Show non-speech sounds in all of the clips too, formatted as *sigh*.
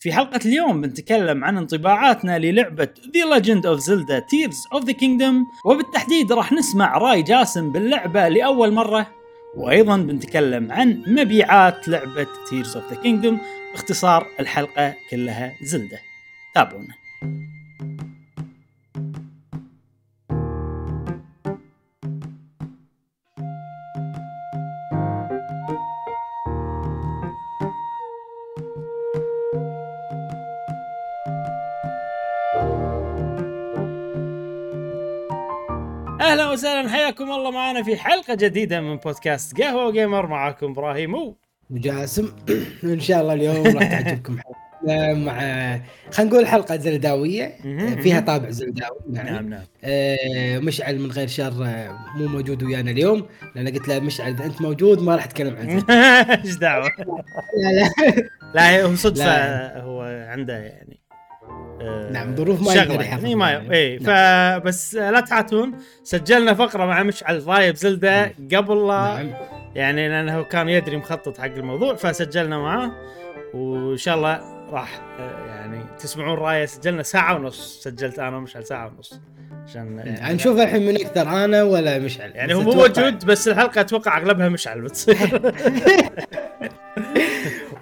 في حلقة اليوم بنتكلم عن انطباعاتنا للعبة The Legend of Zelda Tears of the Kingdom وبالتحديد راح نسمع رأي جاسم باللعبة لأول مرة. وأيضا بنتكلم عن مبيعات لعبة Tears of the Kingdom باختصار الحلقة كلها زلدة تابعونا. وسهلا حياكم الله معنا في حلقة جديدة من بودكاست قهوة جيمر معاكم إبراهيم وجاسم. *clears throat* إن شاء الله اليوم راح تعجبكم. *laughs* حلقة مع خلينا نقول حلقة زلداوية. فيها طابع زلداوي يعني. نعم نعم. آه، مشعل من غير شر آه، مو موجود ويانا اليوم. لأن قلت له مشعل إذا أنت موجود ما راح أتكلم عن *laughs* إيش دعوة؟ *laughs* لا لا. لا هو صدفة. هو عنده يعني. آه، نعم، ظروف ما يقدر يعني ما عليها. اي نعم. فبس لا تعاتون سجلنا فقرة مع مشعل رايب زلدة قبل لا نعم. يعني لأنه كان يدري مخطط حق الموضوع فسجلنا معاه. وإن شاء الله راح آه، يعني تسمعون رأيه. سجلنا ساعة ونص. سجلت أنا ومشعل ساعة ونص. عشان يعني, نشوف الحين من أكثر أنا ولا مشعل. يعني هو موجود بس الحلقة أتوقع أغلبها مشعل بتصير. *laughs*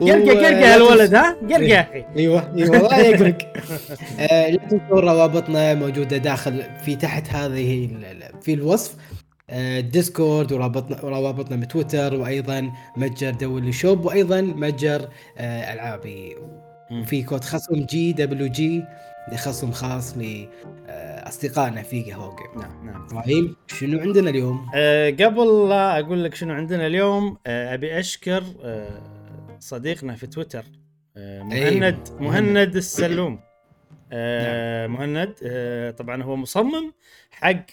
قرقة قرقة لا هالولد ها؟ قرقة يا أخي. *laughs* أيوه أيوه والله يقرق. *laughs* آه، لا تنسوا روابطنا موجودة داخل في تحت هذه في الوصف. آه، Discord ورابطنا روابطنا بتويتر وأيضا متجر دولي شوب وأيضا متجر آه، ألعابي. وفي كود خصم GWG لخصم خاص لاصدقائنا في قهوه نعم نعم. إبراهيم شنو عندنا اليوم؟ أه قبل لا أقول لك شنو عندنا اليوم أه أبي أشكر أه صديقنا في تويتر أه مهند أيوة. مهند السلوم أه مهند أه طبعا هو مصمم حق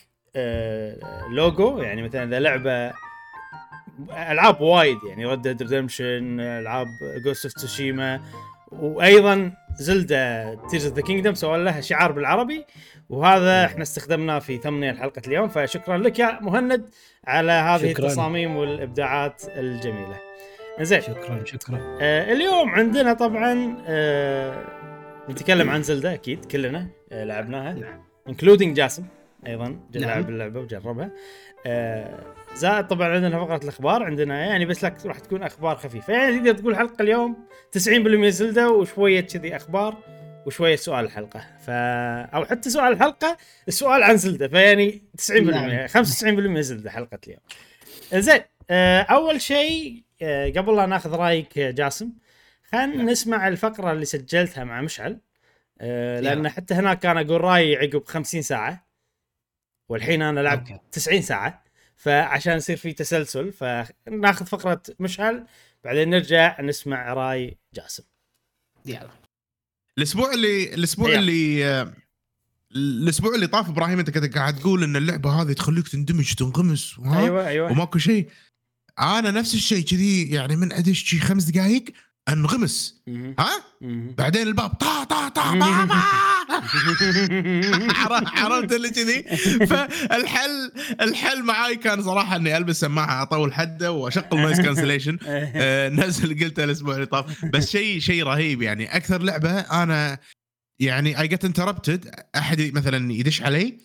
لوجو يعني مثلا إذا لعبة ألعاب وايد يعني Red Dead Redemption ألعاب Ghost of Tsushima وأيضا Zelda Tears of the Kingdom سوى لها شعار بالعربي وهذا إحنا استخدمناه في thumbnail حلقة اليوم فشكرا لك يا مهند على هذه شكراً. التصاميم والإبداعات الجميلة. زين شكرا شكرا آه اليوم عندنا طبعا آه نتكلم عن زلدا أكيد كلنا آه لعبناها نعم. انكلودينج جاسم أيضا نعم. لعب اللعبة وجربها آه زائد طبعا عندنا فقرة الأخبار عندنا يعني بس لك راح تكون أخبار خفيفة يعني تقدر تقول حلقة اليوم 90% زلدا وشوية كذي أخبار وشوية سؤال الحلقة ف أو حتى سؤال الحلقة السؤال عن زلدا فيعني 90% نعم. 95% زلدا حلقة اليوم زين آه أول شيء قبل لا ناخذ رايك يا جاسم خلينا نسمع الفقرة اللي سجلتها مع مشعل. آه لأن. حتى هناك كان أقول رأيي عقب 50 ساعة والحين أنا لعبت أوكي. 90 ساعة فعشان يصير في تسلسل فناخذ فقرة مشعل بعدين نرجع نسمع رأي جاسم. يلا. الأسبوع اللي الأسبوع يلا. اللي آه، الأسبوع اللي طاف إبراهيم أنت كنت قاعد تقول إن اللعبة هذه تخليك تندمج تنغمس وها أيوه أيوه. وماكو شيء. أنا نفس الشيء كذي يعني من أدش شي خمس دقائق أنغمس. ها. بعدين الباب طا طا طا ماما *laughs* عرفت- عرفت اللي كذي؟ فالحل الحل معاي كان صراحة إني ألبس سماعة أطول حدة وأشغل noise cancellation نفس اللي قلته الأسبوع اللي طاف. بس شيء شيء رهيب يعني. أكثر لعبة أنا يعني اي جت انتربتد أحد مثلا يدش علي.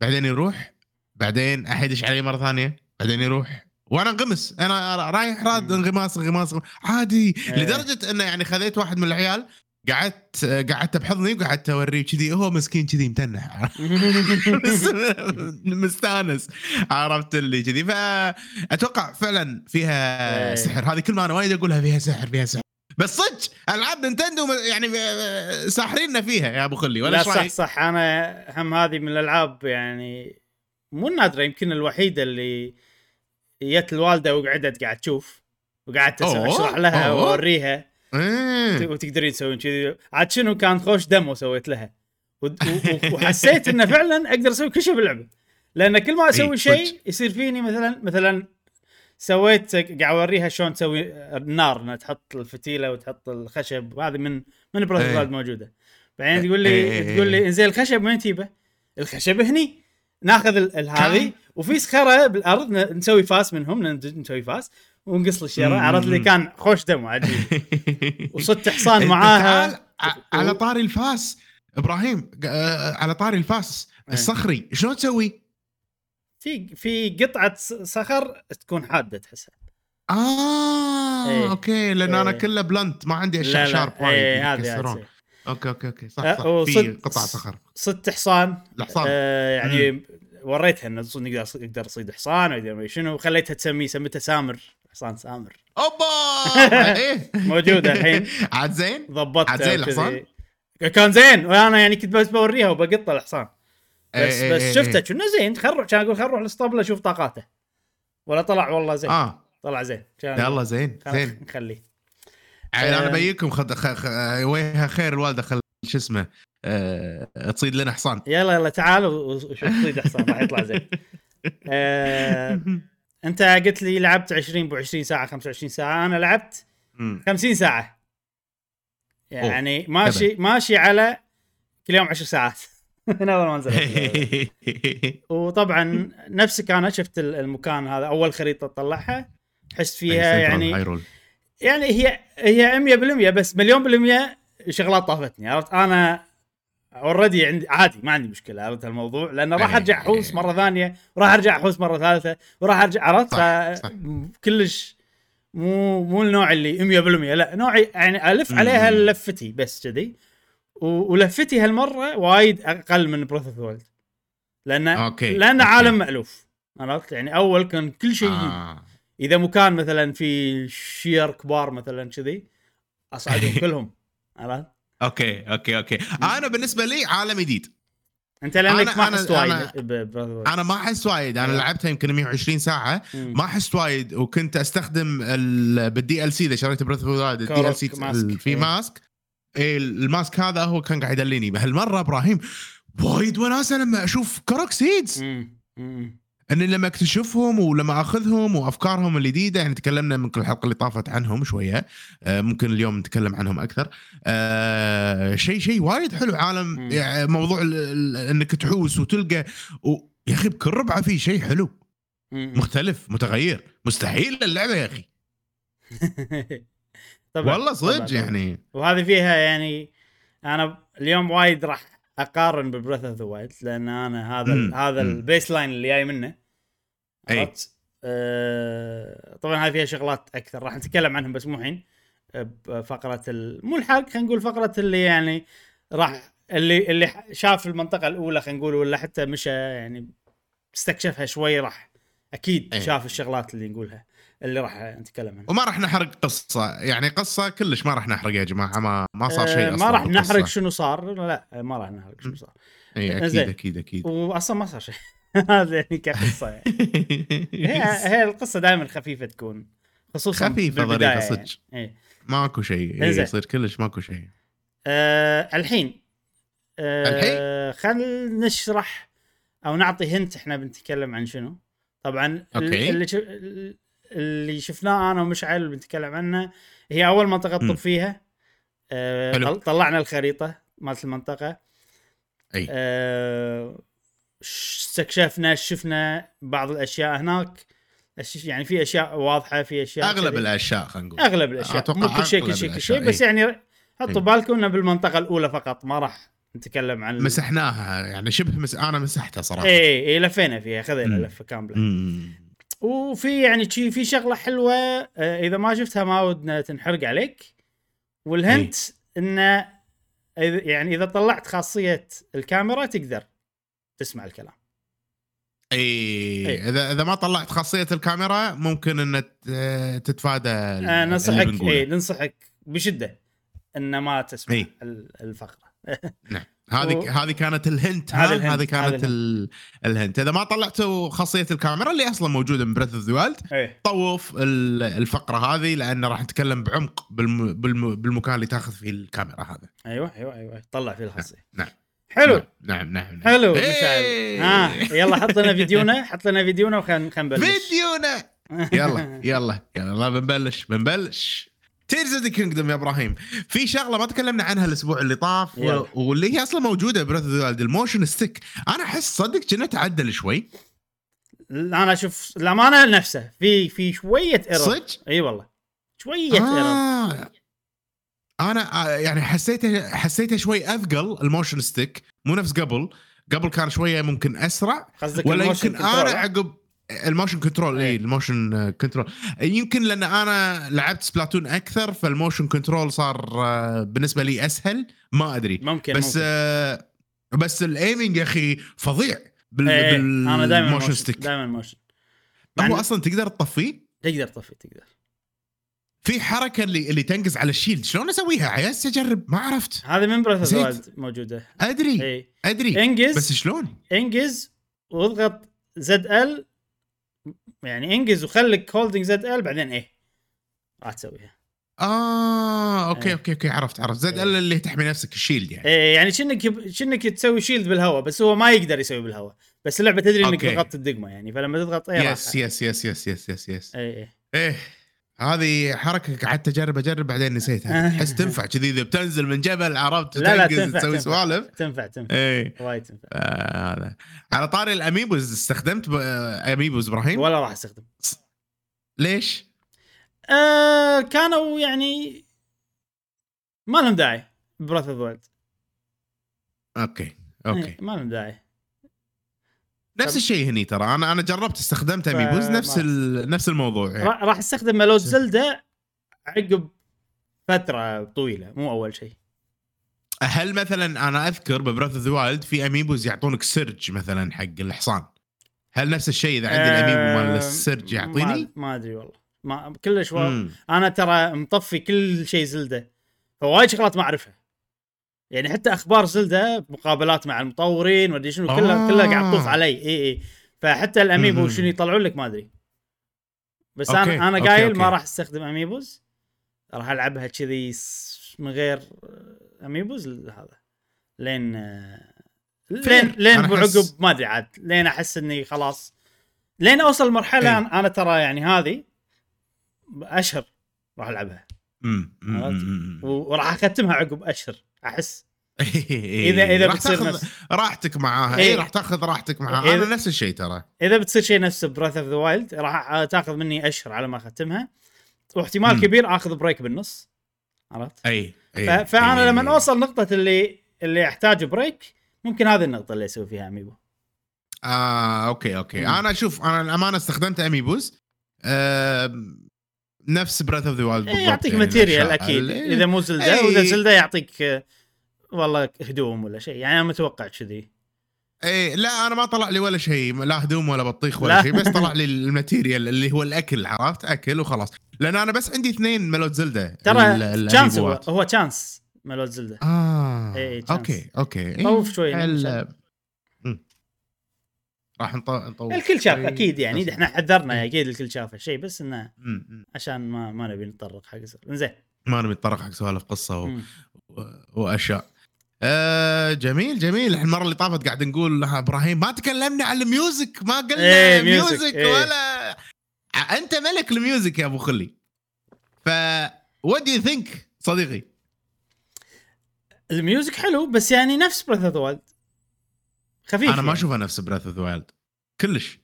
بعدين يروح بعدين أحد يدش علي مرة ثانية بعدين يروح. وأنا انغمس. أنا رايح راد انغماس انغماس عادي. إيه. لدرجة انه يعني خذيت واحد من العيال قعدت قعدت بحضني وقعدت أوريه كذي. هو مسكين كذي متنح. *laughs* مستانس. عرفت اللي كذي. فاتوقع فعلا فيها إيه. سحر. هذه كل ما أنا وايد أقولها فيها سحر فيها سحر. بس صدق ألعاب نينتندو يعني ساحريننا فيها يا أبو خلي. ولا لا صح؟ صح. أنا هم هذه من الألعاب يعني مو نادرة يمكن الوحيدة اللي جت الوالدة وقعدت قاعد تشوف وقعدت اشرح لها. وأوريها إيه. وتقدرين تسوين كذي عاد شنو كان خوش دمو سويت لها وحسيت إنه فعلا أقدر أسوي كل شيء باللعبة لأن كل ما أسوي إي، شيء. يصير فيني مثلا مثلا سويت قاعد أوريها شلون تسوي النار إنها تحط الفتيلة وتحط الخشب وهذه من من براذر إيه. موجوده بعدين تقول إيه، لي إيه، تقول لي إيه. إنزين الخشب وين تجيبه؟ الخشب هني ناخذ هذه وفي صخره بالأرض نسوي فاس منهم نسوي فاس ونقص الشيرة. عرفت لي كان خوش دم عجيب *laughs* وصدت حصان معاها على طاري الفاس إبراهيم آه، على طاري الفاس إيه. الصخري شلون تسوي؟ في في قطعة صخر تكون حادة تحسها آه إيه. أوكي لأن أنا إيه. كله blunt ما عندي اشياء sharp وايد إيه، يكسرون. أوكي أوكي أوكي صح آه، صح. وصد- في قطع صخر. صدت حصان. الحصان آه يعني وريتها انه نقدر يقدر يصيد حصان ما شنو وخليتها تسميه سميته سامر حصان سامر. أوبا! *laughs* إيه. موجودة الحين. *laughs* عاد زين؟ ضبطت عاد زين الحصان؟ كان زين وأنا يعني كنت بس بوريها وبقط الحصان. بس إيه، بس إيه، شفته إيه. كنا زين خل نروح كان أقول خل نروح الاسطبل أشوف طاقاته. ولا طلع والله زين. آه. طلع زين. كان يلا زين زين. نخليه. عيل أنا آه. بيكم خد خ... خ... ويها خير الوالدة خل شو اسمه آه... تصيد لنا حصان. يلا يلا تعال وشوف صيد حصان راح يطلع زين. *laughs* آه، أنت قلت لي لعبت 20 ب 20 ساعه 25 ساعة. أنا لعبت مم. 50 ساعة. يعني ماشي ماشي على كل يوم 10 ساعات. *laughs* من أول ما نزلت. *laughs* وطبعا نفسك أنا شفت ال- المكان هذا أول خريطة تطلعها حست فيها يعني. يعني هي هي 100% بس مليون بالمية شغلات طافتني عرفت أنا اوريدي عندي عادي ما عندي مشكلة عرفت الموضوع لأن راح إيه. أرجع أحوس مرة ثانية وراح أرجع أحوس مرة ثالثة وراح ارجع عرفت. كلش مو مو النوع اللي 100% لا نوعي يعني ألف. عليها لفتي بس كذي ولفتي هالمرة وايد أقل من بروث اوف وورلد لأن أوكي، لأن أوكي. عالم مألوف عرفت يعني أول كان كل شيء آه. إذا مكان مثلا في شير كبار مثلا كذي أصعدهم *laughs* كلهم عرفت؟ أوكي أوكي أوكي أنا بالنسبة لي عالم جديد أنت لأنك أنا- ما حست وايد أنا- ب- أنا ما احس وايد أنا. لعبتها يمكن 120 ساعة مم. ما احس وايد وكنت أستخدم ال... بالدي ال سي إذا شريت بريث اوف الدي ال سي. في إيه. ماسك إيه الماسك هذا هو كان قاعد يدليني بهالمرة إبراهيم وايد وناسة لما أشوف كروك سيدز مم. مم. أني لما أكتشفهم ولما أخذهم وأفكارهم الجديدة يعني تكلمنا من كل الحلقة اللي طافت عنهم شوية آه، ممكن اليوم نتكلم عنهم أكثر آه، شيء شيء وايد حلو عالم. يعني موضوع إنك تحوس وتلقى و... يا أخي بكل ربعة في شيء حلو. مختلف متغير مستحيل اللعبة يا أخي *laughs* طبعا والله صدق. يعني وهذه فيها يعني أنا اليوم وايد راح أقارن ب Breath of the Wild لأن أنا هذا مم. هذا. ال baseline اللي جاي منه. عرفت؟ آه طبعا هذه فيها شغلات أكثر راح نتكلم عنهم بس مو الحين بفقره ال... مو الحلقة خلينا نقول فقرة اللي يعني راح اللي اللي شاف المنطقة الأولى خلينا نقول ولا حتى مشى يعني استكشفها شوي راح أكيد أي. شاف الشغلات اللي نقولها اللي راح نتكلم عنها وما راح نحرق قصة يعني قصة كلش ما راح نحرق يا جماعة ما ما صار آه، شيء أصلا ما راح. نحرق شنو صار لا ما راح نحرق شنو صار إي أكيد. أكيد أكيد واصلا ما صار شيء *laughs* هذا يعني كقصة يعني هي *laughs* هي القصة دائما خفيفة تكون خصوصا بالبداية ظريفة يعني. صدق. إيه. ماكو شيء. يصير كلش ماكو شيء آه الحين آه الحين؟ خل نشرح أو نعطي هنت إحنا بنتكلم عن شنو طبعا أوكي. اللي. اللي شفناه أنا ومشعل بنتكلم عنه هي أول منطقة. تطب فيها. طل- طلعنا الخريطة مالت المنطقة أي آه، استكشفنا شفنا بعض الأشياء هناك يعني في أشياء واضحة في أشياء أغلب كذي. الأشياء خلينا نقول أغلب الأشياء مو كل شيء كل شيء كل شيء بس. يعني حطوا بالكم إنه بالمنطقة الأولى فقط ما راح نتكلم عن مسحناها يعني شبه مس... أنا مسحتها صراحة اي اي لفينا فيها خذينا. لفة كاملة. وفي يعني شي في شغلة حلوة آه، إذا ما شفتها ما ودنا تنحرق عليك والهنت إنه إذا- يعني إذا طلعت خاصية الكاميرا تقدر تسمع الكلام اي إي. اذا إذا ما طلعت خاصية الكاميرا ممكن إن تتفادى آه ننصحك. اي ننصحك بشدة إن ما تسمع إي. ال- الفقرة *laughs* هذه هذه كانت ال hint ها؟ هذه كانت ال... ال hint. إذا ما طلعتوا خاصية الكاميرا اللي أصلا موجودة من Breath of the Wild طوف ال- الفقرة هذه لأن راح نتكلم بعمق بالم... بالم... بالمكان اللي تأخذ فيه الكاميرا هذا أيوه أيوه أيوه. طلع فيه الخاصية. نعم حلو. نعم نعم نعم حلو إيه. مشعل ها يلا حط لنا فيديونا حط لنا فيديونا وخلينا خلينا نبلش. فيديونا. *laughs* يلا يلا يلا بنبلش بنبلش. Tears of the Kingdom يا إبراهيم. في شغلة ما تكلمنا عنها الأسبوع اللي طاف. و... واللي هي أصلا موجودة Breath of the ال motion stick أنا أحس صدق كأنه تعدل شوي. أنا أشوف الأمانة نفسه في في شوية error صدق؟ إي والله. شوية error آه. أنا آه، يعني حسيته حسيته شوي أثقل ال motion stick مو نفس قبل. قبل كان شوية ممكن أسرع. ولا يمكن أنا؟ عقب ال motion control اي إيه. ال motion control. يمكن لأن أنا لعبت Splatoon أكثر فال motion control صار آه، بالنسبة لي أسهل ما أدري. ممكن بس ممكن. آه، بس ال aiming يا أخي فظيع بال إيه، بال أنا دائما motion stick. دائما motion هو مع- أصلا تقدر تطفيه؟ تقدر تطفي تقدر. في حركة اللي اللي تنقز على ال shield شلون أسويها؟ عيزت اجرب ما عرفت. هذه من. Wild موجودة. أدري اي أدري. انقز بس شلون؟ انجز واضغط زد ال يعني انجز وخليك هولدنج زد ال بعدين إيه؟ راح تسويها. آه أوكي إيه. أوكي أوكي عرفت عرفت. زد إيه. ال اللي تحمي نفسك ال shield يعني. إيه يعني شنك شنك تسوي shield بالهواء بس هو ما يقدر يسوي بالهواء. بس اللعبة تدري إنك. ضغطت الدقمة يعني فلما تضغط A yes yes yes yes yes yes yes اي اي إيه. هذه حركة قعدت أجرب أجرب بعدين نسيتها. تحس تنفع كذي إذا بتنزل من جبل عرفت؟ لا لا تنفع تسوي تنفع. سوالف. تنفع تنفع. إيه. وايد تنفع. آه، هذا. على طاري ال amiibos استخدمت ب- amiibo's إبراهيم؟ ولا راح أستخدم. ليش؟ آه كانوا يعني ما لهم داعي. Breath of أوكي أوكي. ما لهم داعي. نفس الشيء هني ترى أنا أنا جربت استخدمت ف- amiibos نفس ما- ال... نفس الموضوع يعني. را- راح استخدم مالوت زلدة عقب فترة طويلة مو أول شيء هل مثلا أنا أذكر ب Breath of the Wild في amiibos يعطونك سرج مثلا حق الحصان هل نفس الشيء إذا عندي ال amiibo مال السرج يعطيني؟ ما, أدري والله ما كلش. أنا ترى مطفي كل شيء زلدة فوايد شغلات ما أعرفها يعني حتى أخبار زلدة مقابلات مع المطورين ودي شنو كلها آه. كلها قاعد تطوف علي. إي إي. فحتى ال amiibo. شنو يطلعون لك ما أدري. بس أوكي، أنا أنا قايل. ما راح أستخدم amiibos. راح ألعبها كذي من غير amiibos هذا. لين آه، لين لين بعقب ما أدري عاد. لين أحس إني خلاص. لين أوصل مرحلة إيه. أنا, ترى يعني هذه أشهر راح ألعبها. وراح أختمها عقب أشهر. أحس *laughs* إيه. اذا إذا راح بتصير تاخذ نفس راحتك معاها إيه. اي راح تاخذ راحتك معاها إيه. أنا نفس الشيء ترى إذا بتصير شيء نفس Breath of the Wild راح تاخذ مني أشهر على ما أختمها واحتمال. كبير آخذ break بالنص عرفت؟ اي ف- اي فأنا إي. لما أوصل نقطة اللي اللي احتاج بريك ممكن هذه النقطة اللي أسوي فيها اميبو آه أوكي أوكي. أنا شوف أنا الأمانة استخدمت amiibos آه نفس Breath of the Wild إيه، يعطيك material أكيد إذا مو زلدة إيه. واذا زلدة يعطيك والله هدوم ولا شيء يعني أنا متوقع كذي إيه لا أنا ما طلع لي ولا شيء لا هدوم ولا بطيخ لا. ولا شيء بس طلع لي *laughs* ال material اللي هو الأكل عرفت أكل وخلاص لأن أنا بس عندي اثنين مالوت زلدة ترى chance هو. هو chance مالوت زلدة آه إيه، chance. أوكي أوكي إيه، طوف شوي ال- يعني. راح نط- نطوف. الكل شاف شوي. أكيد يعني إحنا حذرنا. أكيد الكل شاف الشيء بس إنه. عشان ما ما نبي نتطرق حق زين ما نبي نتطرق حق سوالف قصة و... وأشياء. آه جميل جميل. إحنا المرة اللي طافت قاعد نقول لها إبراهيم ما تكلمنا عن ال music ما قلنا إيه، music، إيه. ولا أنت ملك ال music يا أبو خلي. ف what do you think صديقي؟ ال music حلو بس يعني نفس Breath of خفيف أنا ما يعني. أشوفها نفس Breath of the Wild كلش.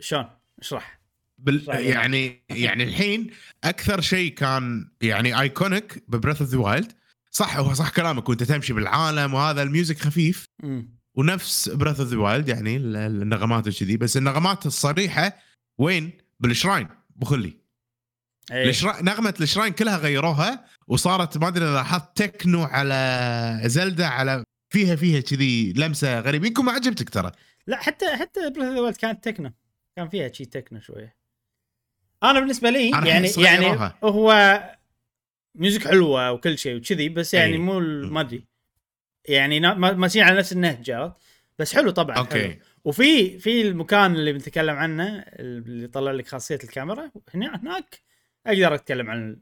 شلون؟ اشرح. بال... يعني يعني الحين أكثر شيء كان يعني iconic ب Breath of the Wild صح هو صح كلامك وأنت تمشي بالعالم وهذا ال music خفيف. مم. ونفس Breath of the Wild يعني ال- ال- النغمات وكذي بس النغمات الصريحة وين؟ بال shrine. بخلي. إيه. ال shrine نغمة ال shrine كلها غيروها وصارت ما أدري لاحظت تكنو على زلدة على فيها فيها كذي لمسة غريبة. يمكن ما عجبتك ترى. لا حتى حتى Wild كانت تكنو. كان فيها شي تكنو شوية. أنا بالنسبة لي أنا يعني يعني غيروها. هو music حلوة وكل شيء وكذي بس يعني أي. مو ما أدري. يعني ماشيين على نفس النهج عرفت؟ بس حلو طبعا أوكي. حلو. وفي في المكان اللي بنتكلم عنه اللي طلع لك خاصية الكاميرا هنا هناك. أقدر أتكلم عن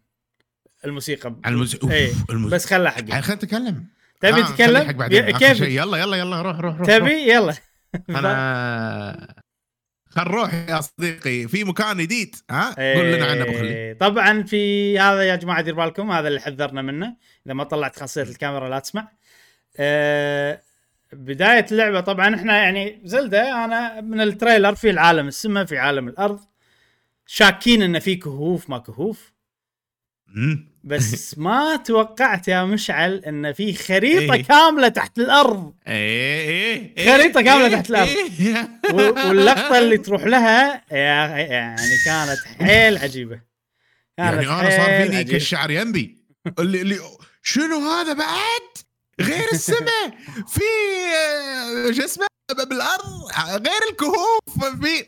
الموسيقى. عن الموسيقى. إيه. بس خلها حقي. خلينا نتكلم. تبي آه، تتكلم. كيف يلا يلا يلا روح روح روح تبي؟ يلا. أنا *laughs* خل نروح يا صديقي. في مكان جديد ها؟ قول لنا عنه أبو خلي إيه، طبعا في هذا يا جماعة دير بالكم هذا اللي حذرنا منه. إذا ما طلعت خاصية الكاميرا لا تسمع. آه، بداية اللعبة طبعا إحنا يعني زلدة أنا من التريلر في العالم السماء في عالم الأرض. شاكين إن في كهوف ما كهوف. بس *laughs* ما توقعت يا مشعل إن في خريطة إيه. كاملة تحت الأرض إيه إيه إيه، خريطة كاملة إيه، تحت الأرض. إيه. واللقطة اللي *laughs* تروح لها يعني كانت حيل عجيبة كانت يعني أنا صار فيني. كالشعر ينبي اللي اللي شنو هذا بعد؟ غير السماء *laughs* في آه، شو اسمه بالأرض غير الكهوف في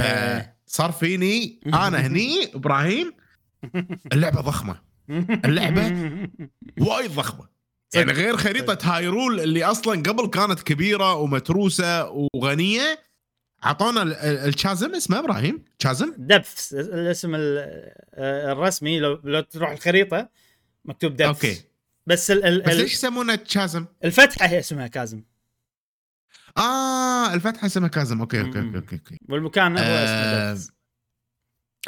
إيه. صار فيني أنا هني إبراهيم اللعبة ضخمة اللعبة *laughs* وايد ضخمة يعني. غير خريطة هايرول اللي أصلا قبل كانت كبيرة ومتروسة وغنية أعطونا ال- ال- ال chasm اسمه إبراهيم chasm Depths الاسم ال- آه، الرسمي لو لو تروح الخريطة مكتوب Depths أوكي. بس ال ال بس ليش يسمونه chasm؟ الفتحة هي اسمها chasm آه الفتحة اسمها chasm أوكي أوكي. أوكي أوكي, أوكي. والمكان هو آه، اسمه Depths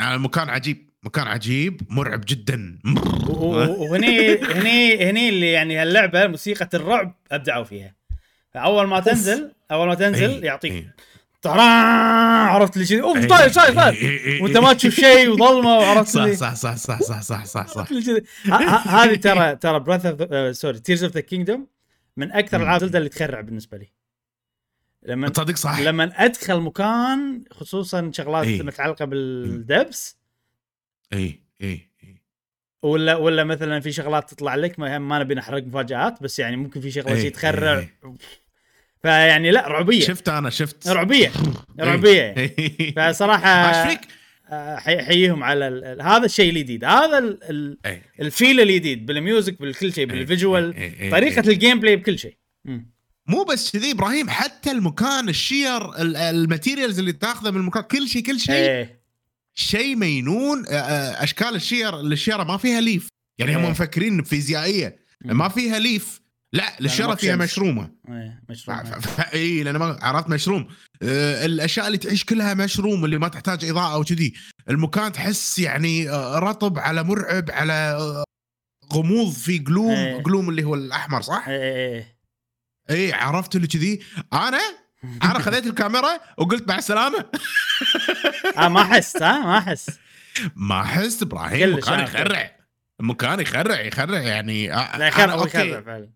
آه مكان عجيب مكان عجيب مرعب جدا. وهني هني هني اللي يعني هاللعبة موسيقى الرعب أبدعوا فيها. فأول ما تنزل أول ما تنزل إيه، يعطيك إيه. تران عرفت اللي كذي أوف إيه، طاير طاير طاير. إيه، إيه، وأنت ما تشوف شيء وظلمة وعرفت صح صح صح صح صح صح صح صح. هذه ترى ترى brother sorry Tears of the Kingdom من أكثر. العاب اللي تخرع بالنسبة لي. لما تصدق صح. لما أدخل مكان خصوصا شغلات إيه. متعلقة بال Depths إي إي إي ولا ولا مثلا في شغلات تطلع لك ما, ما نبي نحرق مفاجآت بس يعني ممكن في شغلة شيء تخرع إيه. فيعني لا رعبية شفت أنا شفت رعبية *laughs* رعبية *laughs* إيه. فصراحة فيك؟ آه، احييهم على ال- ال- هذا الشيء الجديد هذا ال- ال-. ال feel الجديد بال music بالكل شيء بال visual طريقة. ال game play بكل شيء. مو بس كذي إبراهيم حتى المكان الشير ال- ال materials اللي تاخذه من المكان كل شيء كل شيء شيء مينون آه، آه، أشكال الشير الشيرة ما فيها leaf يعني هم إيه. مفكرين فيزيائية. ما فيها leaf لا الشيرة وقت فيها. مشرومة إيه اي لأن ما عرفت مشروم آه، الأشياء اللي تعيش كلها مشروم اللي ما تحتاج إضاءة وكذي المكان تحس يعني رطب على مرعب على غموض في gloom إيه. gloom اللي هو الأحمر صح؟ إيه إيه اي عرفت اللي كذي أنا *laughs* أنا خذيت الكاميرا وقلت مع السلامة آه ما أحس ها ما أحس ما أحس إبراهيم المكان عارف. يخرع المكان يخرع يخرع يعني آه، لا يخرع. يخرع فعلا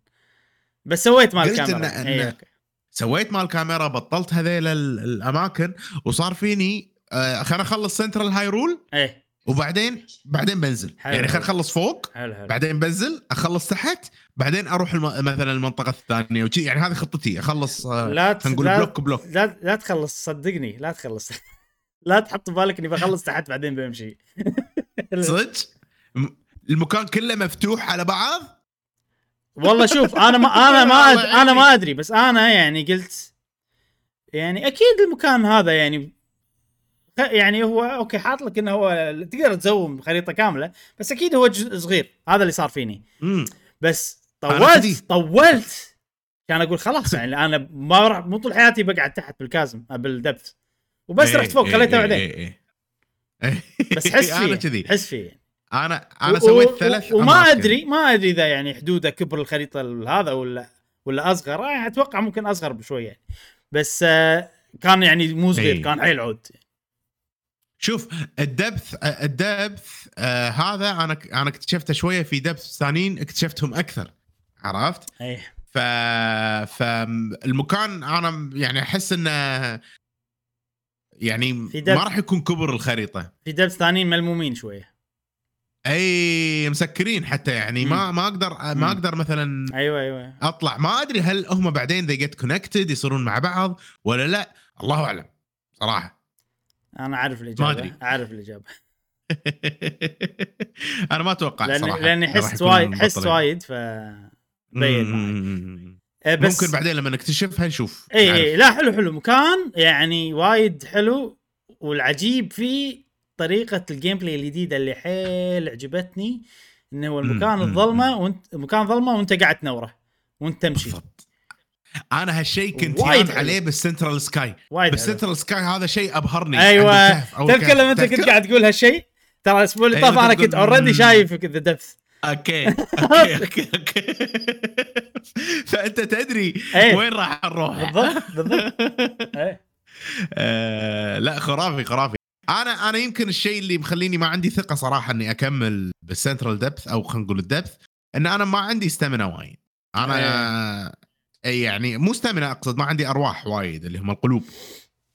بس سويت مال الكاميرا إن- إن- إيه، أوكي. سويت مال الكاميرا بطلت هذيل ال- الأماكن وصار فيني آه خلينا اخلص Central Hyrule إيه وبعدين بعدين بنزل حلو. يعني خلينا اخلص فوق حلو حلو بعدين بنزل أخلص تحت بعدين أروح الم... مثلا المنطقة الثانية وشي يعني هذه خطتي أخلص آه لا ت- نقول لا- block block. لا لا تخلص صدقني لا تخلص. *laughs* لا تحط ببالك إني بخلص تحت بعدين بمشي. *laughs* صدق؟ المكان كله مفتوح على بعض؟ والله شوف أنا ما *laughs* أنا ما الله أد... أنا. ما أدري بس أنا يعني قلت يعني أكيد المكان هذا يعني يعني هو أوكي حاط لك إنه هو تقدر تزوم خريطة كاملة بس أكيد هو جزء صغير هذا اللي صار فيني. امم بس. طولت طولت. كان أقول خلاص يعني أنا ما راح مو طول حياتي بقعد تحت بال chasm بال depth وبس إيه، رحت فوق إيه، خليته إيه، بعدين. *laughs* بس حس أنا فيه كذي. حس فيه. أنا أنا سويت ثلاث وما. أدري ما أدري إذا يعني حدوده كبر الخريطة هذا ولا ولا أصغر. يعني أتوقع ممكن أصغر بشويه يعني. بس آه كان يعني مو صغير. كان حيل عود. شوف الدبث الدبث آه هذا أنا أنا اكتشفته شوية في دبث ثانيين اكتشفتهم أكثر. عرفت؟ إيه ف فالمكان أنا يعني أحس إنه يعني في. ما راح يكون كبر الخريطة في دبس ثانيين ملمومين شوية أي مسكرين حتى يعني ما ما أقدر مم. ما أقدر مثلا أيوه أيوه أطلع ما أدري هل هم بعدين they get connected يصيرون مع بعض ولا لا الله أعلم صراحة أنا عارف الإجابة أدري. عارف الإجابة *laughs* أنا ما أتوقع لاني صراحة لأني يكونون وايد مبطلين. وايد ف بين معك. آه، بس ممكن بعدين لما نكتشفها نشوف اي. اي لا حلو حلو مكان يعني وايد حلو والعجيب فيه طريقة ال gameplay الجديدة اللي حيل عجبتني إنه هو المكان الظلمة وانت مكان ظلمة وانت قاعد تنوره وانت تمشي بالضبط أنا هالشيء كنت وايد. عليه بال Central Sky وايد. بال Central Sky هذا شيء أبهرني أيوه تذكر. لما أنت كنت؟ قاعد تقول هالشيء ترى الأسبوع اللي أيوة، طاف أنا كنت already. شايف the depth أوكي *laughs* أوكي أوكي أوكي. فأنت تدري إيه. وين راح نروح. بالضبط بالضبط. *laughs* إيه. آه، لا خرافي خرافي. أنا أنا يمكن الشيء اللي مخليني ما عندي ثقة صراحة إني أكمل بال central depth أو خلينا نقول ال depth إن أنا ما عندي stamina وايد. أنا اي يعني مو stamina أقصد ما عندي أرواح وايد اللي هم القلوب.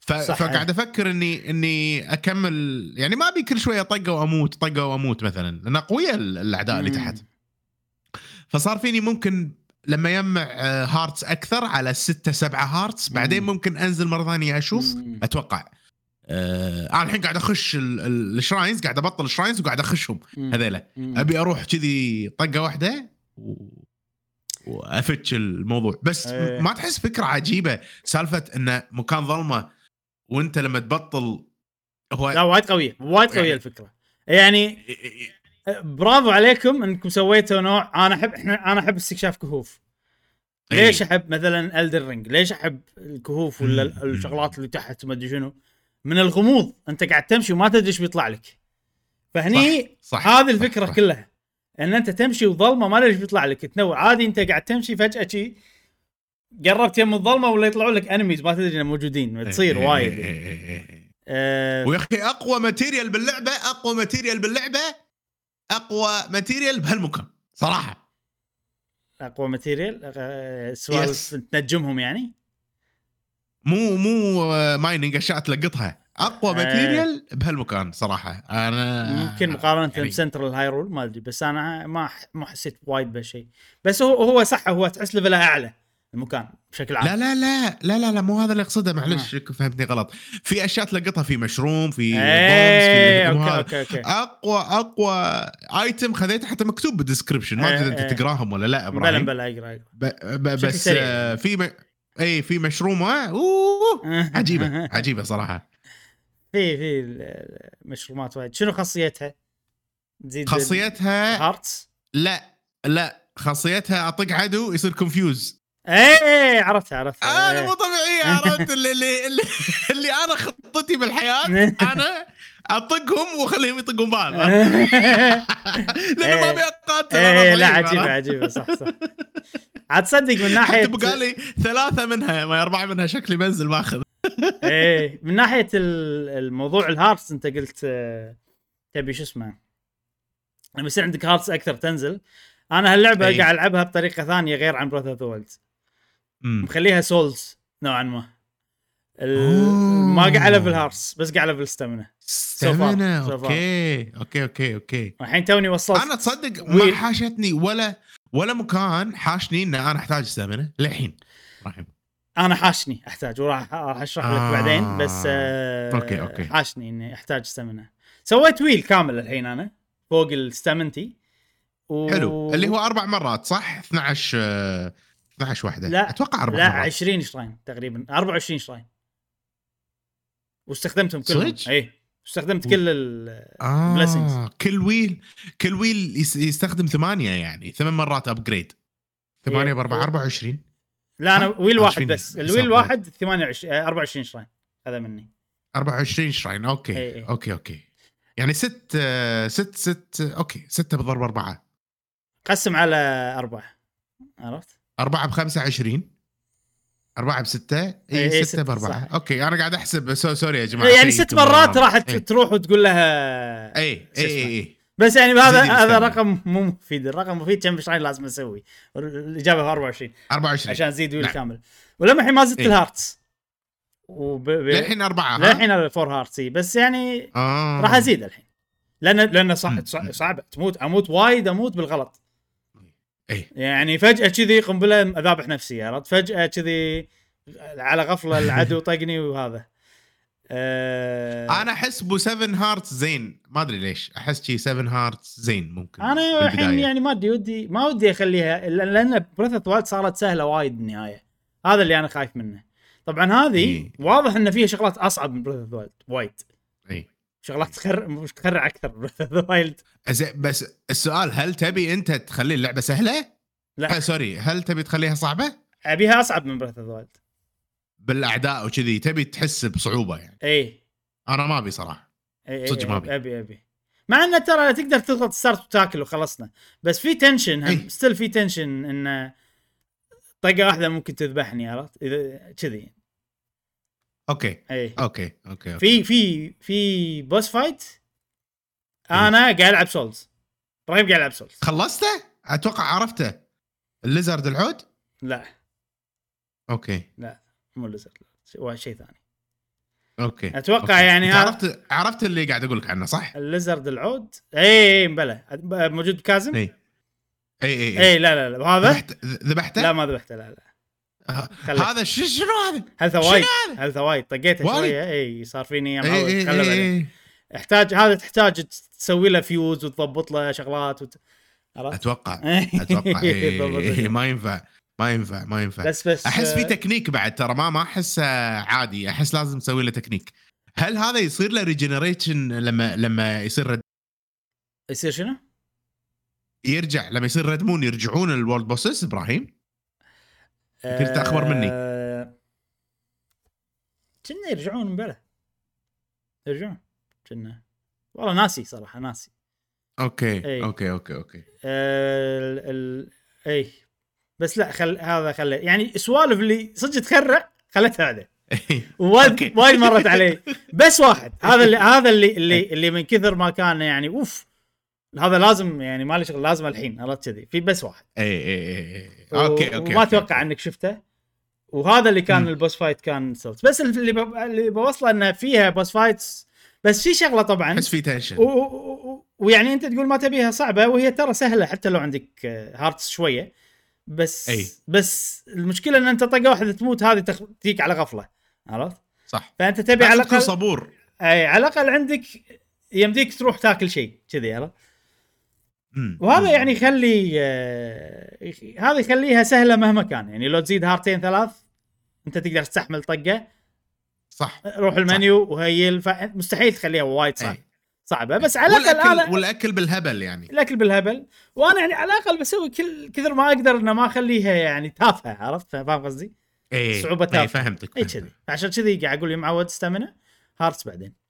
ف... فقاعد أفكر اني إني اكمل يعني ما أبي كل شوية طقة وأموت طقة وأموت مثلا لأن قوية الأعداء اللي. تحت فصار فيني ممكن لما يجمع آه، hearts أكثر على ستة سبعة hearts بعدين مم. ممكن أنزل مرة ثانية أشوف. أتوقع آه أنا الحين قاعد أخش ال- ال- الشراينز قاعد أبطل الشراينز وقاعد أخشهم. هذيلا. أبي أروح كذي طقة واحدة و... وأفتش الموضوع بس إيه. ما تحس فكرة عجيبة سالفة انه مكان ظلمة وانت لما تبطل هو لا وايد قوية وايد قوية يعني- الفكرة. يعني برافو عليكم انكم سويتوا نوع أنا أحب إحنا أنا أحب استكشاف كهوف. ليش أحب مثلا Elden Ring ليش أحب الكهوف ولا الشغلات اللي تحت وما أدري شنو؟ من الغموض أنت قاعد تمشي وما تدري إيش بيطلع لك. فهني صح هذه صح، الفكرة صح. كلها إن أنت تمشي وظلمة ما تدري إيش بيطلع لك تنوع. عادي أنت قاعد تمشي فجأة شي قربت يم الظلمة ولا يطلعوا لك enemies ما تدري إنهم موجودين تصير إيه، وايد. إيه، إيه، إيه، إيه. آه، ويا أخي أقوى material باللعبة أقوى material باللعبة أقوى material بهالمكان صراحة. أقوى material آه، سوالف تنجمهم يعني؟ مو مو آه، mining أشياء تلقطها. أقوى آه. material بهالمكان صراحة. أنا ممكن مقارنة يعني- ب Central Hyrule ما أدري بس أنا ما ما حسيت وايد بهالشيء. بس هو هو صح هو تحس level ه أعلى. المكان بشكل عام. لا لا لا لا لا لا مو هذا اللي أقصده معلش فهمتني غلط. في أشياء تلقطها في مشروم في إيه bombs، في أوكي أوكي أوكي أقوى أقوى item خذيته حتى مكتوب بال description ما إيه، ادري أنت إيه. تقراهم ولا لا بلا إبراهيم بلا أقرأ أقرأ. بس. آه، في م... اي في مشرومه أوه. *laughs* عجيبة عجيبة صراحة. في في مشرومات وايد. شنو خاصيتها؟ تزيد خاصيتها hearts لا لا خاصيتها أطق عدو يصير confuse إيه عرفتها عرفتها. أنا مو طبيعيه *laughs* عرفت اللي اللي, اللي, اللي أنا خطتي بالحياة *laughs* أنا أطقهم وأخليهم يطقون بعض. *laughs* لأنه ما ابي اقاتل إيه لا ضعيف، عجيبة عرفت؟ عجيبة صح صح. عاد تصدق من ناحيه بقى لي ثلاثة منها ما أربعة منها شكلي بنزل باخذ إيه من ناحية ال- الموضوع ال hearts أنت قلت آه، تبي شو اسمه؟ لما يصير عندك hearts أكثر تنزل. أنا هاللعبة إيه. قاعد ألعبها بطريقة ثانية غير عن Breath of the. مخليها Souls نوعا ما أوه. ما قاعد ألفل hearts بس قاعد ألفل stamina stamina. أوكي أوكي أوكي أوكي الحين توني وصلت أنا تصدق. ما حاشتني ولا ولا مكان حاشني إن أنا أحتاج stamina للحين أنا حاشني أحتاج وراح راح أشرح لك آه. بعدين بس آه أوكي، أوكي. حاشني إني أحتاج stamina سويت wheel كامل الحين أنا فوق ال stamina و... حلو اللي هو أربع مرات صح 12 آه، 12 واحدة لا. أتوقع أربع لا مرات 20 shrine تقريبا 24 shrine واستخدمتهم كلهم؟ اي استخدمت كل ال blessings. كل wheel كل wheel يس- يستخدم ثمانية يعني ثمان مرات upgrade ثمانية إيه. بأربعة 24 لا أنا؟ wheel واحد 20 بس ال wheel الواحد 28 آه، 24 shrine هذا مني 24 shrine أوكي إيه، إيه. أوكي أوكي يعني ست آه، ست ست أوكي ستة بضرب أربعة قسم على أربعة عرفت؟ أربعة بخمسة عشرين أربعة بستة إيه، إي إيه، ستة ستة، بأربعة صح. okay أنا قاعد أحسب so sorry يا جماعة يعني ست تبغى- مرات راح إيه. تروح وتقول لها اي اي. اي اي بس يعني هذا هذا. رقم مو مفيد الرقم مفيد كم shrine لازم أسوي الإجابة في 24 24 عشان ازيد wheel نعم. كامل ولما الحين ما زدت إيه. ال hearts وب... ب... للحين أربعة ها؟ للحين ال four hearts إي، بس يعني آه. راح أزيد الحين لأن لأن صع... مم. صع... صعبة تموت أموت وايد أموت بالغلط إيه. يعني فجأة كذي قنبله أذابح نفسي عرفت فجأة كذي على غفلة العدو طقني وهذا آه... أنا أحس بو 7 hearts زين ما أدري ليش أحس شي 7 hearts زين ممكن أنا الحين. يعني ما أدري ودي ما ودي أخليها لأن Breath of صارت سهلة وايد بالنهاية هذا اللي أنا خايف منه طبعا هذه إيه. واضح إن فيها شغلات أصعب من Breath of وايد. شغلات تخرع مش تخرع أكثر. *laughs* of Wild بس السؤال هل تبي أنت تخلي اللعبة سهلة؟ لا. آه sorry هل تبي تخليها صعبة؟ أبيها أصعب من Breath of Wild بالأعداء وكذي. تبي تحس بصعوبة يعني. اي أنا ما أبي صراحة. اي صدق ما أبي. أبي أبي. مع انه ترى تقدر تضغط start وتاكل وخلصنا. بس في tension هم. still في tension انه طقة واحدة ممكن تذبحني عرفت؟ اذا كذي. okay اي okay okay. في في في boss fight أنا قاعد ألعب Souls إبراهيم قاعد يلعب Souls خلصته؟ أتوقع عرفته. ال lizard العود؟ لا. okay. مو lizard هو شيء ثاني. okay أتوقع okay. يعني عرفت عرفت اللي قاعد أقول لك عنه صح؟ ال lizard العود؟ اي اي بلى موجود ب chasm؟ اي اي اي اي لا لا لا. وهذا؟ ذبحت ذبحته؟ لا ما ذبحته لا لا. هذا شو شنو هذا؟ شنو وايد. health ه وايد. طقيته؟ شوية. إي صار فيني إي معود. إي خلى بعدين. إي. يحتاج هذا تحتاج تسوي له فيوز وتضبط له شغلات وت... أتوقع. *laughs* أتوقع. إي، تضبط إي، له. ما ينفع. ما ينفع ما ينفع. بس بس أحس في آه، تكنيك بعد ترى ما ما أحس عادي. أحس لازم تسوي له تكنيك. هل هذا يصير له regeneration لما لما يصير red يصير شنو؟ يرجع لما يصير red moon يرجعون ال world bosses إبراهيم؟ أنت أخبر مني. آه، كنا يرجعون من بلا يرجعون. كنا. والله ناسي صراحة ناسي. okay إي. okay okay okay. آه، ال ال اي بس لا خل هذا خلي يعني السوالف اللي صدق تخرع خلتها هذا *laughs* وايد. وايد مرت علي. *laughs* بس واحد هذا اللي هذا اللي اللي اللي من كثر ما كان يعني أوف. هذا لازم يعني ما لي شغل لازم الحين عرفت كذي في بس واحد اي اي اي okay okay وما. أتوقع إنك شفته وهذا اللي كان. ال boss fight كان Souls بس اللي ب... اللي بوصله إنه فيها boss fights بس في شغلة طبعا احس في tension ويعني أنت تقول ما تبيها صعبة وهي ترى سهلة حتى لو عندك آه، hearts شوية بس أي. بس المشكلة إن أنت طقه واحدة تموت هذه تخ... تجيك على غفلة عرفت؟ صح فأنت تبي على الاقل صبور أي على الأقل عندك يمديك تروح تاكل شيء كذي عرفت؟ وهذا. يعني يخلي آه، هذا يخليها سهلة مهما كان. يعني لو تزيد هارتين ثلاث أنت تقدر تستحمل طقة. صح. روح المنيو وهيل فمستحيل تخليها وايد صعب. أي. صعبة. بس على الأقل والاكل أنا والأكل بالهبل يعني. الأكل بالهبل. وأنا يعني على الأقل بسوي كل كثر ما أقدر إنه ما أخليها يعني تافهة عرفت؟ فاهم قصدي؟ اي صعوبة اي تافهة. فهمتك إي فهمتك. كذي. عشان كذي قاعد أقول لي معود stamina hearts بعدين.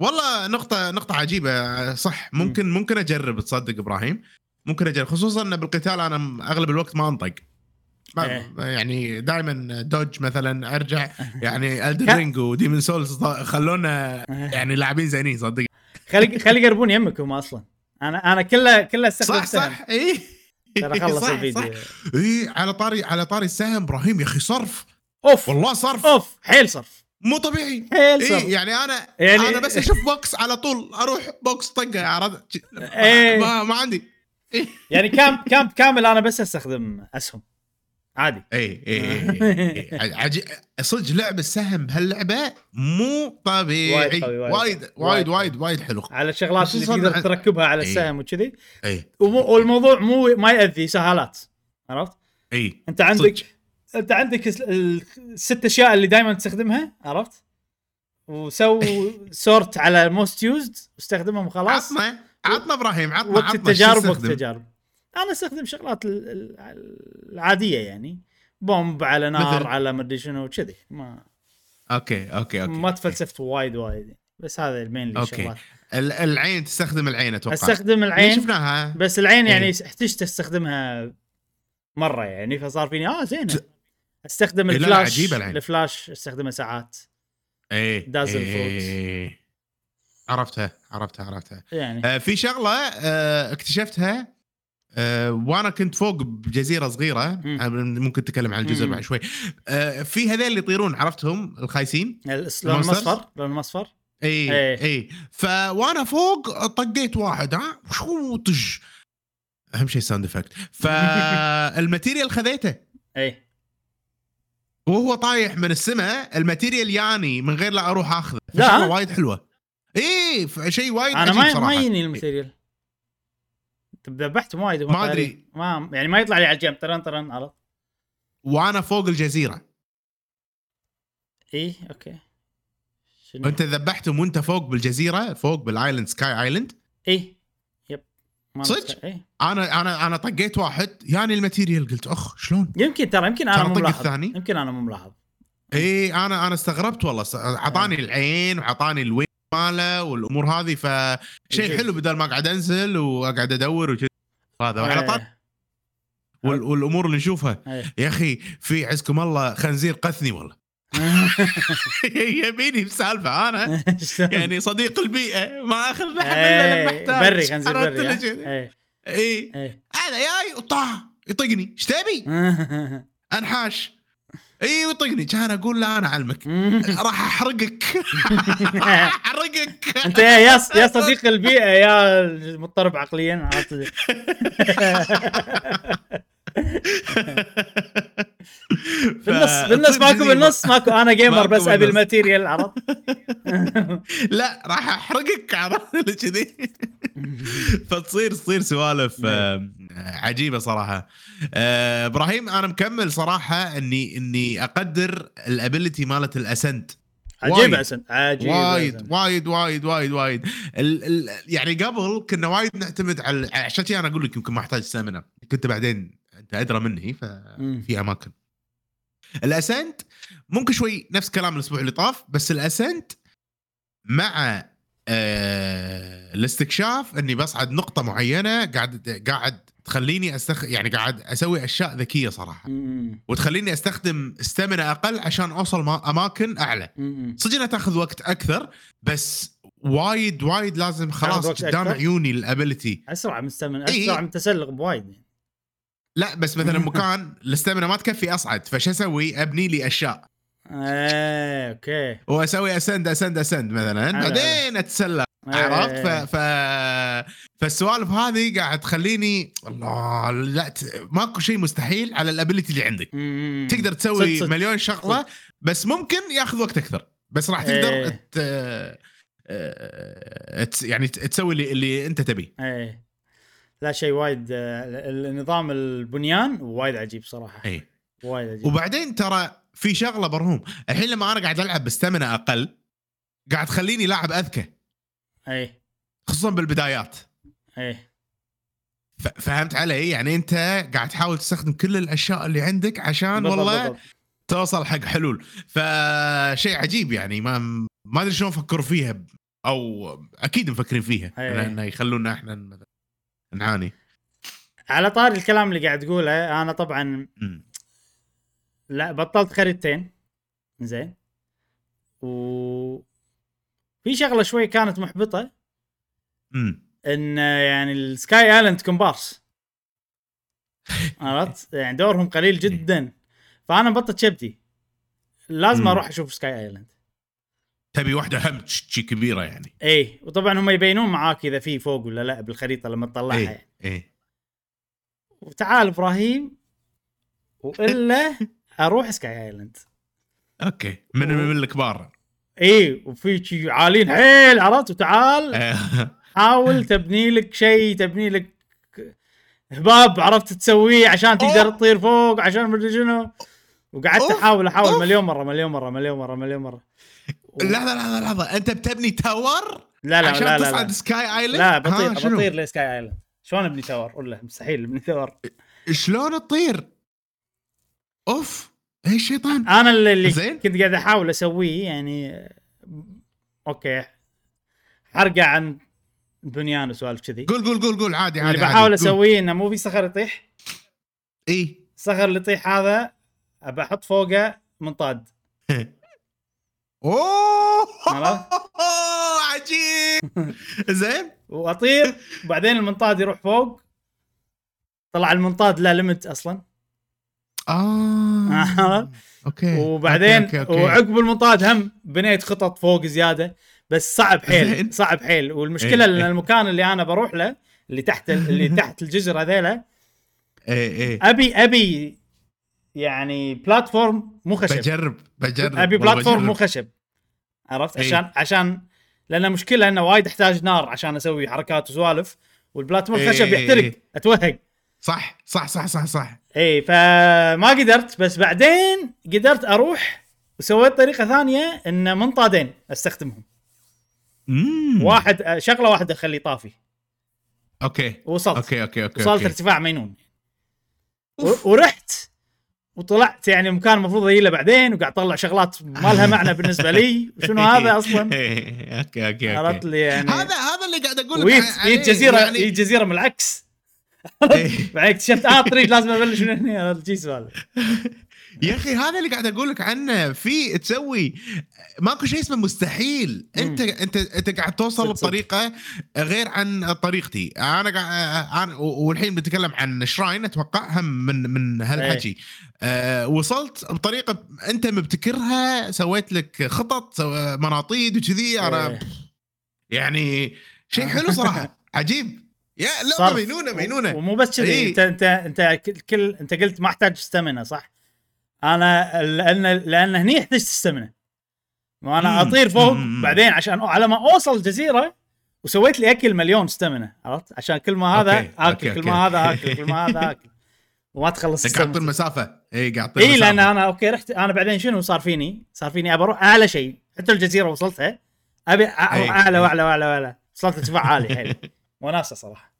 والله نقطة نقطة عجيبة. صح. ممكن ممكن أجرب تصدق إبراهيم. ممكن أجرب. خصوصا إن بالقتال أنا أغلب الوقت ما أنطق. ما إيه. يعني دائما dodge مثلا أرجع. *laughs* يعني Elden كا- Ring و Demon's Souls خلونا يعني لاعبين زينين صدق. خلي خلي يقربون يمك هم أصلا. أنا أنا كله كله استخدم صح صح. اي ترى *laughs* خلص الفيديو. اي على طاري على طاري السهم إبراهيم يا أخي صرف. أوف. والله صرف. أوف. حيل صرف. مو طبيعي. حيل اي يعني أنا يعني- أنا بس أشوف بوكس على طول أروح بوكس طقة عرفت؟ إيه. ما, ما عندي. يعني كام كام كامل أنا بس أستخدم أسهم. عادي. اي اي اي. صدق لعب السهم بهاللعبه مو طبيعي. وايد وايد وايد. وايد حلو. على الشغلات اللي تقدر عن- تركبها على إيه. السهم وكذي. اي والموضوع مو ما يأذي سهالات. عرفت؟ اي أنت عندك صدق. انت عندك الس- الست أشياء اللي دائما تستخدمها عرفت؟ و so sort على most used واستخدمهم خلاص. عطنا عطنا إبراهيم عطنا وقت عطنا. التجارب وقت؟ التجارب. أنا أستخدم شغلات ال- ال- العادية يعني. bomb على نار مثل؟ على مدري شنو كذي. ما okay okay okay. ما تفلسفت وايد وايد. بس هذا المين okay. الشغلات ال- العين تستخدم العين أتوقع. أستخدم اللي العين. شفناها. بس العين يعني إيه. أحتجت أستخدمها مرة يعني فصار فيني آه زينه استخدم إيه، لا، لا، الفلاش عجيبة العين. الفلاش استخدمه ساعات. اي dazzle إيه. عرفتها عرفتها عرفتها. يعني. آه، في شغلة آه، اكتشفتها آه، وأنا كنت فوق بجزيرة صغيرة. مم. ممكن تتكلم عن الجزر. بعد شوي. آه، في هذول اللي يطيرون عرفتهم؟ الخايسين؟ الس- لون ال monsters؟ مصفر لون مصفر اي إيه. اي فوانا فوق طقيت واحد ها؟ شو أهم شيء sound effect فال material خذيته. اي وهو طايح من السماء ال material ياني من غير لا أروح أخذه. لا. وايد حلوة. اي شيء وايد أنا ما ما يجيني ال material. ذبحتهم وايد ما. طايرين. ما يعني ما يطلع لي على الجنب. ترن ترن عرفت؟ وأنا فوق الجزيرة. اي okay. شنو؟ أنت ذبحتهم وأنت فوق بالجزيرة فوق بال island sky island؟ اي صدق؟ اي أنا أنا أنا طقيت واحد يعني ال material قلت أخ شلون؟ يمكن ترى يمكن أنا مو ملاحظ الثاني. يمكن أنا مو ملاحظ اي أنا أنا استغربت والله أعطاني العين وأعطاني ال wing ماله والأمور هذه فشيء جد. حلو بدل ما قاعد أنزل وأقعد أدور وكذا هذا طار إيه. وال- والأمور اللي نشوفها إيه. يا أخي في عزكم الله خنزير قثني والله *laughs* يبيني بسالفة أنا؟ *laughs* يعني صديق البيئة ما اخذ لحم إلا لما إيه، أحتاج بري خنزير بري ها؟ كذي؟ إيه. اي إيه. هذا جاي وطاح يطقني إيش تبي؟ *laughs* أنحاش اي ويطقني كان أقول لا أنا أعلمك راح أحرقك أحرقك أنت يا يا يا صديق البيئة يا مضطرب عقليا عرفت *laughs* بالنص بالنص ماكو بالنص ماكو أنا gamer بس أبي. ال material عرفت؟ *laughs* لا راح أحرقك عرفت كذي. *laughs* فتصير تصير سوالف آه، عجيبة صراحة. آه، إبراهيم أنا مكمل صراحة اني إني أقدر ال ability مالت ال ascend. عجيب وايد. اسن عجيب وايد. وايد وايد وايد وايد. ال ال يعني قبل كنا وايد نعتمد على عشان أنا أقول لك يمكن ما أحتاج ستامنا كنت بعدين انت ادرى مني. ففي أماكن الأسنت ممكن شوي نفس كلام الأسبوع اللي طاف بس الأسنت مع آه الاستكشاف إني بصعد نقطة معينة قاعد قاعد تخليني استخ يعني قاعد أسوي أشياء ذكية صراحة مم. وتخليني أستخدم استامنا أقل عشان أوصل ما أماكن أعلى. صدق إنها تأخذ وقت أكثر بس وايد وايد لازم خلاص قدام؟ عيوني ال ability أسرع من stamina إيه. أسرع من تسلق بوايد لا بس مثلا *laughs* مكان ال stamina ما تكفي أصعد فش أسوي أبني لي أشياء إيه okay وأسوي ascend ascend ascend مثلا بعدين اتسلق إيه. عرفت ف... ف... فالسوالف هذه قاعد تخليني الله لا. ماكو شيء مستحيل على ال ability اللي عندك. تقدر تسوي صدق صدق. مليون شغلة بس ممكن ياخذ وقت أكثر بس راح تقدر إيه. ت... آه، تس- يعني تسوي اللي, اللي أنت تبيه إيه لا شيء وايد آه، النظام البنيان وايد عجيب صراحة. إي. وايد عجيب. وبعدين ترى في شغلة برهوم. الحين لما أنا قاعد ألعب باستمنة أقل قاعد تخليني لاعب أذكى. إيه خصوصا بالبدايات. ف- فهمت علي؟ يعني أنت قاعد تحاول تستخدم كل الأشياء اللي عندك عشان بالضبط، والله بالضبط. توصل حق حلول. فشيء عجيب يعني. ما ما أدري شلون فكروا فيها أو أكيد مفكرين فيها. أي. لأنه يخلونا إحنا مثلاً نعاني. على طاري الكلام اللي قاعد تقوله أنا طبعا مم. لا بطلت خريطتين. زين. و في شغلة شوي كانت محبطة. مم. إن يعني ال sky island كومبارس عرفت؟ يعني دورهم قليل جدا. فأنا بطلت شبتي لازم. أروح أشوف sky island تبي واحدة هم شي كبيرة يعني. اي وطبعا هم يبينون معاك إذا في فوق ولا لا بالخريطة لما تطلعها اي يعني. اي وتعال إبراهيم وإلا *laughs* أروح sky island okay من من الكبار؟ اي وفي شي عالين حيل عرفت؟ وتعال. *laughs* حاول تبني لك شيء تبني لك هباب عرفت؟ تسويه عشان تقدر. تطير فوق عشان مدري شنو. وقعدت. أحاول أحاول. مليون مرة مليون مرة مليون مرة مليون مرة. و- لحظه لحظه لحظة. أنت بتبني tower لا لا عشان لا لا تصعد لا, sky island لا بطير؟ بطير ل sky island شلون ابني tower؟ ولا مستحيل ابني tower. شلون تطير؟ أوف إيش الشيطان. أنا اللي, زين. كنت قاعد أحاول أسويه يعني أوكي. حرقه عن بنيان وسوالف كذي. قول قول قول قول. عادي عادي اللي. بحاول. أسويه إنه مو في صخر يطيح؟ اي الصخر اللي يطيح هذا ابى أحط فوقه منطاد. *laughs* أوه؟ *laughs* عجيب! *laughs* زين؟ وأطير. وبعدين المنطاد يروح فوق. طلع المنطاد له limit أصلا. آه. *laughs* okay. وبعدين okay، okay، okay. وعقب المنطاد هم بنيت خطط فوق زيادة. بس صعب حيل. صعب حيل. والمشكلة إيه، إن إيه. المكان اللي أنا بروح له اللي تحت اللي تحت الجزر هذيلا اي اي أبي أبي يعني platform مو خشب. بجرب بجرب أبي platform. مو خشب. عرفت. عشان عشان لأن مشكله إنه وايد أحتاج نار عشان أسوي حركات وسوالف وال platform إيه، خشب إيه، يحترق إيه. أتوهق. صح صح صح صح صح. اي فما قدرت بس بعدين قدرت أروح وسويت طريقة ثانية إن منطادين أستخدمهم. مم. واحد شغلة واحدة اخليه طافي. okay. وصلت. okay okay okay وصلت okay. ارتفاع مينون. ورحت وطلعت يعني مكان المفروض أجي له بعدين وقاعد أطلع شغلات ما لها معنى بالنسبة لي. *laughs* وشنو هذا أصلا؟ *laughs* إيه، okay okay. عرفت okay لي يعني. هذا هذا اللي قاعد أقول لك وييت. وييت جزيره يعني يعني جزيرة من العكس. إيه. *laughs* بعدين اكتشفت آه طريق لازم أبلش من هنا. هذا شي سؤال. يا أخي هذا اللي قاعد أقول لك عنه في تسوي ماكو شيء اسمه مستحيل أنت أنت أنت قاعد توصل. بطريقة غير عن طريقتي أنا قاعد والحين بنتكلم عن shrine أتوقع هم من من هالحكي أه وصلت بطريقة أنت مبتكرها سويت لك خطط مناطيد وكذي أنا إيه. يعني شيء حلو صراحة *laughs* عجيب يا لا صرف. مينونة مينونة ومو بس كذي إيه. أنت أنت أنت كل- أنت قلت ما أحتاج stamina صح؟ أنا لأن لأن هني احتجت stamina وأنا. أطير فوق. بعدين عشان على ما أوصل الجزيرة وسويت لي أكل مليون stamina عرفت؟ عشان كل ما هذا okay، آكل okay، كل. ما هذا آكل *laughs* كل ما هذا آكل وما تخلص أنت قاعد تطير السمنة. مسافة إي قاعد إي لأن. أنا okay رحت أنا بعدين شنو صار فيني؟ صار فيني أبى أروح أعلى شيء حتى الجزيرة وصلتها أبي أروح أعلى. وأعلى وأعلى وأعلى وصلت ارتفاع عالي حيل وناسة صراحة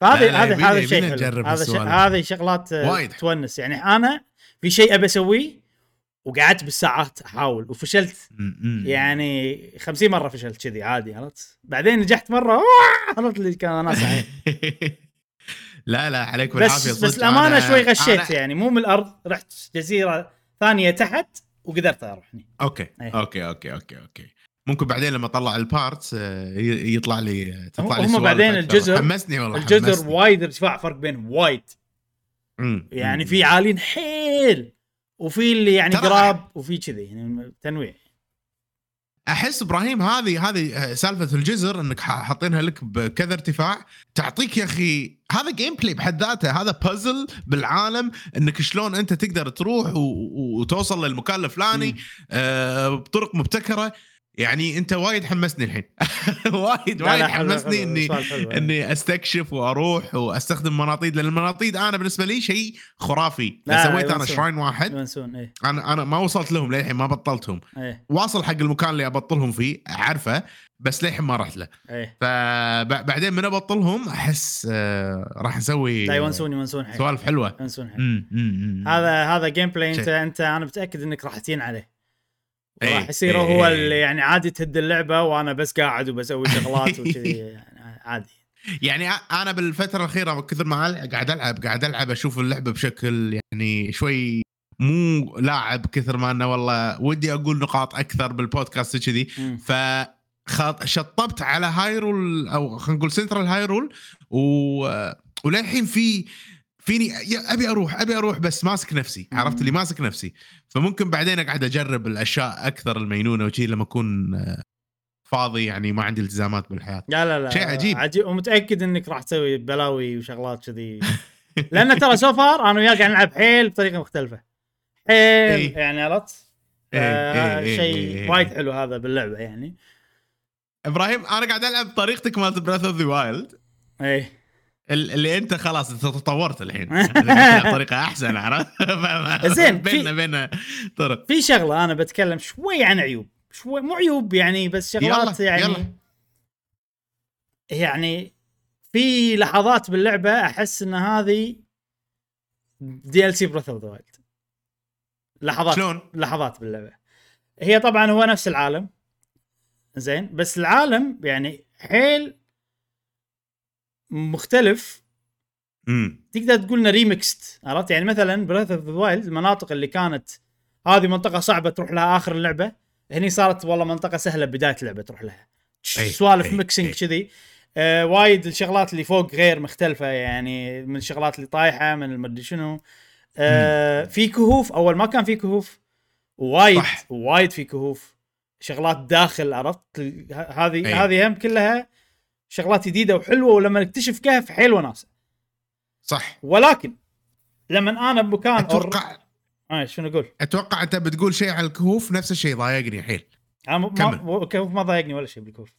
فهذه هذا يبينا- هذا شيء يبينا حلو نجرب هذا. هذه شغلات وايد. تونس يعني أنا في شيء أبي أسويه وقعدت بالساعات أحاول وفشلت. يعني 50 مرة فشلت كذي عادي عرفت بعدين نجحت مرة عرفت اللي كان ناس *laughs* لا لا عليك بالعافية بس بس. الأمانة شوي غشيت أنا- يعني مو من الأرض رحت جزيرة ثانية تحت وقدرت أروح هني okay أي. okay okay okay okay ممكن بعدين لما أطلع ال parts آه، يطلع لي تطلع لي هم بعدين. الجزر- حمسني والله الجزر حمسني. وايد ارتفاع فرق بينهم وايد يعني. في عالين حيل وفي اللي يعني قراب وفي كذي يعني تنويع. أحس إبراهيم هذه هذه آه، سالفة الجزر إنك حاطينها لك بكذا ارتفاع. تعطيك يا أخي هذا gameplay بحد ذاته. هذا بازل بالعالم إنك شلون أنت تقدر تروح وتوصل للمكان الفلاني. آه، بطرق مبتكرة. يعني انت وايد حمسني الحين. *laughs* وايد. وايد حمسني إني حلو. إني أستكشف وأروح وأستخدم مناطيد لأن المناطيد أنا بالنسبة لي شيء خرافي. لا، سويت أنا. shrine واحد إيه. أنا أنا ما وصلت لهم للحين ما بطلتهم. إيه. واصل حق المكان اللي أبطلهم فيه أعرفه بس للحين ما رحت له. إيه. فبعدين من أبطلهم أحس آه، راح نسوي لا يونسون يونسون حيل سوالف حلوة. يونسون. هذا هذا gameplay أنت. انت أنا متأكد إنك راح تين عليه. إيه، راح يصير إيه، هو إيه. اللي يعني عادي تهد اللعبة وأنا بس قاعد وبسوي شغلات *laughs* وكذي يعني عادي يعني أنا بالفترة الأخيرة كثر ما قاعد ألعب قاعد ألعب أشوف اللعبة بشكل يعني شوي مو لاعب كثر ما إنه والله ودي أقول نقاط أكثر بالبودكاست كذي. ف شطبت على هايرول أو خلينا نقول central Hyrule و... وللحين في فيني أبي أروح أبي أروح بس ماسك نفسي. عرفت اللي ماسك نفسي. فممكن بعدين أقعد أجرب الأشياء أكثر المينونة وشي لما أكون آه، فاضي يعني ما عندي التزامات بالحياة. لا لا لا شيء عجيب. عجيب. ومتأكد إنك راح تسوي بلاوي وشغلات كذي. *laughs* لأن ترى so far أنا وياك قاعد نلعب حيل بطريقة مختلفة. حيل إيه. يعني عرفت؟ إيه، إيه، إيه، شيء. وايد حلو هذا باللعبة يعني. إبراهيم أنا قاعد ألعب بطريقتك مالت Breath of the Wild إيه. اللي انت خلاص انت تطورت الحين. *laughs* أنا بطريقه أحسن عرفت؟ *laughs* زين، في- بيننا بيننا طرق. في شغلة أنا بتكلم شوي عن عيوب شوي مو عيوب يعني بس شغلات يلا، يعني يلا. يعني في لحظات باللعبة أحس إن هذه DLC Breath of the Wild لحظات شلون؟ لحظات باللعبة. هي طبعا هو نفس العالم زين بس العالم يعني حيل مختلف. امم تقدر تقول إنه remixed عرفت؟ يعني مثلا Breath of the Wild المناطق اللي كانت هذه منطقة صعبة تروح لها آخر اللعبة هني صارت والله منطقة سهلة بداية اللعبة تروح لها. أي، سوالف أي، mixing أي. كذي. آه وايد الشغلات اللي فوق غير مختلفة يعني من الشغلات اللي طايحة من المدري شنو. آه في كهوف أول ما كان في كهوف وايد صح. وايد في كهوف. شغلات داخل عرفت؟ هذه. هذه هم كلها شغلات جديدة وحلوة ولما نكتشف كهف حيل وناسة. صح. ولكن لما أنا بمكان أتوقع آه شنو أقول؟ أتوقع أنت بتقول شيء على الكهوف نفس الشيء ضايقني حيل. أنا. ما الكهوف ما ضايقني ولا شيء بالكهوف.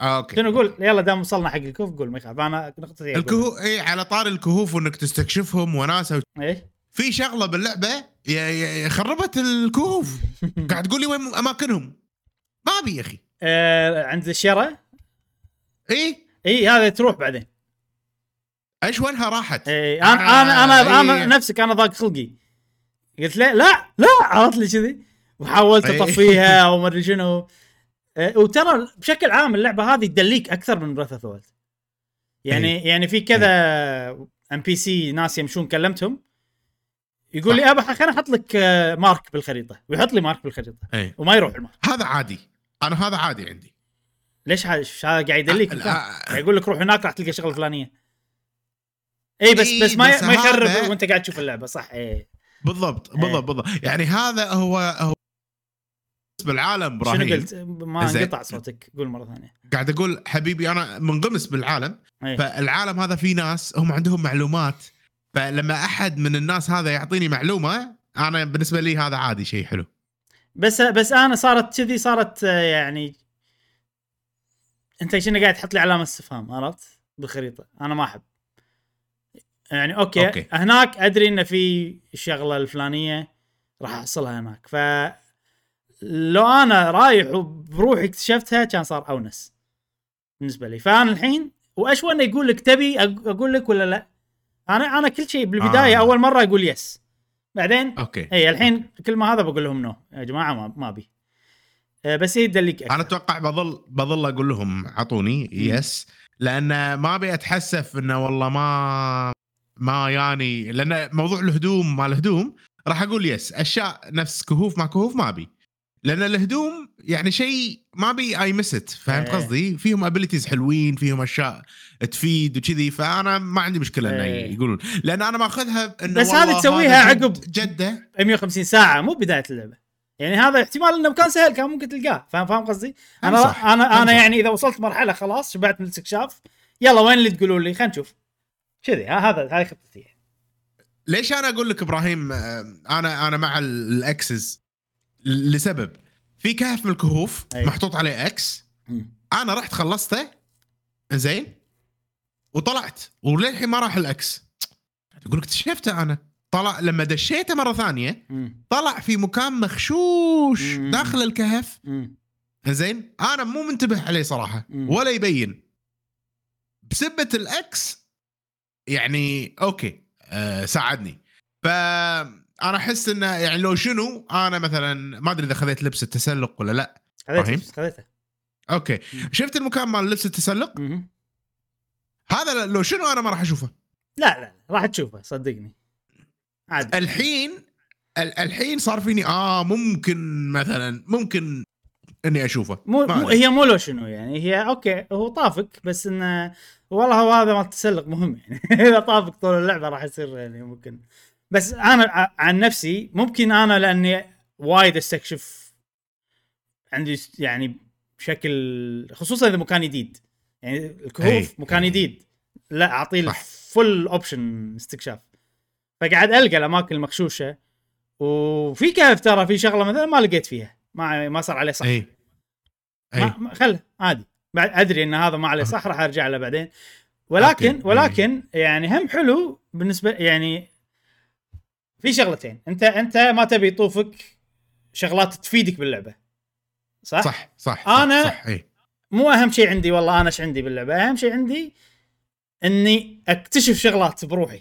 آه أوكي. شنو أقول؟ يلا دام وصلنا حق الكهوف قول ما يخالف أنا نقطتي. الكهوف اي على طار الكهوف وإنك تستكشفهم وناسة. و... إيه؟ في شغلة باللعبة يا- يا- خربت الكهوف. *laughs* قاعد تقول لي وين أماكنهم؟ ما أبي يا أخي. آه عند ال shrine إي؟ إي هذا تروح بعدين. إيش وينها راحت؟ إيه أنا أنا أنا, أنا إيه. نفسك أنا ضاق خلقي. قلت له لا لا عرفت لي كذي؟ وحاولت إيه. أطفيها *laughs* أو ما أدري شنو. إيه، وترى بشكل عام اللعبة هذه تدليك أكثر من Breath of يعني يعني في كذا NPC ناس يمشون كلمتهم. يقول. لي أبا خليني أحط لك آه، mark بالخريطة. ويحط لي mark بالخريطة. إي. وما يروح ال mark هذا عادي. أنا هذا عادي عندي. ليش هذا قاعد يدليك؟ قاعد يقول لك روح هناك راح تلقى شغلة فلانية. اي بس إي، بس ما بس ما يخرب هذا- وأنت قاعد تشوف اللعبة صح؟ اي بالضبط إيه. بالضبط بالضبط. يعني هذا هو هو بالعالم شنو إبراهيم. قلت؟ ما. انقطع صوتك. قول مرة ثانية. قاعد أقول حبيبي أنا منغمس بالعالم أي. فالعالم هذا فيه ناس هم عندهم معلومات. فلما أحد من الناس هذا يعطيني معلومة أنا بالنسبة لي هذا عادي شيء حلو. بس بس أنا صارت كذي صارت آه، يعني انت شنو قاعد تحط لي علامة استفهام عرفت؟ بالخريطة. أنا ما أحب. يعني okay, okay. okay هناك أدري إن في الشغله الفلانية راح أحصلها هناك. ف لو أنا رايح وبروحي اكتشفتها كان صار أونس بالنسبة لي. فأنا الحين وأشوى إنه يقول لك تبي أقول لك ولا لا؟ أنا أنا كل شيء بالبداية آه. أول مرة أقول yes بعدين؟ okay. اي الحين كل ما هذا بقول لهم no يا جماعة ما, ما أبي. بس هي تدليك أنا أتوقع بظل بظل أقول لهم اعطوني yes لأن ما أبي أتحسف إنه والله ما ما يعني لأن موضوع الهدوم مال الهدوم راح أقول yes أشياء نفس كهوف مع كهوف ما أبي. لأن الهدوم يعني شيء ما أبي a must فهمت إيه. قصدي؟ فيهم abilities حلوين فيهم أشياء تفيد وكذي فأنا ما عندي مشكلة إنه إيه. يقولون. لأن أنا ماخذها إنه بس هذه تسويها عقب. جدة. 150 ساعة مو بداية اللعبة. يعني هذا احتمال إنه مكان سهل كان ممكن تلقاه. فاهم فاهم قصدي؟ أنا أمزح. أنا أنا. يعني إذا وصلت مرحلة خلاص شبعت من الاستكشاف يلا وين اللي تقولون لي؟ خلينا نشوف. كذي. هذا هذه خطتي. ليش أنا أقول لك إبراهيم آه، أنا أنا مع ال- ال Xs لسبب. في كهف من الكهوف أي. محطوط عليه X. أنا رحت خلصته. زين وطلعت. وللحين ما راح ال X. أقول لك اكتشفته أنا. طلع لما دشيته مرة ثانية. طلع في مكان مخشوش. داخل الكهف. زين أنا مو منتبه عليه صراحة. ولا يبين بسبة ال X يعني okay آه ساعدني فانا أحس إنه يعني لو شنو أنا مثلا ما أدري إذا خذيت لبس التسلق ولا لا؟ خذيته خذيته okay مم. شفت المكان مال لبس التسلق مم. هذا لو شنو أنا ما راح أشوفه لا لا راح تشوفه صدقني عادي الحين ال- الحين صار فيني آه ممكن مثلا ممكن إني أشوفه مو, ما مو. هي مو لو شنو يعني هي okay هو طافك بس إنه والله هو هذا مال التسلق مهم يعني *laughs* إذا طافك طول اللعبة راح يصير يعني ممكن بس أنا عن نفسي ممكن أنا لأني وايد أستكشف عندي يعني بشكل خصوصا إذا مكان جديد يعني الكهوف أي. مكان. جديد لا أعطيه. ال full option استكشاف فقاعد ألقى الأماكن المغشوشة وفي كهف ترى في شغلة مثلا ما لقيت فيها ما ما صار عليه صح اي ما اي ما- خله عادي. بعد أدري إن هذا ما عليه صح راح ارجع له بعدين. ولكن okay. ولكن يعني هم حلو بالنسبة يعني في شغلتين. انت أنت ما تبي يطوفك شغلات تفيدك باللعبة. صح؟ صح صح أنا- صح, صح اي مو أهم شيء عندي والله أنا إيش عندي باللعبة؟ أهم شيء عندي إني أكتشف شغلات بروحي.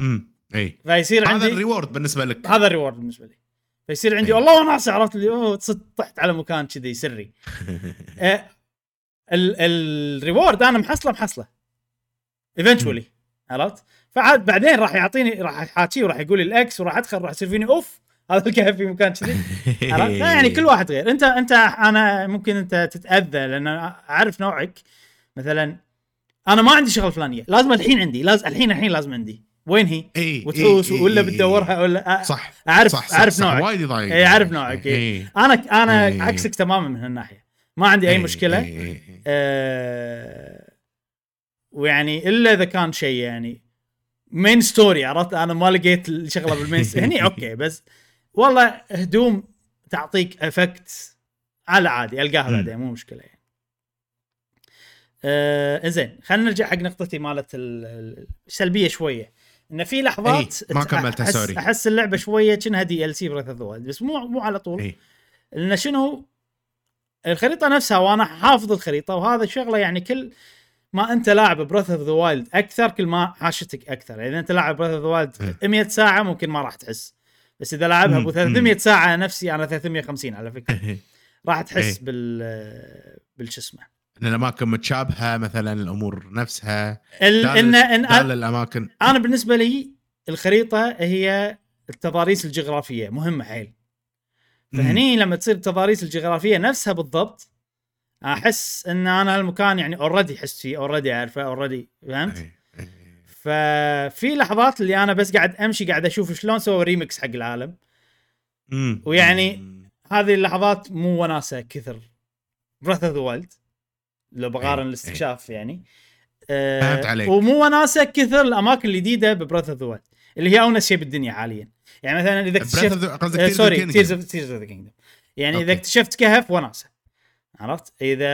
امم إي. فيصير هذا عندي ال reward بالنسبة لك. هذا ال reward بالنسبة لي. فيصير عندي. والله وناس عرفت اللي أوه طحت على مكان كذي سري. *laughs* آه، ال- ال reward أنا محصله محصله. eventually عرفت؟ فعاد بعدين راح يعطيني راح احاكيه وراح يقول لي ال X وراح أدخل راح يصير فيني أوف هذا الكهف في مكان كذي. *laughs* عرفت؟ يعني كل واحد غير. أنت أنت أنا ممكن أنت تتأذى لأن أعرف نوعك. مثلا أنا ما عندي شغله فلانية. لازم الحين عندي لازم الحين الحين لازم عندي. وين هي؟ اي وتحوس إي، ولا إي، بتدورها ولا صح اعرف صح صح أعرف صح نوعك وايد يضايق إي، أعرف نوعك، إي. اي أنا أنا إي. عكسك تماما من هالناحيه ما عندي أي إي، مشكلة إي، إي. آه ويعني إلا إذا كان شيء يعني main story عرفت أنا ما لقيت الشغلة بال main. هني *laughs* okay بس والله هدوم تعطيك effect على عادي ألقاها. بعدين مو مشكلة يعني. آه زين خلينا نرجع حق نقطتي مالت ال- ال- السلبية شوية إن في لحظات إي، ما كملتها، أحس sorry. أحس اللعبة شوية كأنها DLC Breath of بس مو مو على طول إي. لأن شنو الخريطة نفسها وأنا حافظ الخريطة وهذا شغلة يعني كل ما أنت لاعب Breath of the Wild أكثر كل ما حاشتك أكثر يعني إذا أنت لاعب Breath of the Wild إيه. 100 ساعة ممكن ما راح تحس بس إذا لاعبها مم، أبو مم. 300 ساعة نفسي أنا 350 على فكرة *laughs* راح تحس إيه. بال بالش اسمه إن الأماكن متشابهة مثلا الأمور نفسها ال- ان إن الأماكن أنا بالنسبة لي الخريطة هي التضاريس الجغرافية مهمة حيل فهني لما تصير التضاريس الجغرافية نفسها بالضبط أحس إن أنا هالمكان يعني already احس فيه already أعرفه already فهمت؟ إيه، إيه. ففي لحظات اللي أنا بس قاعد أمشي قاعد أشوف شلون سووا ريمكس حق العالم. ويعني-. هذه اللحظات مو وناسة كثر Breath of the Wild لو بقارن إيه، الاستكشاف يعني. فهمت عليك. ومو وناسه كثر الأماكن الجديدة ب Breath of the اللي هي أونس شيء بالدنيا حاليا. يعني مثلا إذا اكتشفت آه، sorry. Tears of the Kingdom يعني إذا. اكتشفت كهف وناسه عرفت؟ إذا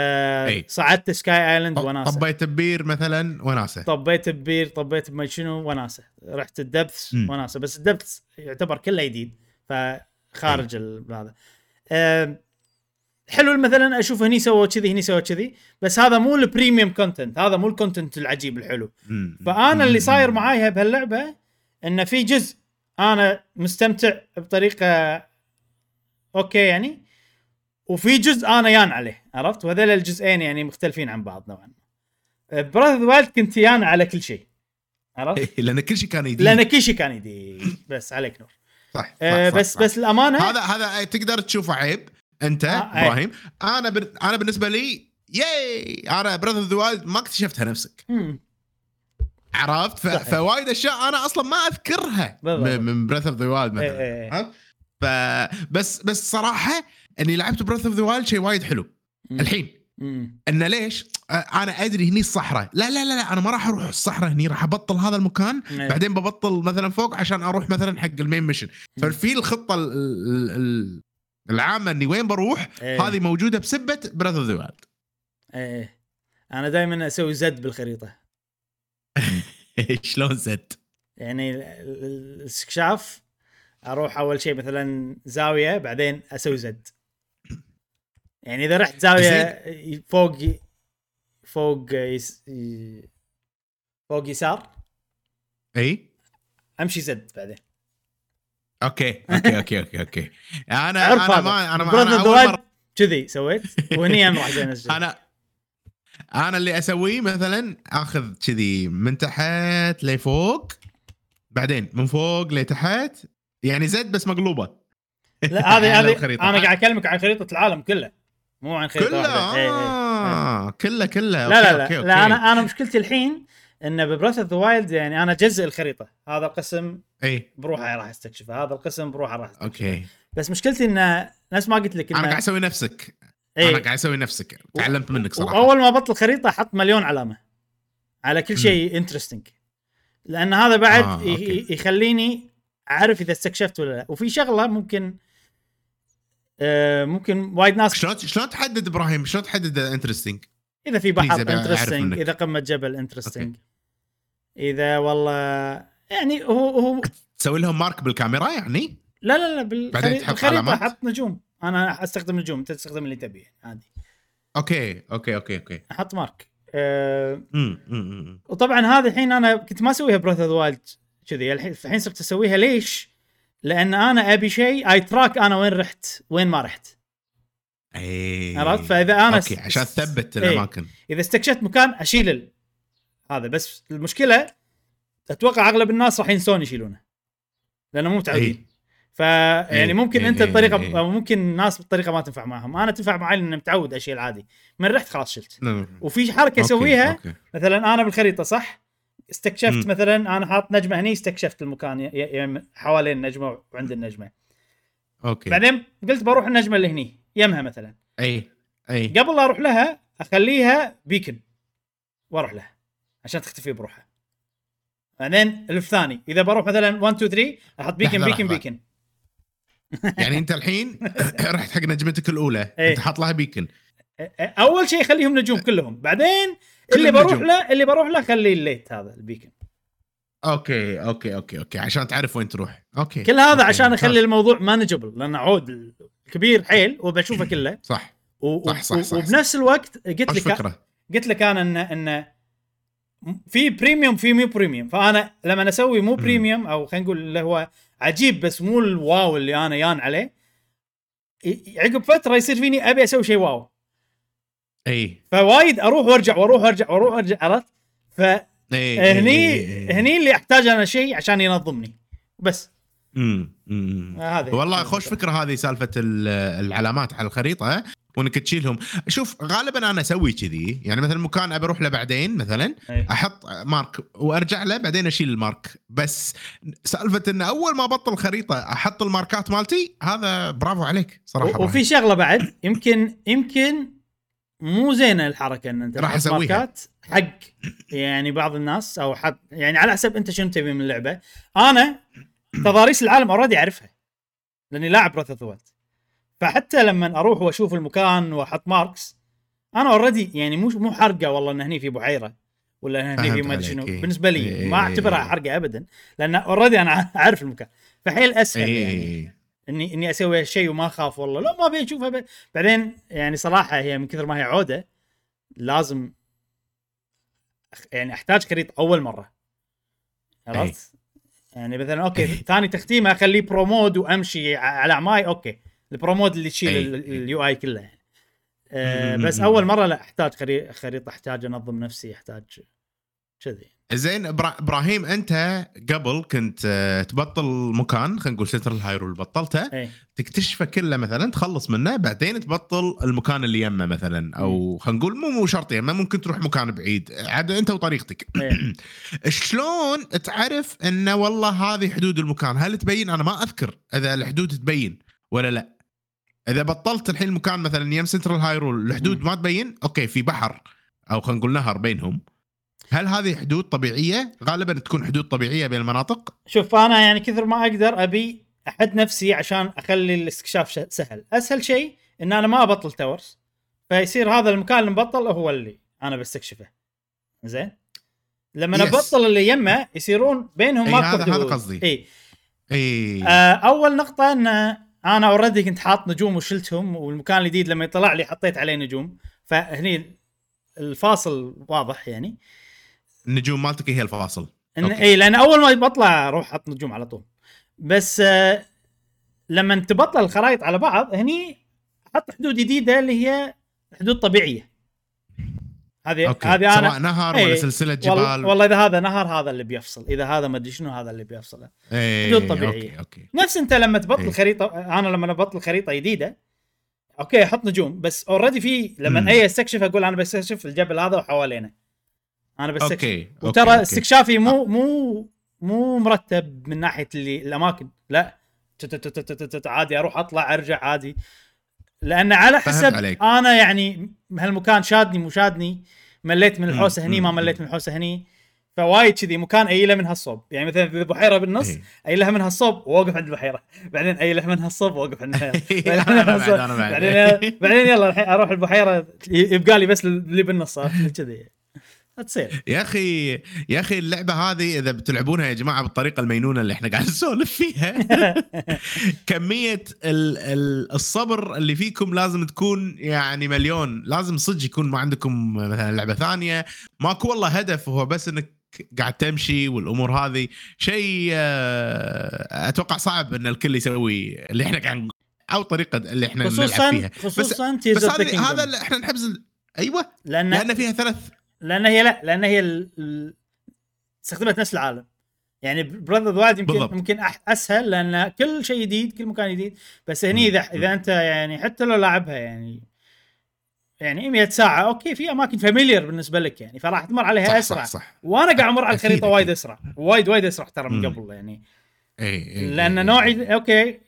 أي. صعدت sky island وناسه طبيت ببير مثلا وناسه طبيت ببير طبيت بما شنو وناسه رحت ال Depths. وناسه بس ال Depths يعتبر كله جديد فخارج هذا. آم، حلو مثلا أشوف هني سووا كذي هني سووا كذي بس هذا مو ال premium content هذا مو ال content العجيب الحلو. فأنا اللي. صاير معاي بهاللعبه انه في جزء أنا مستمتع بطريقة okay يعني وفي جزء أنا يان عليه عرفت وهذول الجزئين يعني مختلفين عن بعض نوعا ما Breath Wild كنت يان على كل شيء عرفت إيه، لأن كل شيء كان جديد لأن كل شيء كان يدي بس عليك نور صح, صح, آه صح بس صح. بس الأمانة هذا هذا تقدر تشوفه عيب انت آه، أي. إبراهيم أنا بن... أنا بالنسبة لي ياي أنا Breath of the Wild ما اكتشفتها نفسك مم. عرفت ف... فوايد أشياء أنا أصلا ما أذكرها بالضبط. من Breath of the Wild إيه، مثلا إيه، إيه. ف بس بس صراحة إني لعبت Breath of the Wild شيء وايد حلو مم. الحين مم. انه ليش؟ آه، أنا أدري هني الصحراء لا لا لا لا أنا ما راح أروح الصحراء هني راح أبطل هذا المكان إيه. بعدين ببطل مثلا فوق عشان أروح مثلا حق ال main mission ففي الخطة ال- ال- ال- العامة إني وين بروح إيه. هذه موجودة بسبة Breath of the Wild إيه. أنا دائما أسوي Z بالخريطة. *laughs* شلون Z؟ يعني ال- ال- الاستكشاف أروح أول شيء مثلا زاوية بعدين أسوي Z يعني إذا رحت زاوية فوق فوق يس فوق يسار إي. أمشي Z بعدين. okay okay okay okay okay. أنا أنا ما أنا ما أنا أول كذي سويت وهني أنا راح أنا أنا اللي أسويه مثلا أخذ كذي من تحت لفوق بعدين من فوق لتحت يعني Z بس مقلوبة. لا هذه *laughs* هذه. أنا قاعد أكلمك عن خريطة العالم كله مو عن خريطة كله؟ واحدة. إيه، إيه. آه كله كله. لا لا okay، لا, okay، لا okay. أنا أنا مشكلتي الحين إن ب Breath of the Wild يعني أنا اجزء الخريطة. هذا القسم إي. بروحه راح أستكشفه. هذا القسم بروحه راح أستكشفه. okay. بس مشكلتي انه نفس ما قلت لك أنا قاعد انه أسوي نفسك. إيه. أنا قاعد أسوي نفسك. تعلمت منك صراحة. وأول ما بطل خريطه أحط مليون علامة على كل شيء interesting لأن هذا بعد آه، okay. يخليني أعرف إذا استكشفت ولا لا. وفي شغلة ممكن آه ممكن وايد ناس شلون شلون تحدد إبراهيم؟ شلون تحدد انترستنج إذا في بحر انترستنج. إذا قمة جبل interesting إذا والله يعني هو هو تسوي لهم mark بالكاميرا يعني لا لا لا بعدين بالخريطه تحط علامات؟ أحط نجوم أنا أستخدم نجوم أنت تستخدم اللي تبيه عادي okay okay okay okay أحط mark أه. وطبعا هذه الحين أنا كنت ما أسويها Breath of Wild كذي الحين الحين صرت أسويها ليش؟ لأن أنا أبي شيء I track أنا وين رحت وين ما رحت إيه عرفت؟ فإذا أنا okay عشان تثبت إيه. الأماكن إذا استكشفت مكان أشيل. هذا. بس المشكلة أتوقع أغلب الناس راح ينسون يشيلونه. لأنه مو متعودين. إيه، ممكن إيه، أنت إيه، بطريقة إيه. أو ممكن الناس بطريقة ما تنفع معهم أنا تنفع معي لأن متعود أشيل عادي. من رحت خلاص شلت. وفي حركة أسويها. مثلا أنا بالخريطة صح؟ استكشفت مم. مثلا أنا حاط نجمة هني استكشفت المكان حوالين النجمه وعند النجمة. أوكي. بعدين قلت بروح النجمة اللي هني يمها مثلا. أي أي. قبل لا أروح لها أخليها بيكن وأروح لها. عشان تختفي بروحها بعدين الف ثاني. إذا بروح مثلا 1 2 3 أحط بيكن بيكن. بيكن يعني أنت الحين *laughs* رحت حق نجمتك الأولى. إيه. أنت حاط لها beacon أول شيء خليهم نجوم كلهم. بعدين اللي بروح نجوم. له اللي بروح له خليه الليت هذا البيكن أوكي أوكي أوكي أوكي. عشان تعرف وين تروح. okay. كل هذا okay، عشان. أخلي الموضوع manageable لأن عود كبير حيل وبشوفه *clears throat* كله. صح. و- صح، صح، و- صح، وبنفس الوقت قلت لك قلت لك أنا ان إن في premium في مو premium فأنا لما أسوي مو premium أو خلينا نقول اللي هو عجيب بس مو ال wow اللي أنا يان عليه عقب فترة يصير فيني أبي أسوي شيء wow. إي. فوايد أروح وأرجع وأروح وأرجع وأروح وأرجع عرفت؟ ف هني إيه. هني اللي أحتاج أنا شيء عشان ينظمني. بس. مم، مم. آه، هذه. والله خوش فكرة هذه سالفة ال- العلامات على الخريطة وإنك تشيلهم. شوف غالبا أنا أسوي كذي. يعني مثلا مكان أبي أروح له بعدين مثلا إيه. أحط mark وأرجع له بعدين أشيل ال mark. بس سالفة إن أول ما أبطل الخريطه أحط ال mark ات مالتي هذا برافو عليك صراحة. وفي شغلة بعد يمكن يمكن مو زينة الحركة إن أنت راح تحط أسويها. mark ات حق يعني بعض الناس أو حد يعني على حسب أنت شنو تبي من اللعبة. أنا تضاريس العالم already اعرفها لأني لاعب Breath of فحتى لما أروح وأشوف المكان وأحط marks أنا already يعني مو مو حرقة والله إن هني في بحيره ولا هني في ما أدري شنو. إيه. بالنسبة لي إيه. ما أعتبرها حرقة ابدا لأن already أنا *laughs* اعرف المكان. فحيل أسهل يعني اي اني إني أسوي هالشيء وما أخاف والله. لا ما أبي أشوفها ب... بعدين يعني صراحة هي من كثر ما هي عودة لازم يعني أحتاج خريطه أول مرة. عرفت؟ يعني مثلا okay أي. ثاني تختيمه أخليه pro mode وأمشي على عماي okay ال pro mode اللي. تشيل ال UI كله يعني. مم. بس أول مرة لا أحتاج خري- خريطة أحتاج أنظم نفسي أحتاج كذي زين إبرا- إبراهيم أنت قبل كنت آه، تبطل مكان خلينا نقول Central Hyrule بطلته. تكتشفه كله مثلا تخلص منه بعدين تبطل المكان اللي يمه مثلا. أو خلينا نقول مو مو شرط يمه ممكن تروح مكان بعيد. عاد أنت وطريقتك. *clears throat* شلون تعرف إنه والله هذه حدود المكان؟ هل تبين؟ أنا ما أذكر إذا الحدود تبين ولا لا. إذا بطلت الحين المكان مثلا يم Central Hyrule الحدود. ما تبين okay في بحر أو خلينا نقول نهر بينهم. هل هذه حدود طبيعية؟ غالبا تكون حدود طبيعية بين المناطق. شوف أنا يعني كثر ما أقدر أبي أحد نفسي عشان أخلي الاستكشاف سهل. أسهل شيء إن أنا ما أبطل towers فيصير هذا المكان اللي مبطل هو اللي أنا بستكشفه. زين؟ لما Yes. أبطل اللي يمه يصيرون بينهم ماكو هذا- هذا. قصدي. إي. إي. آه أول نقطة إن أنا already كنت حاط نجوم وشلتهم والمكان الجديد لما يطلع لي حطيت عليه نجوم. فهني الفاصل واضح يعني. النجوم مالتك هي الفاصل إن okay. إي لأن أول ما بطلع أروح أحط نجوم على طول بس آه لما تبطل الخرائط على بعض هني أحط حدود جديدة اللي هي حدود طبيعية هذه okay هذه سواء أنا نهر إي. ولا سلسلة والله, جبال والله إذا هذا نهر هذا اللي بيفصل إذا هذا ما أدري شنو هذا اللي بيفصله إي، حدود طبيعية. أوكي أوكي نفس أنت لما تبطل إيه. خريطة أنا لما ابطل خريطة جديدة okay أحط نجوم بس already في. لما أي أستكشف أقول أنا بستكشف الجبل هذا وحوالينه أنا بستكشف okay وترى okay. استكشافي مو مو مو مرتب من ناحية اللي الأماكن لا عادي أروح أطلع أرجع عادي لأن على حسب عليك. أنا يعني هالمكان شادني مو شادني مليت من الحوسة. هني ما. مليت من الحوسة هني فوايد كذي مكان ايله من هالصوب يعني مثلا إذا بحيرة بالنص. ايلها من هالصوب وأوقف عند البحيرة بعدين ايله من هالصوب وأوقف عند البحيرة *laughs* بعدين. بعدين يلا الحين أروح البحيرة يبقى لي بس اللي بالنص كذي تصير. يا أخي يا أخي اللعبة هذه إذا بتلعبونها يا جماعة بالطريقة المينونة اللي إحنا قاعد نسولف فيها. *laughs* كمية ال ال الصبر اللي فيكم لازم تكون يعني مليون. لازم صدق يكون ما عندكم مثلا لعبة ثانية. ماكو والله هدف هو بس إنك قاعد تمشي والأمور هذه. شيء آه، أتوقع صعب إن الكل يسوي اللي إحنا قاعد أو طريقة اللي إحنا نلعب خصوصا فيها. خصوصا بس ذا هذا إحنا نحبز أيوه. لأن لأن فيها ثلاث لأن هي لا لأن هي ال... استخدمت نفس العالم يعني براذر وايد يمكن بالضبط. يمكن. أسهل لأن كل شيء جديد كل مكان جديد بس هني مم. إذا إذا أنت يعني حتى لو لاعبها يعني يعني 100 ساعة okay في أماكن familiar بالنسبة لك يعني فراح تمر عليها صح أسرع صح صح وأنا قاعد أمر على الخريطة وايد. أسرع وايد وايد أسرع ترى من. قبل يعني إي إي لأن. نوعي okay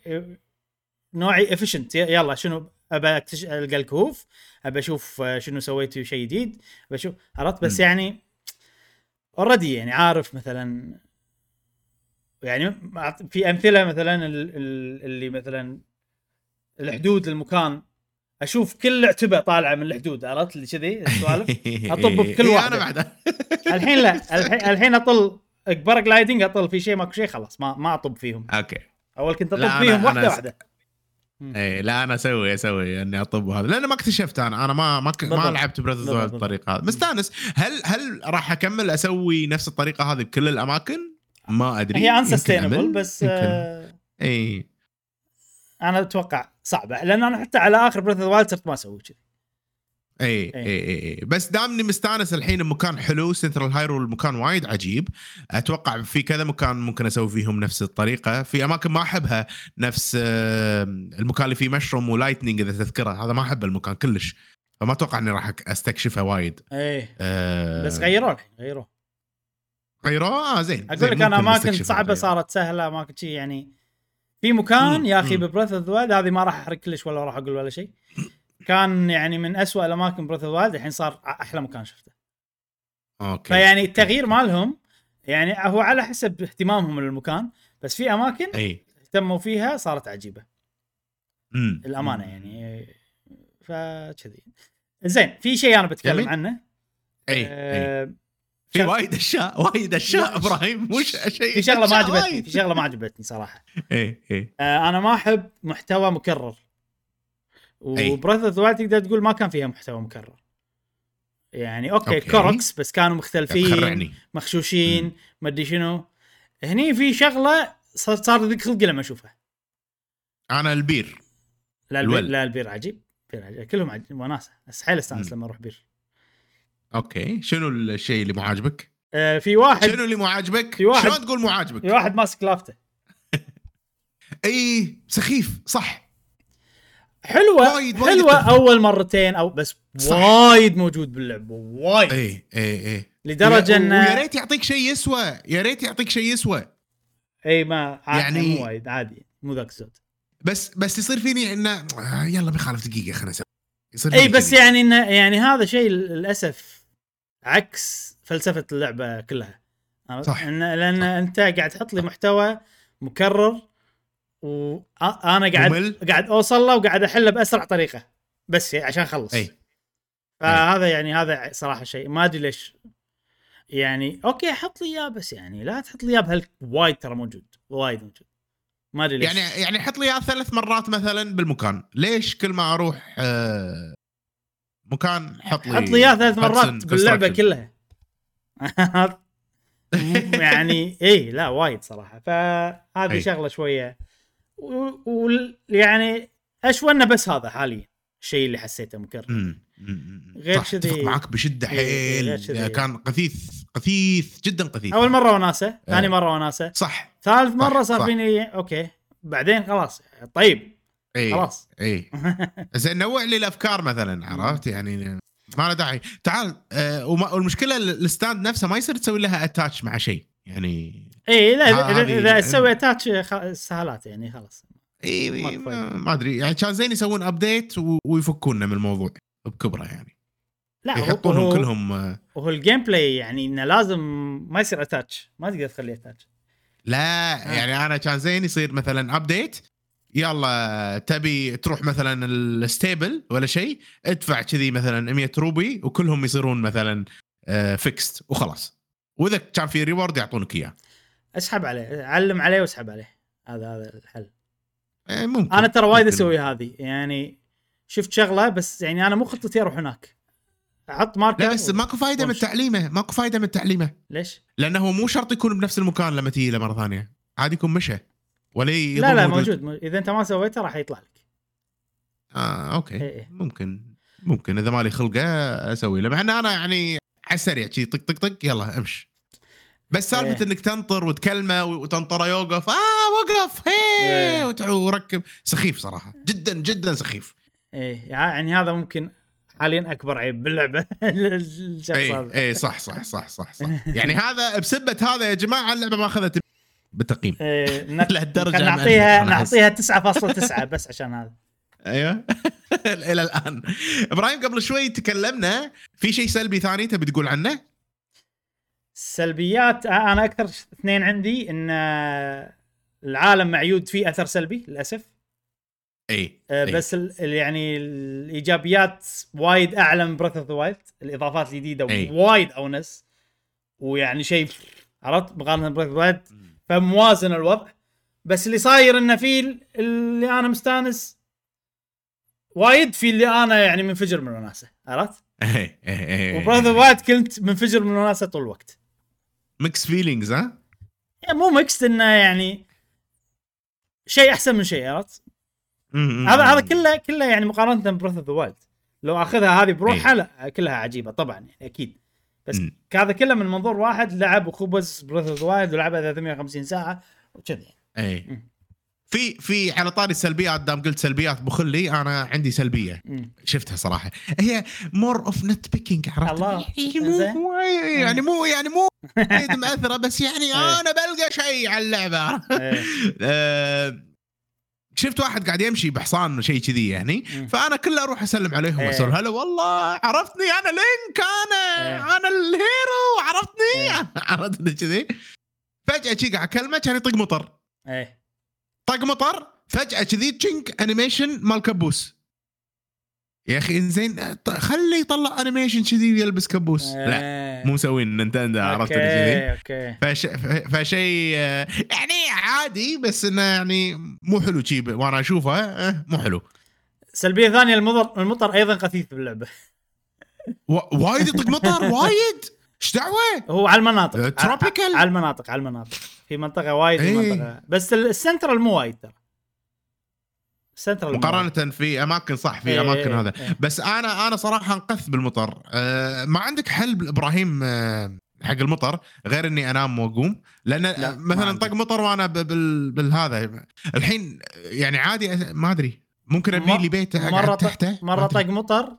نوعي efficient يلا شنو أبى. ألقى الكهوف ابى أشوف آه، شنو سويت شيء جديد. بشوف عرفت؟ بس مم. يعني already يعني عارف مثلا يعني في أمثلة مثلا ال- ال- اللي مثلا الحدود المكان أشوف كل عتبة طالعة من الحدود عرفت؟ اللي كذي السوالف. *laughs* أطب بكل إي، واحدة. أنا *laughs* الحين لا الحين الحين أطل paragliding أطل في شيء ماكو شيء خلاص ما ما أطب فيهم. okay. أول كنت أطب فيهم واحدة واحدة. اي لا أنا أسوي أسوي إني اطب هذا. لأن ما اكتشفت أنا. أنا ما ما, ك... ما. لعبت Breath بالضبط. بالطريقة هذه مستأنس. هل هل راح أكمل أسوي نفس الطريقة هذه بكل الأماكن؟ ما أدري. هي unsustainable بس. آه اي أنا أتوقع صعبة. لأن أنا حتى على آخر Breath of ما أسوي كذي اي إيه. اي اي اي بس دامني مستانس الحين المكان حلو Central Hyrule المكان وايد عجيب. أتوقع في كذا مكان ممكن أسوي فيهم نفس الطريقة. في أماكن ما أحبها نفس المكان اللي فيه مشروم و lightning إذا تذكره. هذا ما أحب المكان كلش. فما أتوقع إني راح استكشفها وايد. إيه. آه، بس غيروه الحين غيروه. غيروه؟ آه زين. أقول لك أنا أماكن صعبة. صارت سهلة أماكن شيء يعني. في مكان مم، يا أخي. ب Breath of هذه ما راح أحرق كلش ولا راح أقول ولا شيء كان يعني من أسوأ الأماكن Breath of Wild الحين صار أحلى مكان شفته. أوكي. فيعني التغيير مالهم يعني هو على حسب اهتمامهم للمكان بس في أماكن أي. اهتموا فيها صارت عجيبة. مم. الامانه يعني. فكذي زين في شيء أنا بتكلم جميل. عنه؟ أي أي. آه، في وايد أشياء وايد أشياء إبراهيم مش شيء في شغلة ما عجبتني. في شغلة ما عجبتني صراحة. *laughs* أي أي. آه، أنا ما أحب محتوى مكرر. و Breath of the تقدر تقول ما كان فيها محتوى مكرر. يعني okay, okay. Koroks بس كانوا مختلفين مخشوشين ما أدري شنو. هني في شغلة صار صار ذيك خلقي لما أشوفها. أنا البير. لا البير الول. لا البير عجيب. بير عجيب. كلهم عجيب. وناسة. بس حيل أستانس. لما أروح بير. okay. شنو الشيء اللي مو عاجبك؟ آه، في واحد شنو اللي مو عاجبك؟ في واحد- شلون تقول مو عاجبك؟ في واحد ماسك لافته *laughs* اي سخيف. صح. حلوة وايد- وايد حلوة يتفق. أول مرتين أو بس صح. وايد موجود باللعبة وايد اي اي اي لدرجة إنه ويا ريت يعطيك شيء يسوى يا ريت يعطيك شيء يسوى إي ما يعني يعني- مو وايد عادي مو ذاك الزود بس بس يصير فيني إنه آه، يلا بيخالف دقيقة نسوي يصير إي بس كذي. يعني إنه يعني هذا شيء للأسف عكس فلسفة اللعبة كلها؟ صح. إن لأن أنت قاعد تحط لي محتوى مكرر وأنا قاعد ممل. قاعد أوصل له وقاعد أحله بأسرع طريقة. بس عشان أخلص. أي. فهذا يعني هذا صراحة شيء. ما أدري ليش. يعني okay حط لي إياه بس يعني لا تحط لي إياه بهال وايد ترى موجود. وايد موجود. ما أدري ليش. يعني يعني حط لي إياه ثلاث مرات مثلا بالمكان. ليش كل ما أروح آه، مكان حط لي حط لي إياه ثلاث مرات باللعبة. كلها. *laughs* يعني اي لا وايد صراحة. فهذه. شغلة شوية ويعني اشوى انه بس هذا حاليا الشيء اللي حسيته مكرر. غير كذي- أتفق معك بشدة إيه، إيه، حيل. كان قثيث قثيث جدا قثيث. أول مرة وناسة ثاني إيه. مرة وناسة. صح. ثالث مرة صار. فيني okay. بعدين خلاص. طيب. اي خلاص. *laughs* اي زين نوع لي الأفكار مثلا عرفت؟ يعني ما له داعي. تعال آه والمشكلة ال- ال stand نفسه ما يصير تسوي لها attach مع شيء. يعني اي لا اذا تسوي attach سهالات يعني خلاص. إي ما أدري. يعني كان زين يسوون update ويفكونا من الموضوع بكبره يعني. لا هو- يحطونهم هو- كلهم آه، وهو ال gameplay يعني إنه لازم ما يصير attach ما تقدر تخليه attach لا يعني أنا كان زين يصير مثلا update يلا تبي تروح مثلا ال stable ولا شيء ادفع كذي مثلا 100 روبي وكلهم يصيرون مثلا fixed وخلاص. وإذا كان في reward يعطونك إياه. اسحب عليه علم عليه واسحب عليه. هذا هذا الحل. آه، ممكن. أنا ترى وايد. أسوي هذه. يعني شفت شغلة بس يعني أنا مو خطتي أروح هناك. أحط marker لا بس ماكو فايدة من. تعليمه. ماكو فايدة من تعليمه. ليش؟ لأنه مو شرط يكون بنفس المكان لما تيجي له مرة ثانية. عادي يكون مشى. ولا لا لا موجود. موجود إذا أنت ما سويته راح يطلع لك. آه okay. إيه إيه. ممكن. ممكن. إذا مالي خلقة أسوي له. مع إن أنا يعني على السريع شي طق طق طق يلا امش بس سالفة إيه. إنك تنطر وتكلمه وتنطره يوقف. آه وقف. هي إيه. وركب. سخيف صراحة. جدا جدا سخيف. إيه يعني هذا ممكن حاليا أكبر عيب باللعبة. *laughs* الشخص اي هذا. اي صح صح صح صح صح. يعني هذا بسبة هذا يا جماعة اللعبة ما أخذت بالتقييم. إيه *laughs* كان أنا نعطيها. نعطيها 9.9 بس عشان هذا. أيوه. *laughs* إلى الآن. إبراهيم قبل شوي تكلمنا في شيء سلبي ثاني تبي تقول عنه؟ السلبيات آه، أنا أكثر اثنين عندي إن آه، العالم معيود فيه أثر سلبي للأسف. إي آه،. بس ال- يعني الإيجابيات وايد أعلى من Breath of the Wild الإضافات الجديدة أي. وايد أونس. ويعني شيء عرفت؟ مقارنة Breath of Wild فموازن الوضع. بس اللي صاير إنه في ال- اللي أنا مستانس وايد في اللي أنا يعني منفجر من الوناسه عرفت؟ *laughs* إي إي إي وبريث اوف وايلد كنت منفجر من الوناسه طول الوقت. mixed feelings ها؟ يعني مو mixed إنه يعني شيء أحسن من شيء عرفت؟ هذا. هذا كله كله يعني مقارنة ب Breath of the Wild لو أخذها هذه بروحها إيه. لا كلها عجيبة طبعا يعني أكيد بس. هذا كله من منظور واحد لعب وخبز Breath of Wild ولعبها 350 ساعة وكذي اي مم. في في على طاري السلبيات دام قلت سلبيات بخلي أنا عندي سلبية مم. شفتها صراحة هي more of nitpicking عرفت الله. يعني مو يعني مو يعني مو *laughs* مأثرة بس يعني إيه. أنا بلقى شيء على اللعبة إيه. *laughs* آه، شفت واحد قاعد يمشي بحصان شيء كذي يعني. فأنا كله أروح أسلم عليهم إيه. وأسولف هلا والله عرفتني أنا Link أنا. أنا ال hero عرفتني. *laughs* عرفتني كذي فجأة شي قاعد أكلمه كان يطق مطر إيه طق مطر فجأة كذي تشنك animation مال كبوس يا أخي إنزين خليه يطلع animation كذي يلبس كبوس لا إيه. مو مسوين Nintendo عرفت okay okay. فش... فشيء آه، يعني عادي بس إنه يعني مو حلو شي وأنا أشوفه آه، مو حلو. سلبية ثانية المطر المطر أيضا خفيف باللعبه و... وايد يطق مطر *laughs* وايد! إيش دعوة؟ هو على المناطق tropical. على المناطق على المناطق في منطقة وايد في إيه. منطقة بس ال- السنترال مو وايد ترى السنترال مو وايد. مقارنة في أماكن صح في إيه، أماكن إيه، هذا إيه. بس أنا أنا صراحة انقذ بالمطر أه ما عندك حل إبراهيم أه حق المطر غير إني أنام وأقوم لأن لا، مثلا. طق مطر وأنا ب- بال... بالهذا الحين يعني عادي ما أدري ممكن ابني لي بيت أقعد طق تحته أدري. طق مطر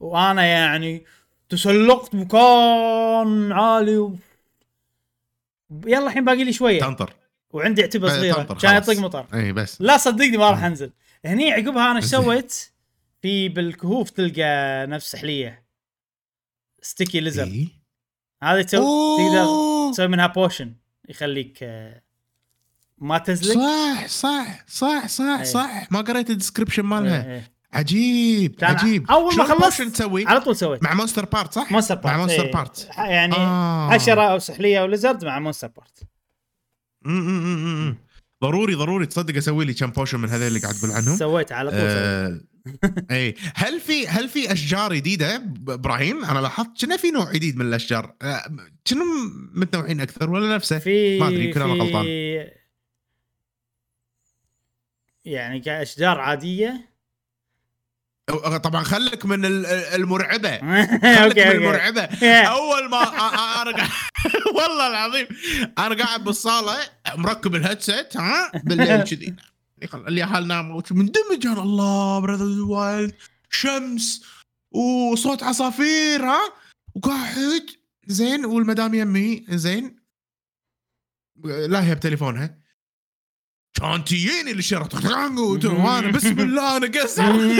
وأنا يعني تسلقت مكان عالي و... يلا الحين باقي لي شوية تنطر وعندي عتبه صغيره كان. يطق مطر اي بس لا صدقني ما راح أنزل هني عقبها أنا إيش. سويت؟ في بالكهوف تلقى نفس سحليه sticky lizard إيه؟ هذه تسوي تقدر. تسوي منها potion يخليك آه، ما تزلق صح صح صح صح إيه. صح ما قريت ال description مالها إيه، إيه. عجيب كان عجيب. أول ما خلصت تسوي على طول سويت. مع monster part صح؟ monster part مع monster إيه. part يعني آه. حشرة أو سحلية أو lizard مع monster part م- م- م- م. ضروري ضروري. تصدق أسوي لي كم potion من هذول اللي قاعد تقول عنهم؟ سويت على طول. آه، اي هل في هل في أشجار جديدة؟ إبراهيم أنا لاحظت كنا في نوع جديد من الأشجار. آه، كنا متنوعين أكثر ولا نفسه؟ في ما أدري، يمكن في- غلطان. يعني كأشجار عادية طبعا خلك من ال- المرعبة. *laughs* خلك من المرعبة. أول ما أنا قاعد *laughs* والله العظيم. أنا قاعد بالصالة مركب ال headset ها بالليل *laughs* كذي. اليهال ناموا مندمج أنا ألعب Breath of the Wild شمس وصوت عصافير ها. وقاعد. زين والمدام يمي زين. لاهيه بتليفونها. كان تجيني الشيرة وأنا بسم الله أنا قسم *laughs*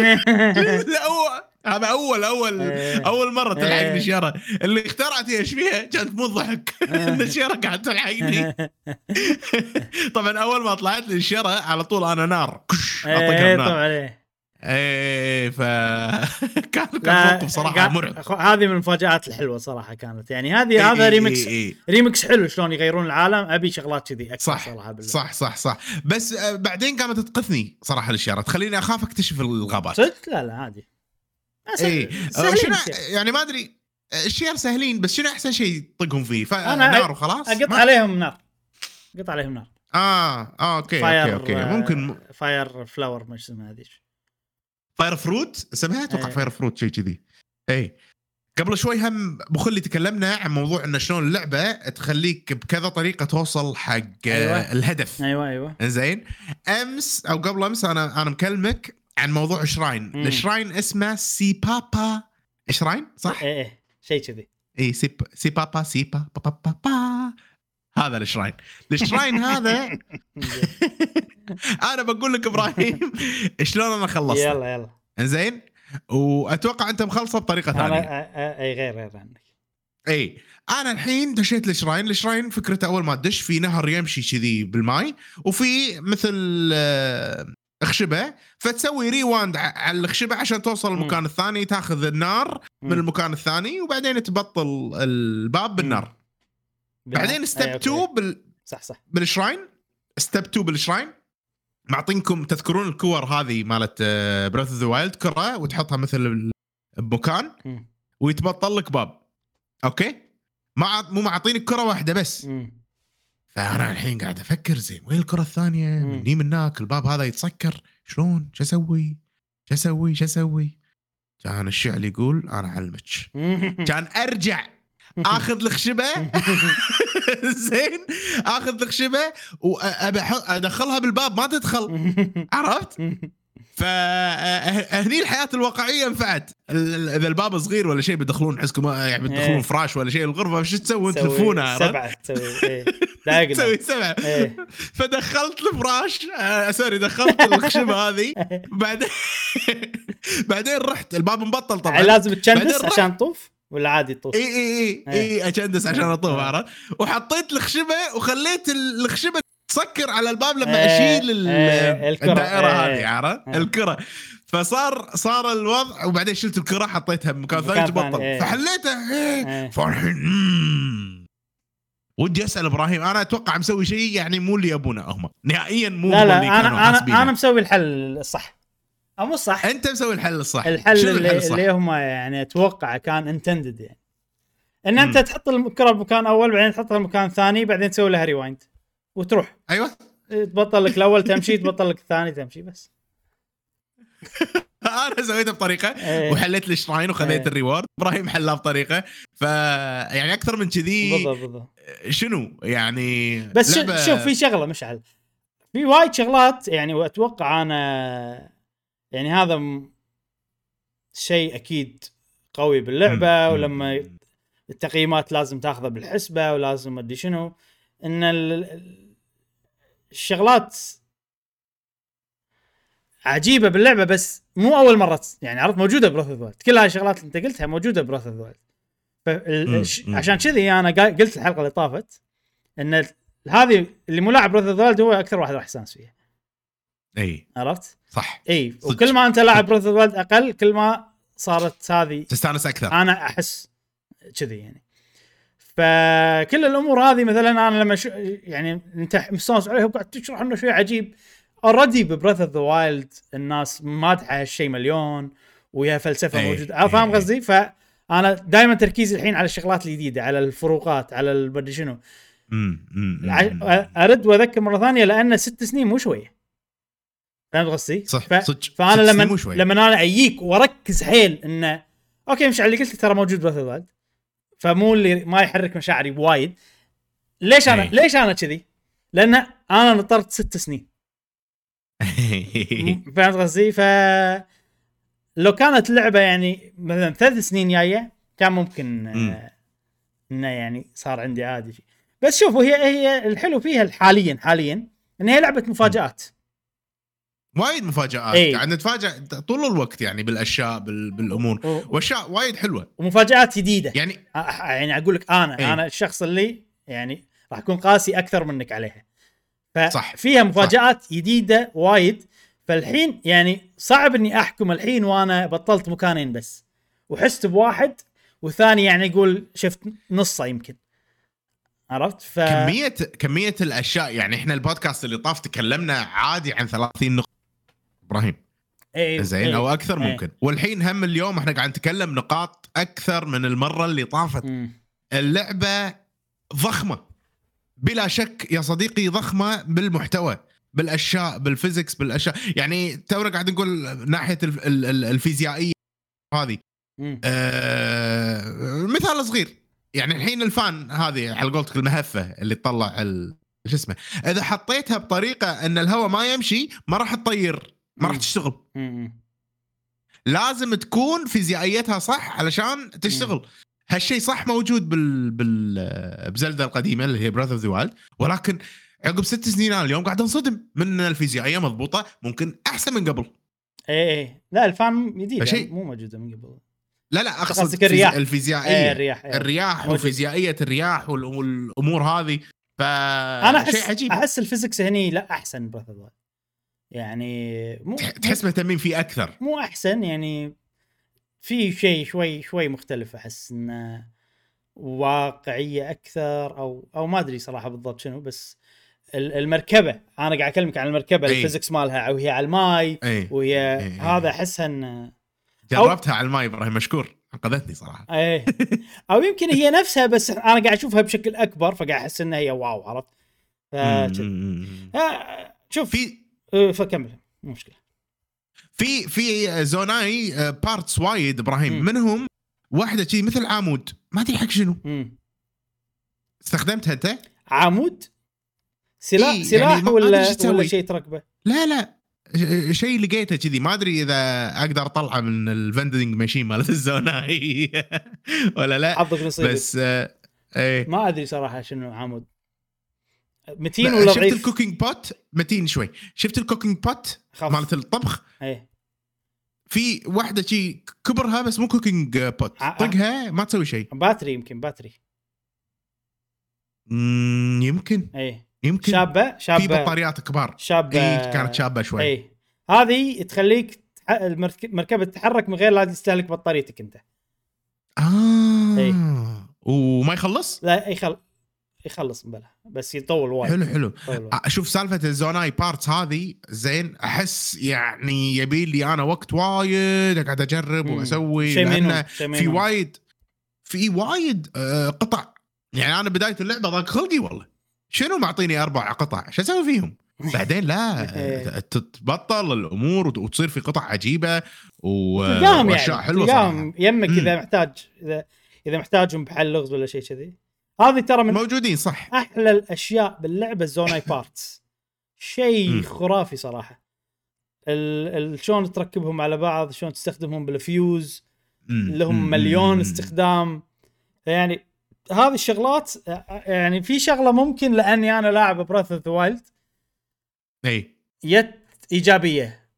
هذا اول اول إيه. أول مرة تلحقني إيه. شيرة. اللي اخترعت إيش فيها كانت مو ضحك. *laughs* إن الشيره قاعد تلحقني. *laughs* طبعا أول ما طلعت لي الشيره على طول أنا نار. كش بنار. طبعا إيه ف *laughs* كان كان موقف صراحة مرعب. هذه من المفاجآت الحلوة صراحة كانت. يعني هذه إيه، هذا إيه، ريمكس إيه، إيه. ريمكس حلو شلون يغيرون العالم. أبي شغلات كذي أكثر صح صراحة بالله. صح صح صح. بس آه، بعدين قامت تقفني صراحة الشيره تخليني أخاف أكتشف الغابات. صدق؟ لا لا عادي. اي سهلين شنو. يعني ما أدري الشير سهلين بس شنو أحسن شيء طقهم فيه؟ ف- أنا نار وخلاص؟ أقط ما- عليهم نار. قط عليهم نار. آه آه أوكي أوكي أوكي. ممكن fire flower ما اسمها هذيك fire fruit اسمها أتوقع. fire fruit شيء كذي اي قبل شوي هم بخلي تكلمنا عن موضوع انه شلون اللعبة تخليك بكذا طريقة توصل حق أيوة. أيوة. الهدف أيوه أيوه زين أمس أو قبل أمس أنا أنا مكلمك عن موضوع shrine. ال shrine اسمه سيبابا shrine صح؟ إيه إيه شيء كذي اي سيب سيبابا سيبا با با با با. هذا ال shrine. ال shrine هذا *laughs* أنا بقول لك إبراهيم شلون أنا خلصت يلا يلا. زين وأتوقع أنت مخلصه بطريقة ثانية. أي غير غير عنك. إي. أنا الحين دشيت ال shrine ال shrine فكرته أول ما تدش في نهر يمشي كذي بالماي وفي مثل آه، اخشبه فتسوي rewind على الاخشبه عشان توصل. المكان الثاني تاخذ النار من. المكان الثاني وبعدين تبطل الباب بالنار. بعدين step أي، okay. 2 بال... صح صح. بال shrine step 2 بال shrine. معطينكم تذكرون الكور هذه مالت Breath of the Wild كرة وتحطها مثل بمكان. ويتبطل لك باب. okay؟ ما مو معطينك كرة واحدة بس. فأنا الحين قاعد أفكر زين وين الكرة الثانية. مني من هناك الباب هذا يتسكر. شلون؟ شو أسوي؟ شو أسوي؟ شو أسوي؟ كان الشعل يقول أنا أعلمك. كان أرجع. آخذ الخشبه *laughs* زين آخذ الخشبه وأبي أحط- أدخلها بالباب ما تدخل. *laughs* عرفت؟ فهني الحياة الواقعية نفعت ال- ال- إذا الباب صغير ولا شيء بيدخلون حسكم يعني بيدخلون إيه. فراش ولا شيء الغرفة شو تسوون تسوي تلفونه؟ سبعة تسوي إيه. تسوي سبعة. إيه. فدخلت الفراش. آه سوري دخلت الخشبة هذه. *laughs* بعدين بعدين رحت. الباب مبطل طبعا. يعني لازم رحت- عشان تطوف؟ ولا عادي تطوف؟ إي إي إي إي اجندس عشان أطوف عرفت وحطيت الخشبة وخليت الخشبة تسكر على الباب لما إيه، أشيل إيه، الكرة. الدائرة إيه، هذه عرفت إيه. الكرة فصار صار الوضع وبعدين شلت الكرة حطيتها بمكان مكان ثاني تبطل إيه. فحليتها إيه. إيه. فالحين. ودي أسأل إبراهيم أنا أتوقع مسوي شيء يعني مو اللي يبونه هم نهائيا مو لا لا أنا أنا. أنا مسوي الحل الصح مو الصح أنت مسوي الحل الصح. الحل اللي, الحل الصح؟ اللي هم يعني أتوقع كان intended يعني. إن أنت مم. تحط الكره بمكان أول بعدين تحطها بمكان ثاني بعدين تسوي لها rewind وتروح. أيوه. تبطل لك الأول تمشي تبطل لك الثاني تمشي بس. *laughs* أنا سويتها بطريقة إيه. وحليت ال shrine وخذيت إيه. ال reward. إبراهيم حلها بطريقة. ف يعني أكثر من كذي شنو؟ يعني بس لعبة- شوف في شغلة مشعل. في وايد شغلات يعني وأتوقع أنا يعني هذا شيء أكيد قوي باللعبة مم. ولما التقييمات لازم تاخذها بالحسبة ولازم أدري شنو. إن ال- ال- الشغلات عجيبة باللعبة بس مو أول مرة يعني عرفت موجودة بروث أوف كل هاي الشغلات اللي أنت قلتها موجودة بروث أوف. عشان كذي أنا قلت الحلقة اللي طافت إن هذه اللي مو لاعب Breath of هو أكثر واحد راح يستانس فيها. إي. عرفت؟ صح. اي. وكل ما أنت لاعب Breath of أقل كل ما صارت هذه تستانس أكثر. أنا أحس كذي يعني. فكل الأمور هذه مثلا أنا لما شو يعني أنت مستانس عليها وقاعد تشرح إنه شيء عجيب. already ب Breath of the Wild الناس مادحه هالشيء مليون ويا فلسفة إيه، موجودة. آه، فاهم إيه. قصدي؟ فأنا دائما تركيزي الحين على الشغلات الجديدة على الفروقات على المدري شنو. أرد وأذكر مرة ثانية لأن ست سنين مو شوية. فهمت قصدي؟ صح ف... صدق فأنا لما. لما أنا اجيك وأركز حيل انه أوكي مش على اللي قلت ترى موجود اوف فمو اللي ما يحرك مشاعري بوايد ليش أنا إيه. ليش أنا كذي؟ لأن أنا نطرت ست سنين *laughs* فهمت قصدي؟ ف لو كانت اللعبه يعني مثلا ثلاث سنين جاية كان ممكن مم. آه، انه يعني صار عندي عادي بس شوف هي هي الحلو فيها حاليا حاليا إن هي لعبة مفاجآت وايد مفاجآت. إيه. قاعد نتفاجئ طول الوقت يعني بالأشياء بال... بالأمور. و- وأشياء وايد حلوة. ومفاجآت جديدة. يعني يعني أقول لك أنا إيه. أنا الشخص اللي يعني راح أكون قاسي أكثر منك عليها. صح. فيها مفاجآت جديدة وايد. فالحين يعني صعب إني أحكم الحين وأنا بطلت مكانين بس. وحست بواحد والثاني يعني يقول شفت نصه يمكن. عرفت؟ ف كمية كمية الأشياء يعني إحنا البودكاست اللي طاف تكلمنا عادي عن 30 نقطة. إبراهيم. إيه زين إيه. أو أكثر إيه. ممكن. والحين هم اليوم إحنا قاعد نتكلم نقاط أكثر من المرة اللي طافت. اللعبة ضخمة. بلا شك يا صديقي ضخمة بالمحتوى بالأشياء بالفيزكس بالأشياء. يعني تونا قاعد نقول ناحية الف- ال- ال- الفيزيائية هذه. آه مثال صغير. يعني الحين الفان هذه على قولتك المهفة اللي تطلع شو اسمه. إذا حطيتها بطريقة إن الهواء ما يمشي ما راح تطير. ما راح. تشتغل. مم. لازم تكون فيزيائيتها صح علشان تشتغل. هالشيء صح موجود بال بال بزيلدا القديمة اللي هي Breath of the Wild ولكن عقب ست سنين أنا اليوم قاعد انصدم من الفيزيائية مضبوطة ممكن أحسن من قبل. إيه إيه. لا ال fan جديده فشيء- مو موجودة من قبل. لا لا أقصد الرياح. فيزي- الفيزيائية. إيه الرياح إيه. الرياح موجود. وفيزيائيه الرياح والأمور هذه. ف أنا أحس شيء عجيب. أحس ال physics هني لا أحسن Breath of يعني مو تح- تحس مهتمين فيه أكثر. مو أحسن يعني في شيء شوي شوي مختلف أحس إنه واقعية أكثر أو أو ما أدري صراحة بالضبط شنو بس ال- المركبة أنا قاعد أكلمك عن المركبة أي. ال physics مالها وهي على الماي اي وهي إي. هذا احسها انه جربتها على الماي إبراهيم مشكور أنقذتني صراحة. إيه. أو يمكن هي نفسها بس أنا قاعد أشوفها بشكل أكبر فقاعد أحس إنها هي واو عرفت؟ ف-. آه، شوف. في فكمل. مو مشكلة. في في Zonai parts وايد إبراهيم. مم. منهم واحدة شي مثل عمود ما أدري حق شنو. مم. استخدمتها أنت؟ عمود سلاح إيه، سلاح يعني ولا ولا. شيء تركبه؟ لا لا. شيء لقيته كذي. ما أدري إذا أقدر أطلعه من ال vending machine مالت *laughs* ال Zonai *laughs* ولا لا. حظك نصيبك بس آه، إيه. ما أدري صراحة شنو عمود متين لا، ولا شفت ضعيف؟ ال cooking pot؟ متين شوي. شفت ال cooking pot. مالت الطبخ؟ إيه. في واحدة شي كبرها بس مو cooking pot. ع- طقها ما تسوي شيء battery يمكن battery. يمكن. إيه. يمكن. شابة في شابة. بطاريات كبار. شابة. اي كانت شابة شوي. اي هذه تخليك المركبه تتحرك من غير لا تستهلك بطاريتك أنت. آه. إي. وما يخلص؟ لا يخل يخلص بلا بس يطول وايد حلو حلو. أشوف سالفة ال Zonai parts هذه زين أحس يعني يبي لي أنا وقت وايد أقعد أجرب مم. وأسوي لأن مينون شيء في. وايد في وايد آه، قطع يعني أنا بداية اللعبة ضاق خلقي والله شنو معطيني أربع قطع شو أسوي فيهم؟ *laughs* بعدين لا إيه. تتبطل الأمور وت- وتصير في قطع عجيبة تلقاهم وأشياء يعني حلوة صراحة يمك إذا. محتاج إذا إذا محتاجهم بحل لغز ولا شيء كذي هذه ترى من موجودين صح أحلى الأشياء باللعبة ال Zonai parts شيء. خرافي صراحة. شلون تركبهم على بعض شلون تستخدمهم بالفيوز. لهم. مليون. استخدام يعني هذه الشغلات يعني في شغلة ممكن لأني أنا لاعب Breath of the Wild إي يت إيجابية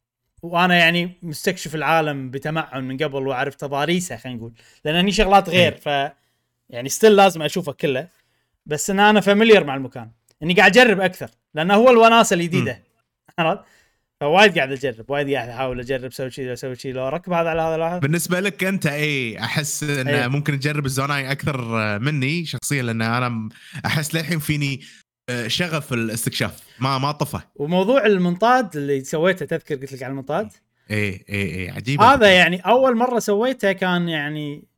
وأنا يعني مستكشف العالم بتمعن من قبل وأعرف تضاريسه خلينا نقول لأن هني شغلات غير ف يعني still لازم اشوفه كله بس إن أنا familiar مع المكان. إني قاعد أجرب أكثر لأنه هو الوناسة الجديدة. *laughs* عرفت؟ فوايد قاعد أجرب وايد قاعد أحاول أجرب أسوي شيء أسوي شيء لو أركب هذا على هذا هذا. بالنسبة لك أنت اي أحس إن أي. ممكن تجرب ال Zonai أكثر مني شخصيا لأن أنا أحس للحين فيني آه، شغف الاستكشاف. ما ما طفى. وموضوع المنطاد اللي سويته تذكر قلت لك على المنطاد؟ اي اي اي عجيب هذا يعني أول مرة سويته كان يعني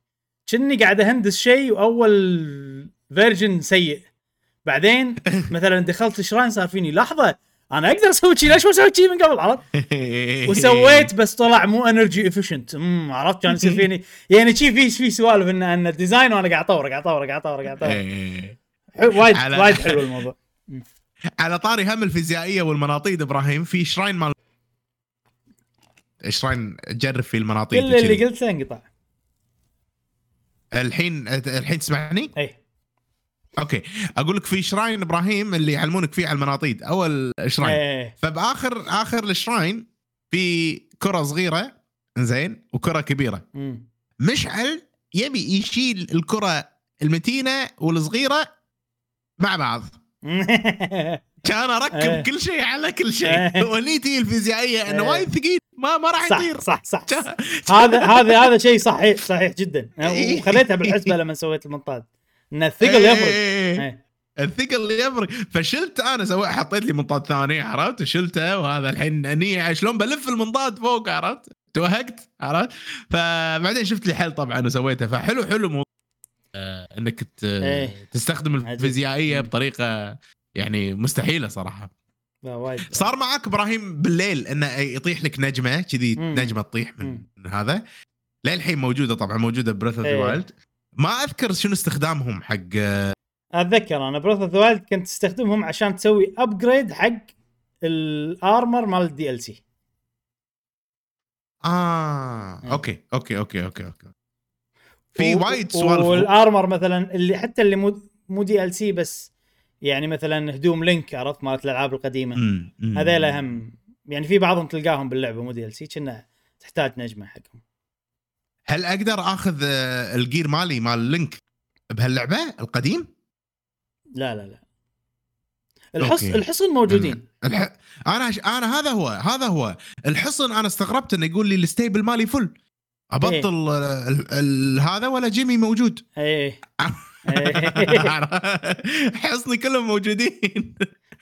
كني قاعد أهندس شيء وأول version سيء. بعدين *laughs* مثلا دخلت ال shrine صار فيني لحظة أنا أقدر أسوي شيء ليش ما سويت شيء من قبل؟ عرفت؟ *laughs* وسويت بس طلع مو energy efficient عرفت كان يصير فيني؟ يعني شي في في سوالف ان إن ال design وأنا قاعد أطور قاعد أطور قاعد أطور قاعد أطور. *laughs* وايد وايد حلو الموضوع. على طاري هم الفيزيائية والمناطيد إبراهيم في shrine مال shrine تجرب فيه المناطيد كل اللي. قلته انقطع الحين الحين تسمعني؟ اي okay أقول لك في shrine إبراهيم اللي يعلمونك فيه على المناطيد أول shrine إيه فبآخر آخر الشراين في كرة صغيرة زين وكرة كبيرة مم. مشعل يبي يشيل الكرة المتينة والصغيرة مع بعض *laughs* كان أركب إيه. كل شيء على كل إيه. شيء ونيتي الفيزيائية إنه إيه. وايد ثقيل ما ما راح يطير صح صح, *laughs* صح. هذا هذا هذا شيء صحيح صحيح جدا إيه. وخذيتها بالحسبه لما سويت المنطاد إن الثقل يفرق إيه. إيه. الثقل يفرق فشلت أنا سويت حطيت لي منطاد ثاني عرفت وشلته وهذا الحين اني شلون بلف المنطاد فوق عرفت توهقت عرفت فبعدين شفت لي حل طبعا وسويته فحلو حلو موضوع آه إنك إيه. تستخدم. الفيزيائية بطريقة يعني مستحيلة صراحة صار معك إبراهيم بالليل إنه يطيح لك نجمة كذي. نجمة تطيح من هذا. للحين موجودة طبعا موجودة Breath of the إيه. Wild. ما أذكر شنو استخدامهم حق أتذكر أنا Breath of Wild كنت تستخدمهم عشان تسوي upgrade حق ال armor مال ال DL C آه إيه. okay okay okay okay okay. في وايد سوالف. وال armor مثلا اللي حتى اللي مو مو DLC بس يعني مثلا هدوم Link عرفت مالت الألعاب القديمة مم، مم. هذيل اهم يعني في بعضهم تلقاهم باللعبة مو DLC كنا تحتاج نجمة حقهم هل أقدر آخذ آه، ال gear مالي مال Link بهاللعبة القديم؟ لا لا لا الحص أوكي. الحصن موجودين الح... أنا أنا هذا هو هذا هو الحصن أنا استغربت إنه يقول لي الستيبل مالي فل أبطل إيه. ال... ال... هذا ولا جيمي موجود إيه. *laughs* *laughs* حصني كلهم موجودين.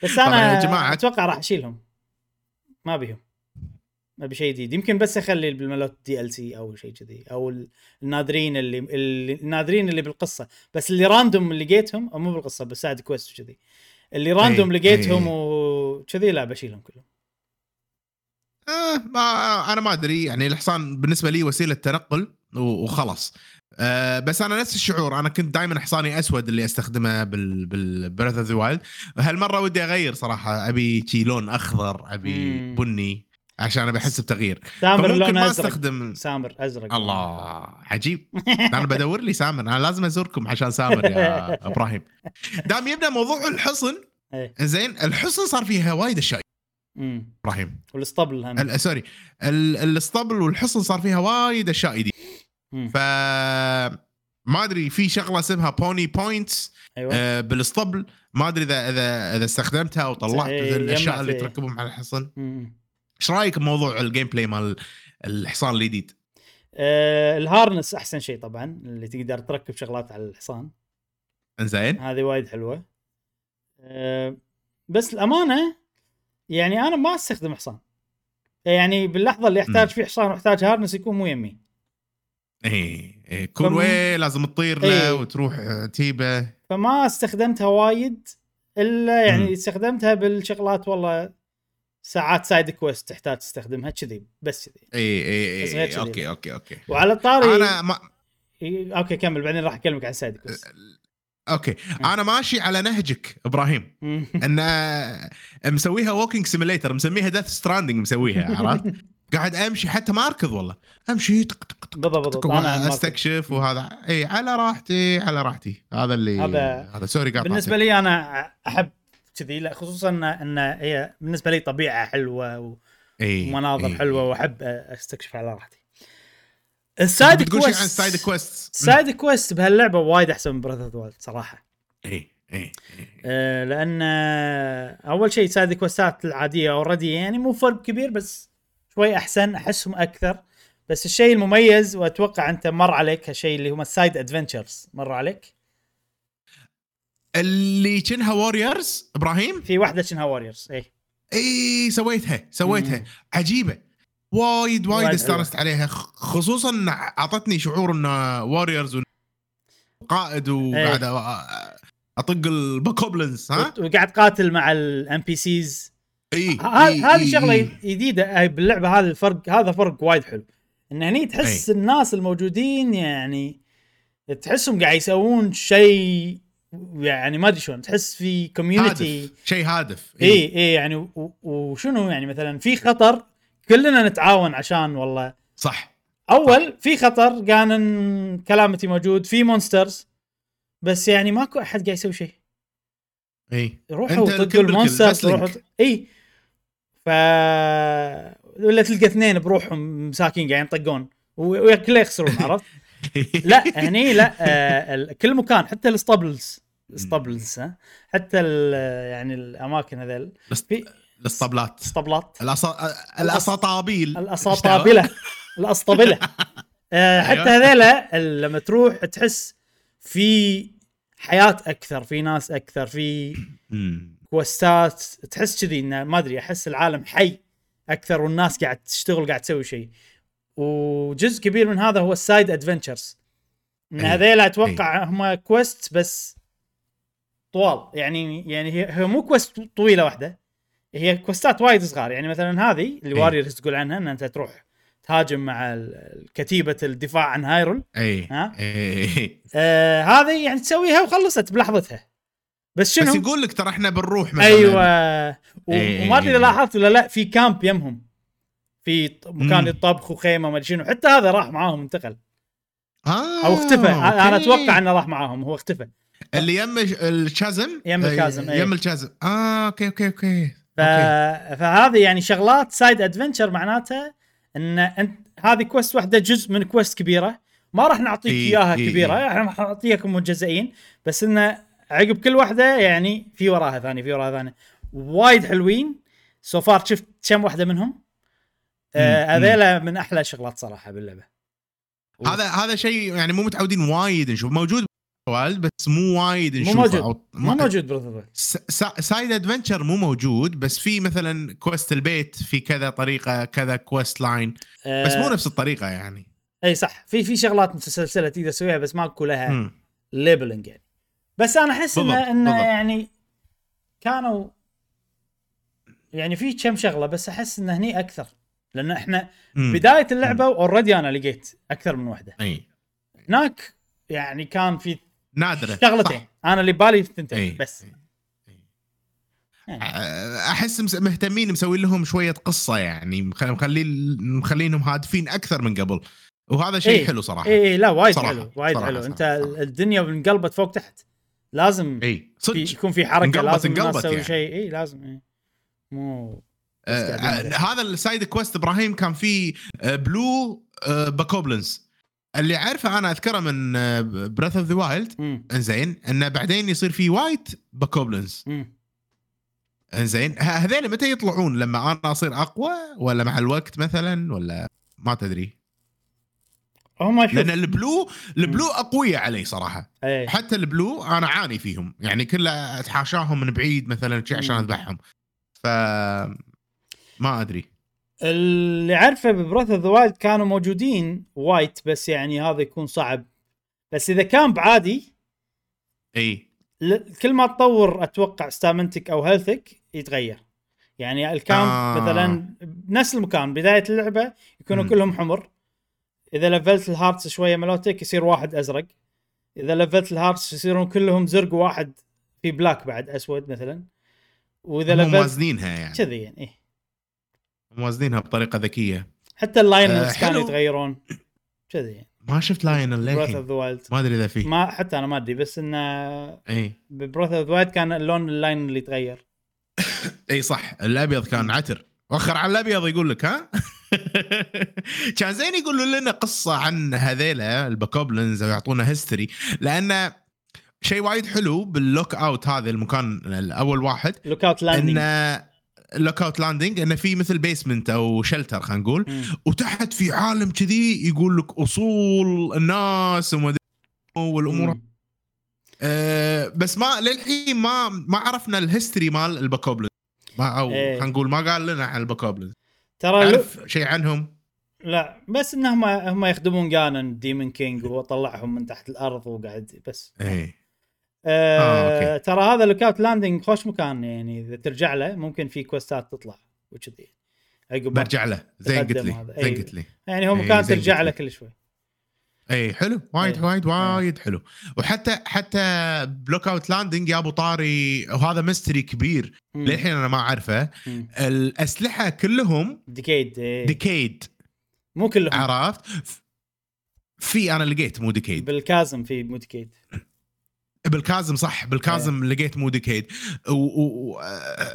بس أنا يا جماعة- أتوقع راح أشيلهم. ما بيهم ما بشيء جديد. يمكن بس أخلي بالملوت دي ال سي أو شيء كذي. أو ال- النادرين اللي, اللي النادرين اللي بالقصة. بس اللي random اللي لقيتهم أو مو بالقصة بس side quest وكذي. اللي random أي، لقيتهم أي. وكذي لا بشيلهم كلهم. آه ما أنا ما أدري. يعني الحصان بالنسبة لي وسيلة تنقل وخلاص. آه بس أنا نفس الشعور. أنا كنت دائما حصاني أسود اللي أستخدمه بال بال Breath of the Wild هالمرة ودي أغير صراحة. أبي شي لون أخضر أبي مم. بني عشان أبي أحس بتغيير. سامر لونه ما أزرق. أستخدم سامر أزرق. الله عجيب. *laughs* أنا بدور لي سامر. أنا لازم أزوركم عشان سامر يا إبراهيم. دام يبدأ موضوع الحصن إيه. زين الحصن صار فيها وايد اشياء إبراهيم. والاسطبل هم sorry. ال- الاسطبل والحصن صار فيها وايد اشياء جديده. ف ما أدري في شغلة اسمها pony points أيوه. آه بالاسطبل. ما أدري إذا إذا إذا استخدمتها وطلعت إيه، الأشياء اللي. تركبهم على الحصن. إيش رأيك بموضوع ال gameplay مال الحصان الجديد؟ آه ال harness أحسن شيء طبعا اللي تقدر تركب شغلات على الحصان. إنزين. هذه وايد حلوة. آه بس الأمانة يعني أنا ما أستخدم حصان. يعني باللحظة اللي أحتاج. فيه حصان وأحتاج harness يكون مو يمي. إيه، كل فم- وين لازم تطير له إيه. وتروح آه، تيبة فما استخدمتها وايد إلا يعني مم. استخدمتها بالشغلات والله ساعات side quest تحتاج تستخدمها كذي بس كذي اي اي اي كذي. أوكي أوكي أوكي وعلى الطاري أنا ما إيه، okay كمل بعدين راح أكلمك عن side quest okay أنا ماشي على نهجك إبراهيم. إن آه، مسويها walking simulator مسميها Death Stranding مسويها عرفت؟ *laughs* قاعد امشي حتى ما اركض والله. امشي طق طق طق بالضبط أنا استكشف وهذا. إي على راحتي على راحتي. هذا اللي هذا- هذا sorry قاطعتك بالنسبة لي أنا أحب كذي لا خصوصا ان هي بالنسبة لي طبيعة حلوة و- ومناظر. حلوة وأحب أستكشف على راحتي. ال side quest عن side quest ال side quest بهاللعبة وايد أحسن من Breath of صراحة. إي إي آه، لأن أول شيء side quest ات العادية already يعني مو فرق كبير بس شوي أحسن أحسهم أكثر. بس الشيء المميز وأتوقع أنت مر عليك هالشيء اللي هم ال side adventures مر عليك؟ اللي كأنها warriors إبراهيم؟ في واحدة شنها warriors اي إي سويتها سويتها. مم. عجيبة. وايد وايد استانست عليها خصوصا أعطتني شعور ان warriors قائد وقاعد أ- أطق ال Bokoblins ها؟ وقاعد قاتل مع ال NPCs إي هذه شغلة جديدة. هاي باللعبة هذا الفرق هذا فرق وايد حلو. إن هني تحس الناس الموجودين يعني تحسهم قاعد يسوون شيء يعني ما أدري شلون تحس في community شيء هادف إي. إي يعني و- وشنو يعني مثلا في خطر كلنا نتعاون عشان والله. صح. أول في خطر كان calamity موجود في monsters بس يعني ماكو أحد قاعد يسوي شيء. إي. روحوا طقوا ال monsters روحوا. إي. ف ولا تلقى اثنين بروحهم مساكين قاعدين يطقون وكله يخسرون عرفت؟ *laughs* لا هني لا آه كل مكان حتى ال stables ال stables حتى يعني الاماكن هذيل. الاسطبلات. اسطبلات. الأص- الأساطابيل. الاساطابله الاسطبله *laughs* آه، حتى أيوة. هذيلا لما تروح تحس في حياة أكثر في ناس أكثر في. quest ات تحس كذي إنه ما أدري أحس العالم حي أكثر والناس قاعد تشتغل قاعد تسوي شيء. وجزء كبير من هذا هو ال side adventures إن أي. هذيلا أتوقع هم quest بس طوال. يعني يعني هي هي مو quest طويلة واحدة. هي quest ات وايد صغار. يعني مثلا هذه اللي أي. warriors تقول عنها إن أنت تروح تهاجم مع كتيبة الدفاع عن Hyrule اي ها؟ اي آه هذه يعني تسويها وخلصت بلحظتها. بس شنو؟ بس يقول لك ترى إحنا بنروح مثلا. أيوه. و- إيه. وما أدري إذا لاحظت ولا لا في camp يمهم. في مكان. الطبخ وخيمة ما أدري شنو. حتى هذا راح معاهم انتقل. آه أو اختفى. أنا okay. أتوقع إنه راح معاهم هو اختفى. اللي يم ال chasm؟ يم ال chasm، آه، إيه. يم ال chasm. آه okay okay okay. ف... فهذه يعني شغلات side adventure معناتها إن انت هذه quest واحدة جزء من quest كبيرة. ما راح نعطيك إيه، إياها إيه، كبيرة. إيه. إحنا راح نعطيك مجزئين بس انه عقب كل واحدة يعني في وراها ثانية في وراها ثانية. وايد حلوين. so far شفت كم واحدة منهم؟ آه هذيلا من أحلى الشغلات صراحة باللعبة. هذا هذا شيء يعني مو متعودين وايد نشوف. موجود بس مو وايد مو نشوفه. موجود. أو مو موجود س- سا- side adventure مو موجود بس في مثلا quest البيت في كذا طريقة كذا quest line بس مو نفس الطريقة يعني. إي صح. في في شغلات متسلسلة تقدر تسويها بس ماكو لها. labeling يعني. بس أنا أحس انه إنه. يعني كانوا يعني في كم شغلة بس أحس إنه هني أكثر لأن إحنا مم. بداية اللعبة already أنا لقيت أكثر من واحدة إي هناك يعني كان في نادرة شغلتين صح. أنا اللي بالي ثنتين. بس يعني أحس مهتمين مسوين لهم شوية قصة يعني مخ- مخلين مخلينهم هادفين أكثر من قبل وهذا شيء إيه. حلو صراحة إي لا وايد صراحة. حلو وايد صراحة، حلو صراحة، أنت صراحة. الدنيا انقلبت فوق تحت لازم إي صدق يكون في حركة انقلبت- لازم انقلبت تسوي يعني. شيء إي لازم إي مو آه. آه، هذا ال side quest إبراهيم كان فيه آه، blue آه، Bokoblins اللي عارفه أنا أذكره من Breath of the Wild. إنزين إنه بعدين يصير في white Bokoblins. إنزين ه- هذول متى يطلعون لما أنا أصير أقوى ولا مع الوقت مثلا ولا ما تدري هم لأن ال blue ال blue اقوياء علي صراحة. إيه. حتى ال blue أنا اعاني فيهم. يعني كله أتحاشاهم من بعيد مثلا شي عشان. أذبحهم. ف ما أدري. اللي عارفه ب Breath of the Wild كانوا موجودين white بس يعني هذا يكون صعب. بس إذا كان بعادي إي. كل ما تطور أتوقع stamina تك أو health ك يتغير. يعني ال camp آه. مثلا بنفس المكان بداية اللعبة يكونوا مم. كلهم حمر. إذا لفلت ال hearts شوية ملوتك يصير واحد أزرق. إذا لفلت ال hearts يصيرون كلهم زرق واحد في black بعد أسود مثلا. وإذا لفلت موازنينها يعني. كذي يعني إيه. موازنينها بطريقة ذكية. حتى ال Lynels آه، كانوا. يتغيرون. كذي يعني. ما شفت Lynel ب Breath للحين ما أدري إذا فيه ما حتى أنا ما أدري بس انه إي. ببروث اوف وايلد كان اللون اللاين اللي يتغير. *laughs* إي صح الابيض كان عتر. وخر على الأبيض يقول لك ها؟ *laughs* كان زين يقولوا لنا قصة عن هذيلا الباكوبلنز أو يعطونا هيستوري لأن شيء وايد حلو باللوك أوت هذا المكان الأول واحد لوك أوت لاندنج انه لوك أوت لاندنج انه في مثل بيسمنت أو شلتر خلينا نقول وتحت في عالم كذي يقول لك أصول الناس وما والأمور. أه بس ما للحين ما ما عرفنا ال history مال ال Bokoblins ما أو إيه. خلينا نقول ما قال لنا عن ال Bokoblins ترى لو... عرف شيء عنهم لا بس انهم هم يخدمون Ganon demon king وهو طلعهم من تحت الأرض وقاعد بس إيه آه آه، أوكي. ترى هذا Lookout Landing خوش مكان يعني إذا ترجع له ممكن في quest ات تطلع وكذي عقب برجع له زين قلت لي. زين إيه. قلت لي يعني هو إيه، مكان ترجع له. كل شوي اي حلو. وايد إيه. وايد وايد حلو. وحتى حتى ب Lookout Landing يا أبو طاري وهذا mystery كبير للحين أنا ما أعرفه. الأسلحة كلهم decayed إيه. decayed مو كلهم. عرفت؟ في أنا لقيت مو decayed بال chasm في مو decayed بال chasm صح. بال chasm لقيت مو decayed و... و... و...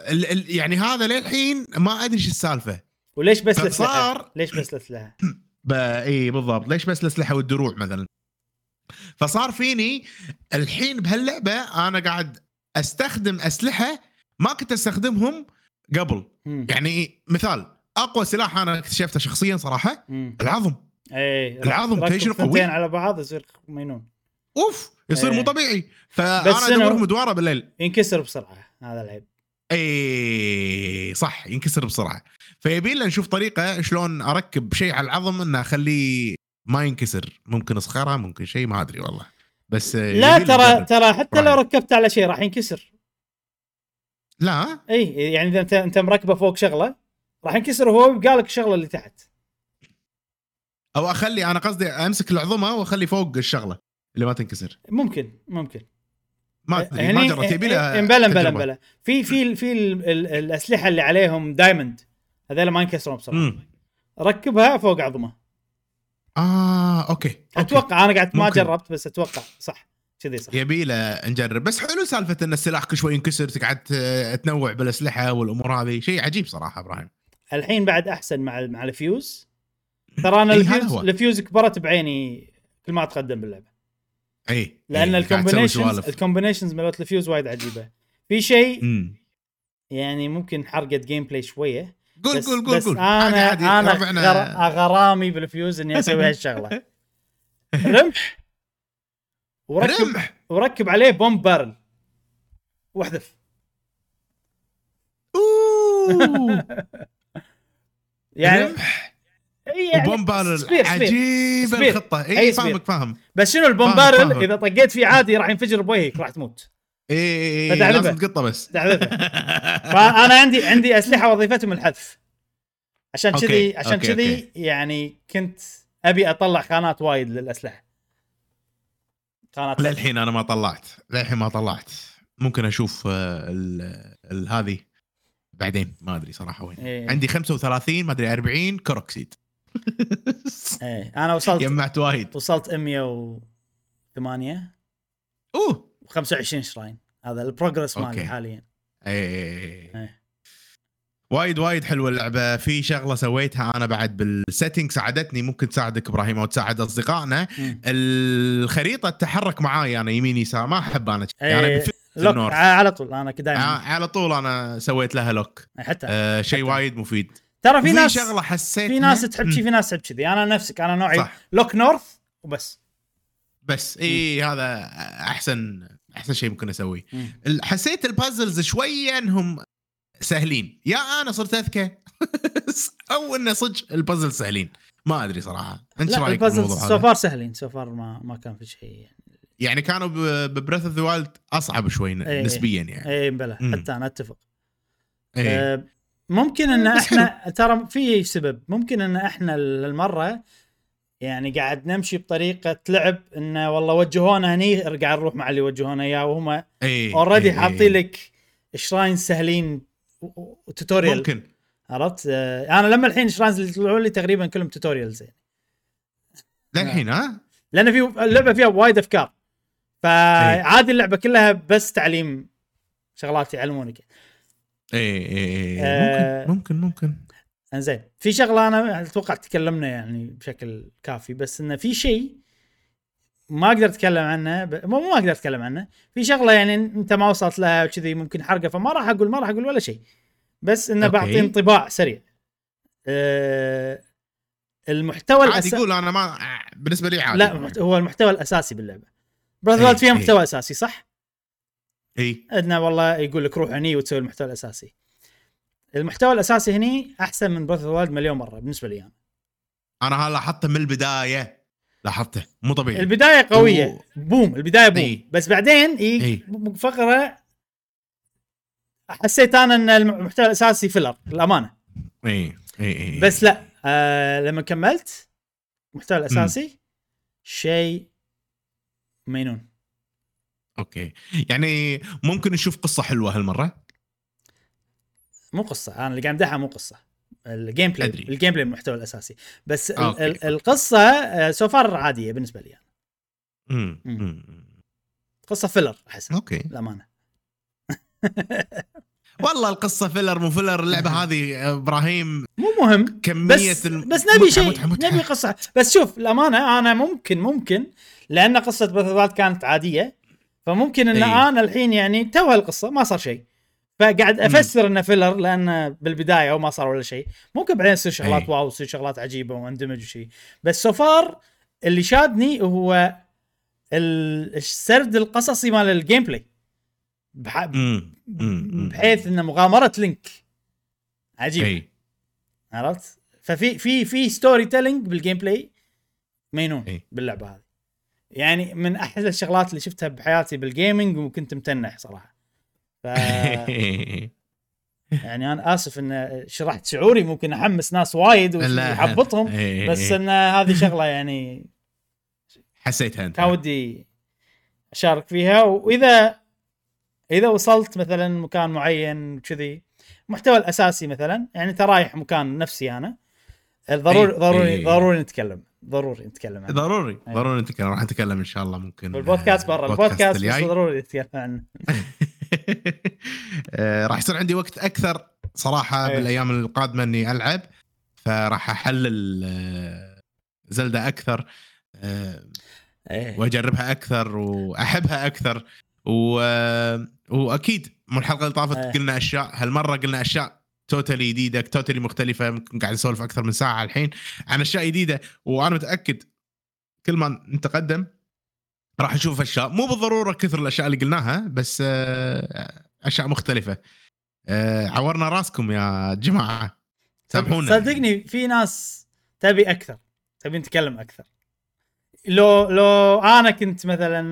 ال... ال... يعني هذا للحين ما أدري إيش السالفة. وليش بس الأسلحة؟ ليش بس الأسلحة؟ *clears throat* إي بالضبط ليش بس الأسلحة والدروع مثلا فصار فيني الحين بهاللعبة أنا قاعد أستخدم أسلحة ما كنت أستخدمهم قبل مم. يعني مثال أقوى سلاح أنا اكتشفته شخصيا صراحة مم. العظم إيه العظم تدري شنو قوي؟ على بعض يصير مجنون أوف يصير. مو طبيعي فأنا شنو؟ ادور مدواره بالليل ينكسر بسرعة هذا العيب إي صح ينكسر بسرعة. فيبي لنا نشوف طريقة شلون أركب شيء على العظم إنه أخليه ما ينكسر. ممكن اصخره ممكن شيء ما أدري والله. بس آه، لا ترى. ترى حتى لو. ركبت على شيء راح ينكسر. لا؟ إي يعني إذا أنت أنت مركبه فوق شغلة راح ينكسر وهو يبقى لك الشغلة اللي تحت. أو أخلي أنا قصدي أمسك العظمة وأخلي فوق الشغلة اللي ما تنكسر. ممكن ممكن. ما أدري ما جربت يبي لها امبلا امبلا تجربة. امبلا في في في ال- ال- الأسلحة اللي عليهم diamond هذول ما ينكسرون بسرعة. ركبها فوق عظمه آه أوكي, أوكي. أتوقع أنا قاعد ما. جربت بس أتوقع صح كذي صح يبي له نجرب بس حلو سالفة إن السلاح كل شوي ينكسر تقعد تنوع بالأسلحة والأمور هذه شيء عجيب صراحة إبراهيم الحين بعد أحسن مع مع الفيوز ترى أنا إي، هذا الفيوز. الفيوز كبرت بعيني كل ما أتقدم باللعبة إي لأن ال combinations. ال combinations مالت الفيوز وايد عجيبة. في شيء. يعني ممكن حرقه gameplay شوية قول قول قول بس قول. أنا عادي أنا ربعنا غر... غرامي بالفيوز إني أسوي هالشغله *laughs* رمح. وركب رمح. وركب عليه bomb barrel واحذف. *laughs* يعني رمح. يعني و bomb barrel spear spear عجيب. الخطة. أي أي. فاهمك فاهم. بس شنو ال bomb فاهم، barrel فاهم. إذا طقيت فيه عادي راح ينفجر بوجهك راح تموت. اي اي اي. لازم تقطه بس. *laughs* فأنا عندي عندي أسلحة وظيفتهم الحذف. عشان كذي عشان كذي. يعني كنت أبي أطلع خانات وايد للأسلحة. خانات للحين أنا ما طلعت. للحين ما طلعت. ممكن أشوف آه، هذه بعدين. ما أدري صراحة وين. إيه. عندي 35 ما أدري 40 Korok seed. *laughs* إيه أنا وصلت جمعت وايد. وصلت 108 أوه. و25 shrine. هذا ال progress مالي. حاليا. إيه إيه. وايد وايد حلوة اللعبة. في شغلة سويتها أنا بعد بال setting ساعدتني ممكن تساعدك إبراهيم أو تساعد أصدقائنا. الخريطة تتحرك معاي أنا يمين يسار. ما أحب أنا إيه، يعني lock على طول. أنا كذا ع- دائما على طول أنا سويت لها lock حتى. آه شيء. وايد مفيد. ترى في ناس شغلة حسيت في ناس تحب شي في ناس تحب كذي. أنا نفسك أنا نوعي صح. lock north وبس. بس اي هذا أحسن أحسن شيء ممكن أسويه. حسيت ال puzzles شوية إنهم سهلين. يا أنا صرت أذكى. *laughs* أو إنه صدق البازل سهلين. ما أدري صراحة. أنت لا رأيك بالموضوع so far سهلين. so far ما ما كان في شيء. يعني يعني كانوا ب Breath of the Wild أصعب شوي إيه. نسبيا يعني. اي بلا. حتى أنا أتفق. إيه. ممكن إن *laughs* إحنا ترى في سبب. ممكن إن إحنا المره يعني قاعد نمشي بطريقة لعب إنه والله وجهونا هني ارجع نروح مع اللي وجهونا إياه وهم already. حاطين لك shrine سهلين و tutorial ممكن. عرفت؟ آه، أنا لما الحين shrines اللي طلعوا لي تقريبا كلهم tutorials يعني. للحين ها؟ لأن في اللعبة فيها وايد أفكار. فعادي اللعبة كلها بس تعليم شغلات يعلمونك إيه إيه آه. إيه. ممكن ممكن ممكن إنزين في شغله أنا أتوقع تكلمنا يعني بشكل كافي بس إنه في شيء ما أقدر أتكلم عنه ب... مو ما أقدر أتكلم عنه في شغلة يعني أنت ما وصلت لها وكذي ممكن حرقة فما راح أقول ما راح أقول ولا شيء بس إنه. بعطي انطباع سريع أه المحتوى عادي الاساسي يقول أنا ما بالنسبة لي عادي لا هو المحتوى الأساسي باللعبة brother إيه، فيها إيه. محتوى أساسي صح؟ إي. انه والله يقول لك روح هني وتسوي المحتوى الأساسي. المحتوى الأساسي هني أحسن من Breath of the Wild مليون مرة بالنسبة لي أنا. أنا لاحظته من البداية. لاحظته. مو طبيعي. البداية قوية. و- boom. البداية boom. إيه. بس بعدين إيه. إي. فقرة حسيت أنا إن المحتوى الأساسي filler للأمانة. إي إي إي بس لا. آه لما كملت المحتوى الأساسي شيء مينون. أوكي يعني ممكن نشوف قصة حلوة هالمرة مو قصة أنا اللي قاعد أمدحها مو قصة ال gameplay أدري. ال gameplay المحتوى الأساسي بس أوكي. ال القصة so far عادية بالنسبة لي يعني. مم. قصة filler احس أوكي للأمانة *laughs* والله القصة filler مو filler اللعبة *laughs* هذه آه، مو مهم كمية بس الم- بس نبي شيء. نبي قصة بس شوف الامانه أنا ممكن ممكن لأن قصة Breath كانت عادية فممكن إن إي. أنا الحين يعني توها القصة ما صار شيء. فقاعد أفسر انه filler لأن بالبداية وما صار ولا شيء. ممكن بعدين تصير شغلات إي. واو تصير شغلات عجيبة واندمج وشيء بس so far اللي شادني هو ال- السرد القصصي مال ال gameplay بح... بحيث إن مغامرة لينك. عجيبه اي عرفت؟ ففي في في storytelling بال gameplay مينون إي. باللعبة هذه. يعني من أحلى الشغلات اللي شفتها بحياتي بال gaming وكنت متنح صراحة ف *laughs* يعني أنا آسف إن شرحت شعوري ممكن أحمس ناس وايد. ويحبطهم إي. بس إن هذه شغلة يعني حسيتها أنت ودي أشارك فيها وإذا إذا وصلت مثلا مكان معين كذي المحتوى الأساسي مثلا يعني انت رايح مكان نفسي أنا ضروري. ضروري. ضروري نتكلم ضروري نتكلم عنه ضروري إي. ضروري نتكلم راح نتكلم إن شاء الله ممكن بالبودكاست برا البودكاست بس. ضروري نتكلم عنه *laughs* آه، راح يصير عندي وقت أكثر صراحة إيه. بالأيام القادمة إني ألعب فراح أحلل آه، زلدة أكثر آه، إيه وأجربها أكثر وأحبها أكثر و... وأكيد من الحلقة اللي طافت إيه. قلنا أشياء هالمرة قلنا أشياء توتالي جديده توتالي مختلفة ممكن قاعد نسولف أكثر من ساعة الحين عن أشياء جديده وأنا متأكد كل ما نتقدم راح نشوف أشياء مو بالضرورة كثر الأشياء اللي قلناها بس آه، أشياء مختلفة. آه، عورنا راسكم يا جماعة. سامحونا. صدقني في ناس تبي أكثر تبي نتكلم أكثر. لو لو أنا كنت مثلا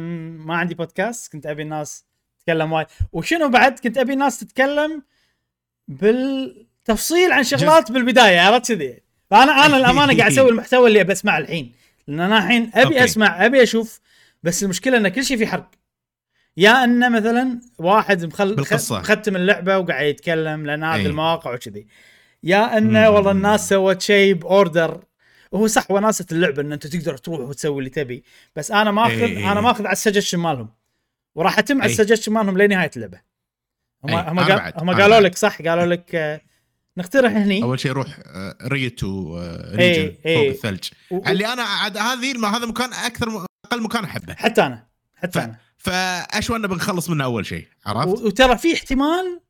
ما عندي بودكاست كنت أبي الناس تتكلم وايد. وشنو بعد؟ كنت أبي الناس تتكلم تفصيل عن شغلات بالبداية عرفت كذي فانا أنا الأمانة قاعد أسوي المحتوى اللي أبي أسمعه الحين لأن أنا الحين أبي أوكي. أسمع أبي أشوف بس المشكلة إن كل شيء في حرق يا انه مثلا واحد مخل بالقصة. مختم اللعبة وقاعد يتكلم لأن هذه أي. المواقع وكذي يا انه والله. الناس سوت شيء ب order وهو صح وناسه اللعبة إن أنت تقدر تروح وتسوي اللي تبي بس أنا ماخذ أي. أنا ماخذ على السجشن مالهم وراح أتم على أي. السجشن مالهم لنهاية اللعبة هم أي. هم قال. هم قالوا. لك صح قالوا لك آه، نقترح هني أول شيء روح آه، Rito آه، إيه، region إيه. فوق الثلج و- اللي أنا عاد هذه هذا مكان أكثر م- أقل مكان أحبه حتى أنا حتى ف- أنا فاشوى انه بنخلص منه أول شيء عرفت؟ و- وترى في احتمال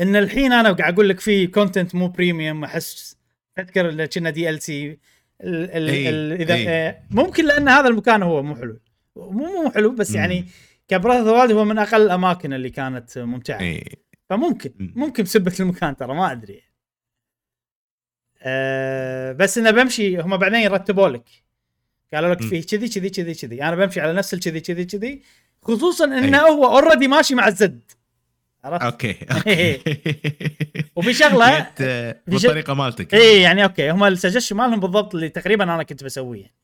إن الحين أنا قاعد أقول لك في كونتنت مو بريميوم أحس أذكر اللي كنا دي ال سي إي، اذا إي. آه، ممكن لأن هذا المكان هو مو حلو مو مو حلو بس. يعني كبراث وايلد هو من أقل الأماكن اللي كانت ممتعة. إي. فممكن مم. ممكن بسبه المكان ترى ما أدري. أه بس إنه بمشي هم بعدين يرتبوا لك. قالوا لك. فيه كذي كذي كذي كذي. أنا بمشي على نفس الكذي كذي كذي خصوصا إنه أي. هو already ماشي مع الزد. عرفت؟ أوكي *laughs* أوكي. وفي شغلة *laughs* في بالطريقة مالتك. اي يعني أوكي هم السجشن مالهم بالضبط اللي تقريبا أنا كنت بسويه.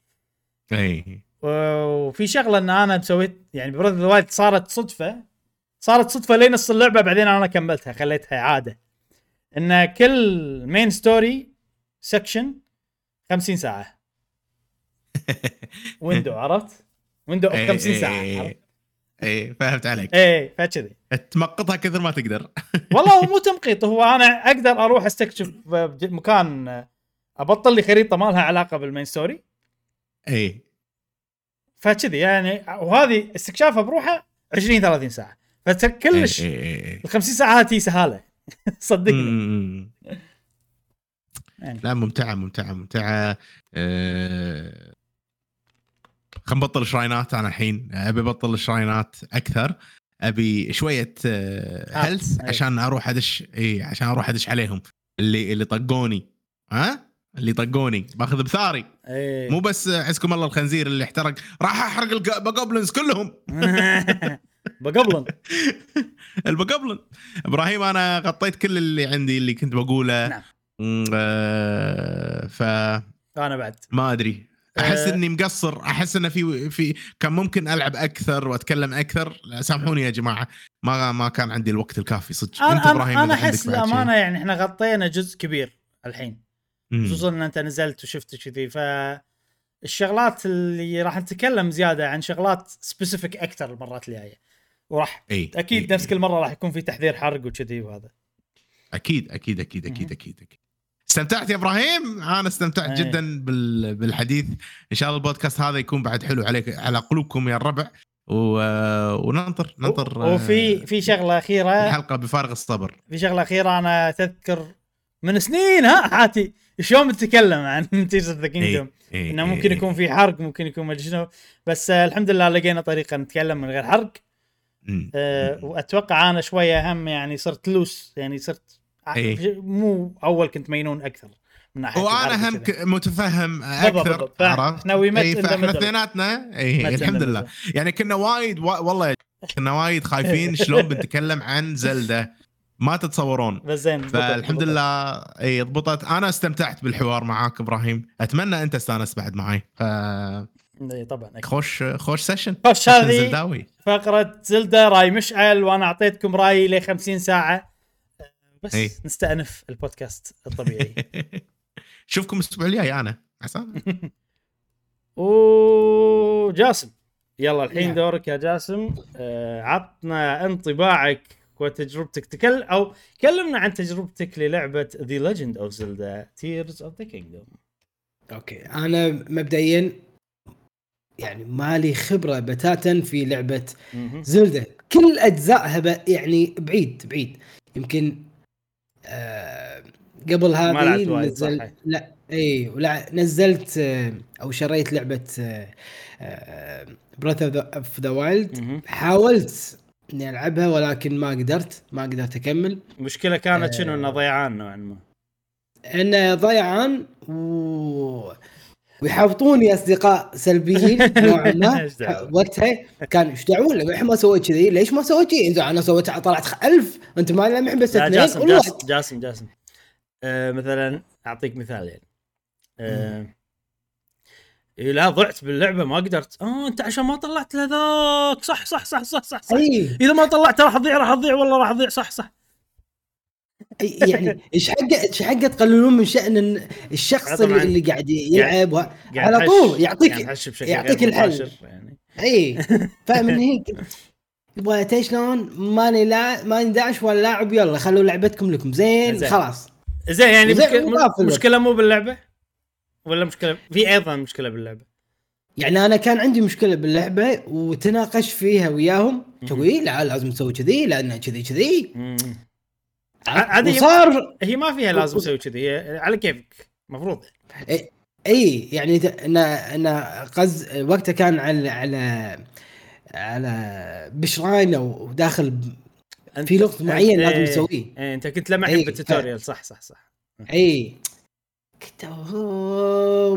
إي. وفي شغلة إن أنا سويت يعني Breath of the Wild صارت صدفة صارت صدفة لين نص اللعبة بعدين أنا كملتها خليتها عادة. إن كل main story section 50 ساعة. *laughs* window عرفت؟ window of إي، 50 إي، ساعه؟ اي فهمت عليك. إيه فكذي تمقطها كثر ما تقدر. *laughs* والله هو مو تمقيط هو أنا أقدر أروح أستكشف مكان أبطل لي خريطة ما لها علاقة بال main story اي فكذي يعني وهذه استكشافها بروحها 20 30 ساعة. فكلش. ال 50 ساعة هذه سهالة. *laughs* صدقني. يعني. لا ممتعة ممتعة ممتعة. أه... خلينا نبطل شراينات. أنا الحين أبي أبطل الشراينات أكثر. أبي شوية هيلث أي. عشان أروح أدش اي عشان أروح أدش عليهم. اللي اللي طقوني. ها؟ اللي طقوني باخذ بثاري. إيه. مو بس عزكم الله الخنزير اللي احترق راح احرق البقبلنز كلهم. *laughs* بقبلن. *laughs* البقبلن. إبراهيم أنا غطيت كل اللي عندي اللي كنت بقوله. نعم. آه، فما أنا بعد. أدري. أحس آه. إني مقصر. أحس إنه في في كان ممكن ألعب أكثر وأتكلم أكثر. سامحوني يا جماعة. ما ما كان عندي الوقت الكافي صدق. أنت إبراهيم أنا, أحس. الامانه يعني إحنا غطينا جزء كبير الحين. خصوصا إن أنت نزلت وشفت كذي. ف الشغلات اللي راح نتكلم زيادة عن شغلات سبيسيفيك أكثر المرات الجاية. وراح إي أكيد إي، نفس كل مرة راح يكون في تحذير حرق وكذي وهذا. أكيد أكيد أكيد. أكيد أكيد أكيد. استمتعت يا إبراهيم؟ أنا استمتعت أي. جدا بال- بالحديث. إن شاء الله البودكاست هذا يكون بعد حلو عليك على قلوبكم يا الربع. و... وننطر ننطر وفي في شغلة أخيرة. الحلقة بفارغ الصبر. في شغلة أخيرة أنا تذكر من سنين ها حاتي. شلون بتتكلم عن Tears of the Kingdom إنه ممكن إيه. يكون في حرق ممكن يكون ما شنو بس آه الحمد لله لقينا طريقة نتكلم من غير حرق. آه وأتوقع أنا شوية هم يعني صرت لوس يعني صرت إيه. مو أول كنت مينون أكثر من ناحية وأنا هم متفهم بالضبط، أكثر عرفت؟ إحنا إيه، middle. اثنيناتنا اي الحمد لله. يعني كنا وايد وا- والله كنا وايد خايفين *laughs* شلون بنتكلم عن زلده ما تتصورون. بس زين فالحمد. لله إي ضبطت أنا استمتعت بالحوار معاك إبراهيم. أتمنى أنت استانست بعد معي إيه، طبعا أكيد. فخوش خوش session خوش هذه زلداوي. فقرة زلدة راي مشعل وأنا أعطيتكم رايي ل 50 ساعة. بس إيه. نستأنف البودكاست الطبيعي. *laughs* شوفكم الأسبوع الجاي أنا. عسام *laughs* وجاسم يلا الحين. دورك يا جاسم. آه، عطنا انطباعك وتجربتك تكل أو كلمنا عن تجربتك للعبة The Legend of Zelda Tears of the Kingdom أوكي أنا مبدئيا يعني مالي خبرة بتاتا في لعبة زلدة. كل أجزائها يعني بعيد بعيد. يمكن آه قبل هذه نزل صح. لا إي ولا نزلت آه أو شريت لعبة Breath of the Wild حاولت إني ألعبها ولكن ما قدرت ما قدرت أكمل. المشكلة كانت آه. شنو؟ إنه ضيعان نوعا ما. إنه ضيعان و... ويحبطوني أصدقاء سلبيين *laughs* نوعا ما؟ وقتها كان إيش دعوة؟ ليش ما سويت كذي؟ ليش ما سويت كذي؟ أنا سويت طلعت ألف. أنت ما لمح بس اثنين جاسم جاسم جاسم جاسم. آه مثلا أعطيك مثال يعني. آه إيه لا ضعت باللعبة ما قدرت. آه أنت عشان ما طلعت لذاك صح صح صح صح صح, صح. اي إذا ما طلعت راح تضيع راح تضيع والله راح تضيع. صح صح. يعني إيش حقة إيش حقة تقللون من شأن الشخص طبعاً. اللي, اللي قاعد يلعب؟ قاعد على طول يعطيك يعطيك الحل. يعني. *laughs* اي فمن هيك؟ يبغى شلون؟ ماني لا ماني داعش ولا لاعب يلا خلوا لعبتكم لكم. زين زين. خلاص. زين يعني. مشكلة مو باللعبة؟ ولا مشكلة؟ في أيضا مشكلة باللعبة. يعني أنا كان عندي مشكلة باللعبة وتناقشت فيها وياهم. تقول لا لازم نسوي كذي لأن كذي كذي. مم. ع- هذه وصار هي ما فيها لازم تسوي كذي هي على كيفك المفروض إي يعني أنا أنا قز وقتها كان على على على بشراين أو داخل ب- أنت- في لغز معين لازم نسويه إيه، أنت كنت لمح إيه، بالتوتوريال صح صح صح. إي. كنت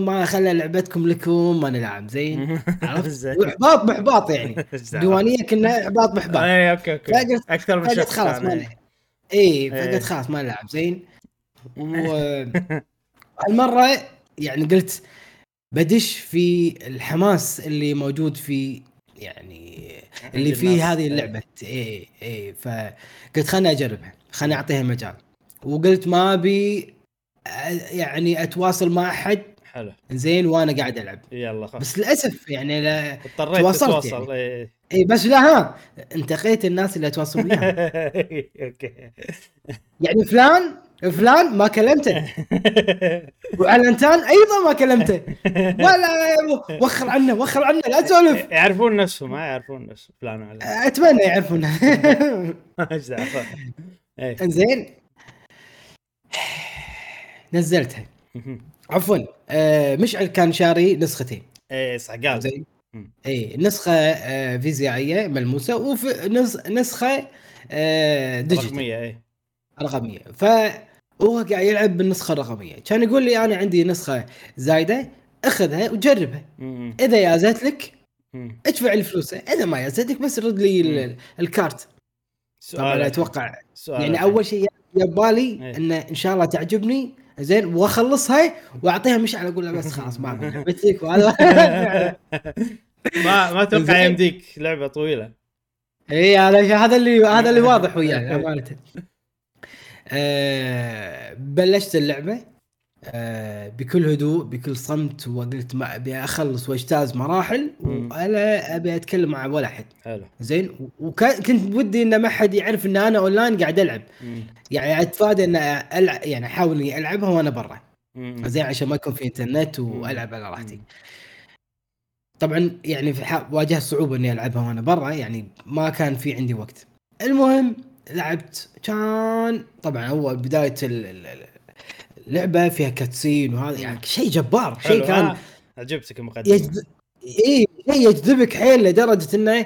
ما خلى لعبتكم لكم. ما نلعب زين. *laughs* عرفت. وإحباط بإحباط يعني. *laughs* ديوانية كنا إحباط بإحباط. اي أوكي أوكي. فقلت- أكثر من شخص خلاص. ما اي إيه. فقلت خلاص ما نلعب زين. والمرة *laughs* يعني قلت بدش في الحماس اللي موجود في يعني اللي الناس. هذه اللعبة. اي اي فقلت خليني أجربها. خليني أعطيها مجال وقلت ما أبي يعني أتواصل مع أحد. حلو. زين وأنا قاعد ألعب. يلا خلاص بس للأسف يعني لا اضطريت تواصلت تتواصل إيه. اي بس لا ها انتقيت الناس اللي اتواصل وياهم *laughs* أوكي. يعني فلان فلان ما كلمته. *laughs* وعلنتان أيضا ما كلمته. *laughs* ولا وخر عنه وخر عنه لا تسولف. يعرفون نفسهم ما يعرفون نفسهم فلان وعلان أتمنى يعرفون إيش دعوة. نزلتها. عفوا آه مشعل كان شاري نسختين. إيه صح قال. زين. اي نسخة آه فيزيائية ملموسة وفي نس نسخة آه digital. رقمية إيه. رقمية. فهو قاعد يلعب بالنسخة الرقمية. كان يقول لي أنا عندي نسخة زايدة أخذها وجربها. إذا يازت لك. ادفع لي فلوسه إذا ما يازت لك بس رد لي ال- الكارت. طبعا سؤال أتوقع. سؤال يعني أول شيء يبالي إيه. انه إن شاء الله تعجبني. زين واخلصها واعطيها مشعل أقول له بس خلاص ما لعبتك *laughs* وهذا. ما ما أتوقع. يمديك لعبة طويلة. إي هذا هذا اللي هذا اللي واضح وياي *laughs* أمانة. آه بلشت اللعبة. بكل هدوء بكل صمت وقلت ما أبي أخلص وأجتاز مراحل. ولا أبي أتكلم مع ولا أحد. حلو. زين؟ وكان كنت ودي إن ما حد يعرف إن أنا أونلاين قاعد ألعب. مم. يعني أتفادى إن العب يعني أحاول إني ألعبها وأنا برا. زين؟ عشان ما يكون في إنترنت وألعب على راحتي. طبعا يعني في واجهت صعوبة إني ألعبها وأنا برا يعني ما كان في عندي وقت. المهم لعبت. كان طبعا اول بداية ال- اللعبه فيها كاتسين وهذا يعني شيء جبار. شيء كان آه. عجبتك المقدمة يجذب اي شيء يجذبك حيل لدرجة إنه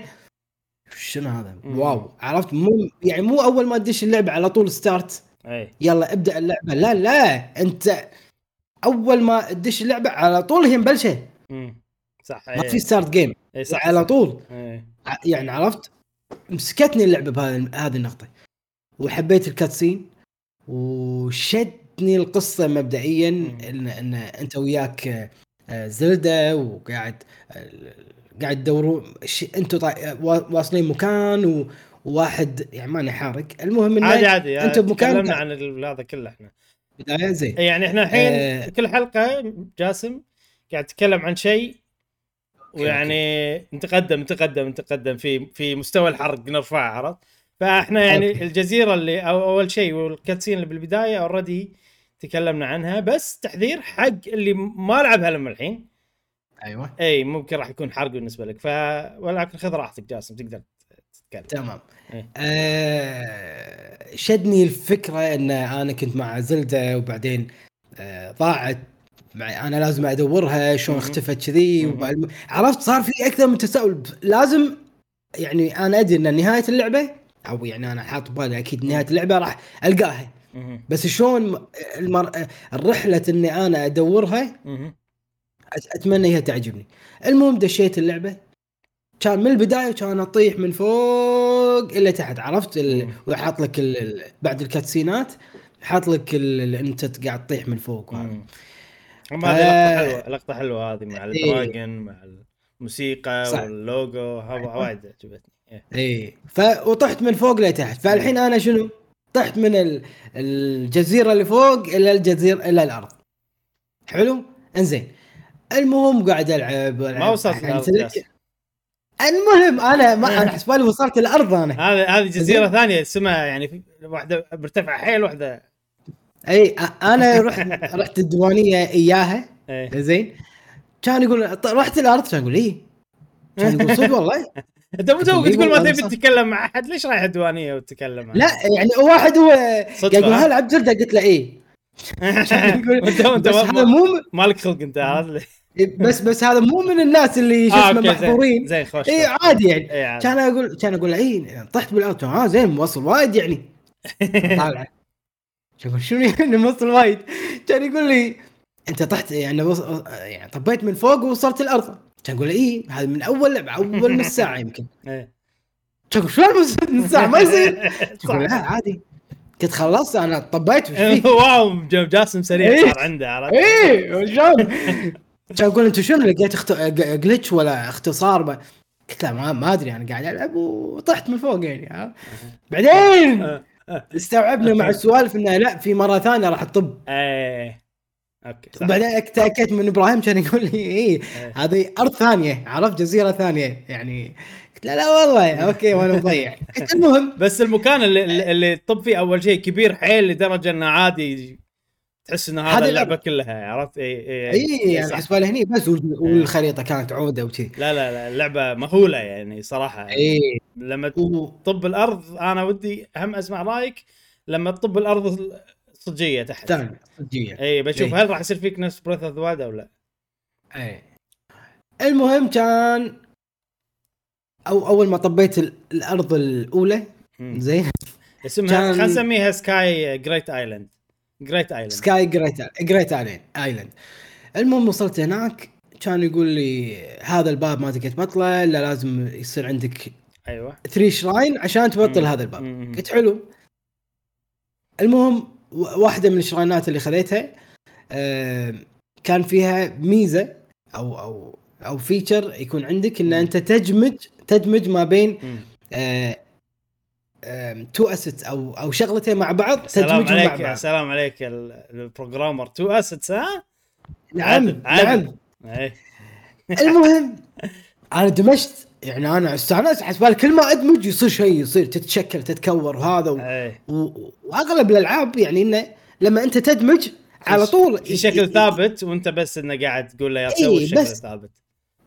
شنو هذا؟ مم. واو عرفت مو يعني مو أول ما تدش اللعبة على طول start اي يلا ابدأ اللعبة لا لا أنت أول ما تدش اللعبة على طول هي مبلشة. صح ما إيه. في start game إيه، صح على. طول. ع- يعني عرفت مسكتني اللعبة بهذه هذه النقطة وحبيت ال cutscene وشدني القصة مبدئيا. إن إن أنت وياك آه، زلدة وقاعد آه، قاعد تدورون ش- أنتم واصلين مكان وواحد يعني ماني حارق المهم إنه عادي عادي أنت بمكان- تكلمنا عن هذا كله إحنا بداية زين يعني إحنا الحين آه. كل حلقة جاسم قاعد تتكلم عن شيء ويعني نتقدم نتقدم نتقدم في في مستوى الحرق نرفعه عرفت فإحنا يعني okay. الجزيرة اللي أو أول شيء وال cutscene اللي بالبداية already تكلمنا عنها بس تحذير حق اللي ما لعبها لما الحين أيوه إي ممكن راح يكون حرق بالنسبة لك ف ولكن خذ راحتك جاسم تقدر تتكلم تمام إيه. آه شدني الفكرة إن أنا كنت مع زلدة وبعدين آه ضاعت أنا لازم أدورها شلون. اختفت كذي عرفت صار في أكثر من تساؤل لازم يعني أنا أدري إن نهاية اللعبة أو يعني أنا حاط ببالي أكيد نهاية اللعبة راح ألقاها. بس شلون المر... الرحلة إني أنا أدورها أتمنى هي تعجبني المهم دشيت اللعبة كان من البداية كان أطيح من فوق إلى تحت عرفت ال... وحاط لك ال... بعد ال cutscene ات حاط لك ال- أنت قاعد تطيح من فوق وهذا. هذه آه. لقطة حلوة لقطة حلوة هذه مع إيه. ال dragon مع الموسيقى صح. واللوجو هذا *laughs* وايد عجبتني إيه. اي ف وطحت من فوق لتحت فالحين أنا شنو؟ طحت من ال- الجزيرة اللي فوق إلى الجزيرة إلى الأرض. حلو؟ إنزين. المهم قاعد ألعب ما وصلت جاسم. المهم أنا ما أنا حسبالي وصلت الأرض أنا. هذه هذه جزيرة ثانية اسمها يعني واحدة مرتفعة حيل واحدة. إي أنا رحت رحت الديوانية إياها. إيه. زين كان يقول رحت الأرض؟ كان يقول إيه كان يقول صدق والله. *laughs* انت مو توك تقول ما تبي. تتكلم مع أحد ليش رايح الديوانيه وتتكلم لا يعني واحد هو قاعد يقول ها؟ هل عبد زلده قلت له إيه *laughs* انت انت هذا مو مالك خلق انت عرفت *laughs* بس بس هذا مو من الناس اللي شو آه، اسمه. محظورين زين خوش اي. عادي يعني عادي. كان أقول كان أقول اي طحت بالارض آه زين موصل وايد يعني *laughs* طالع شوف شنو يعني موصل وايد كان يقول لي أنت طحت يعني. يعني طبيت من فوق ووصلت الأرض كان أقول اي هذا من أول لعبة أول نص ساعه *laughs* يمكن. أقول؟ شلون نص ساعه ما يصير. صح. *laughs* يقول لا عادي. كنت خلصت أنا طبيت *laughs* واو جاسم سريع إيه. صار عنده عرفت؟ إيه شلون كان يقول انت شنو لقيت اخت... جلتش ولا اختصار؟ ب... قلت له ما, ما أدري أنا قاعد ألعب وطحت من فوق يعني ها. بعدين. استوعبنا مع السوالف إنه لا في مرة ثانية راح تطب. إيه. okay صح. وبعدين تاكدت من إبراهيم كان يقول لي إيه إيه. هذه أرض ثانية عرفت؟ جزيرة ثانية يعني. قلت له لا والله okay وأنا مضيع. *laughs* المهم. بس المكان اللي اللي- تطب فيه أول شيء كبير حيل لدرجة إنه عادي تحس ان هذا اللعبة كلها عرفت؟ اي اي اي يعني صح. حسبه هني بس وال- والخريطة كانت عودة وكذي لا لا لا اللعبة مهولة يعني صراحة. اي لما تطب الأرض أنا ودي هم أسمع رأيك لما تطب الأرض صجية تحت. ثاني صجية. إي بشوف إيه. هل راح يصير فيك نفس Breath of the أو لا؟ إيه. المهم كان أو أول ما طبيت ال- الأرض الأولى. زين. اسمها خلينا نسميها Sky Great Island Great Island Sky Great Great Island المهم وصلت هناك كان يقول لي هذا الباب ما تقدر تبطله الا لازم يصير عندك أيوه. 3 shrine عشان تبطل مم. هذا الباب. مم. قلت حلو. المهم واحدة من ال shrine ات اللي خذيتها آه، كان فيها ميزة أو أو أو feature يكون عندك إن. أنت تدمج تدمج ما بين. two assets أو أو شغلتين مع بعض سلام تدمجهم مع بعض سلام عليك ال- ال programmer two assets ها نعم عدل، عدل. نعم إيه المهم *laughs* أنا دمجت يعني أنا استأنست حسب كل ما ادمج يصير شيء يصير تتشكل تتكور وهذا و... إيه و... وأغلب الألعاب يعني إنه لما أنت تدمج على طول في شكل ثابت وأنت بس إنه قاعد تقول له يا إيه، سوي الشكل بس. الثابت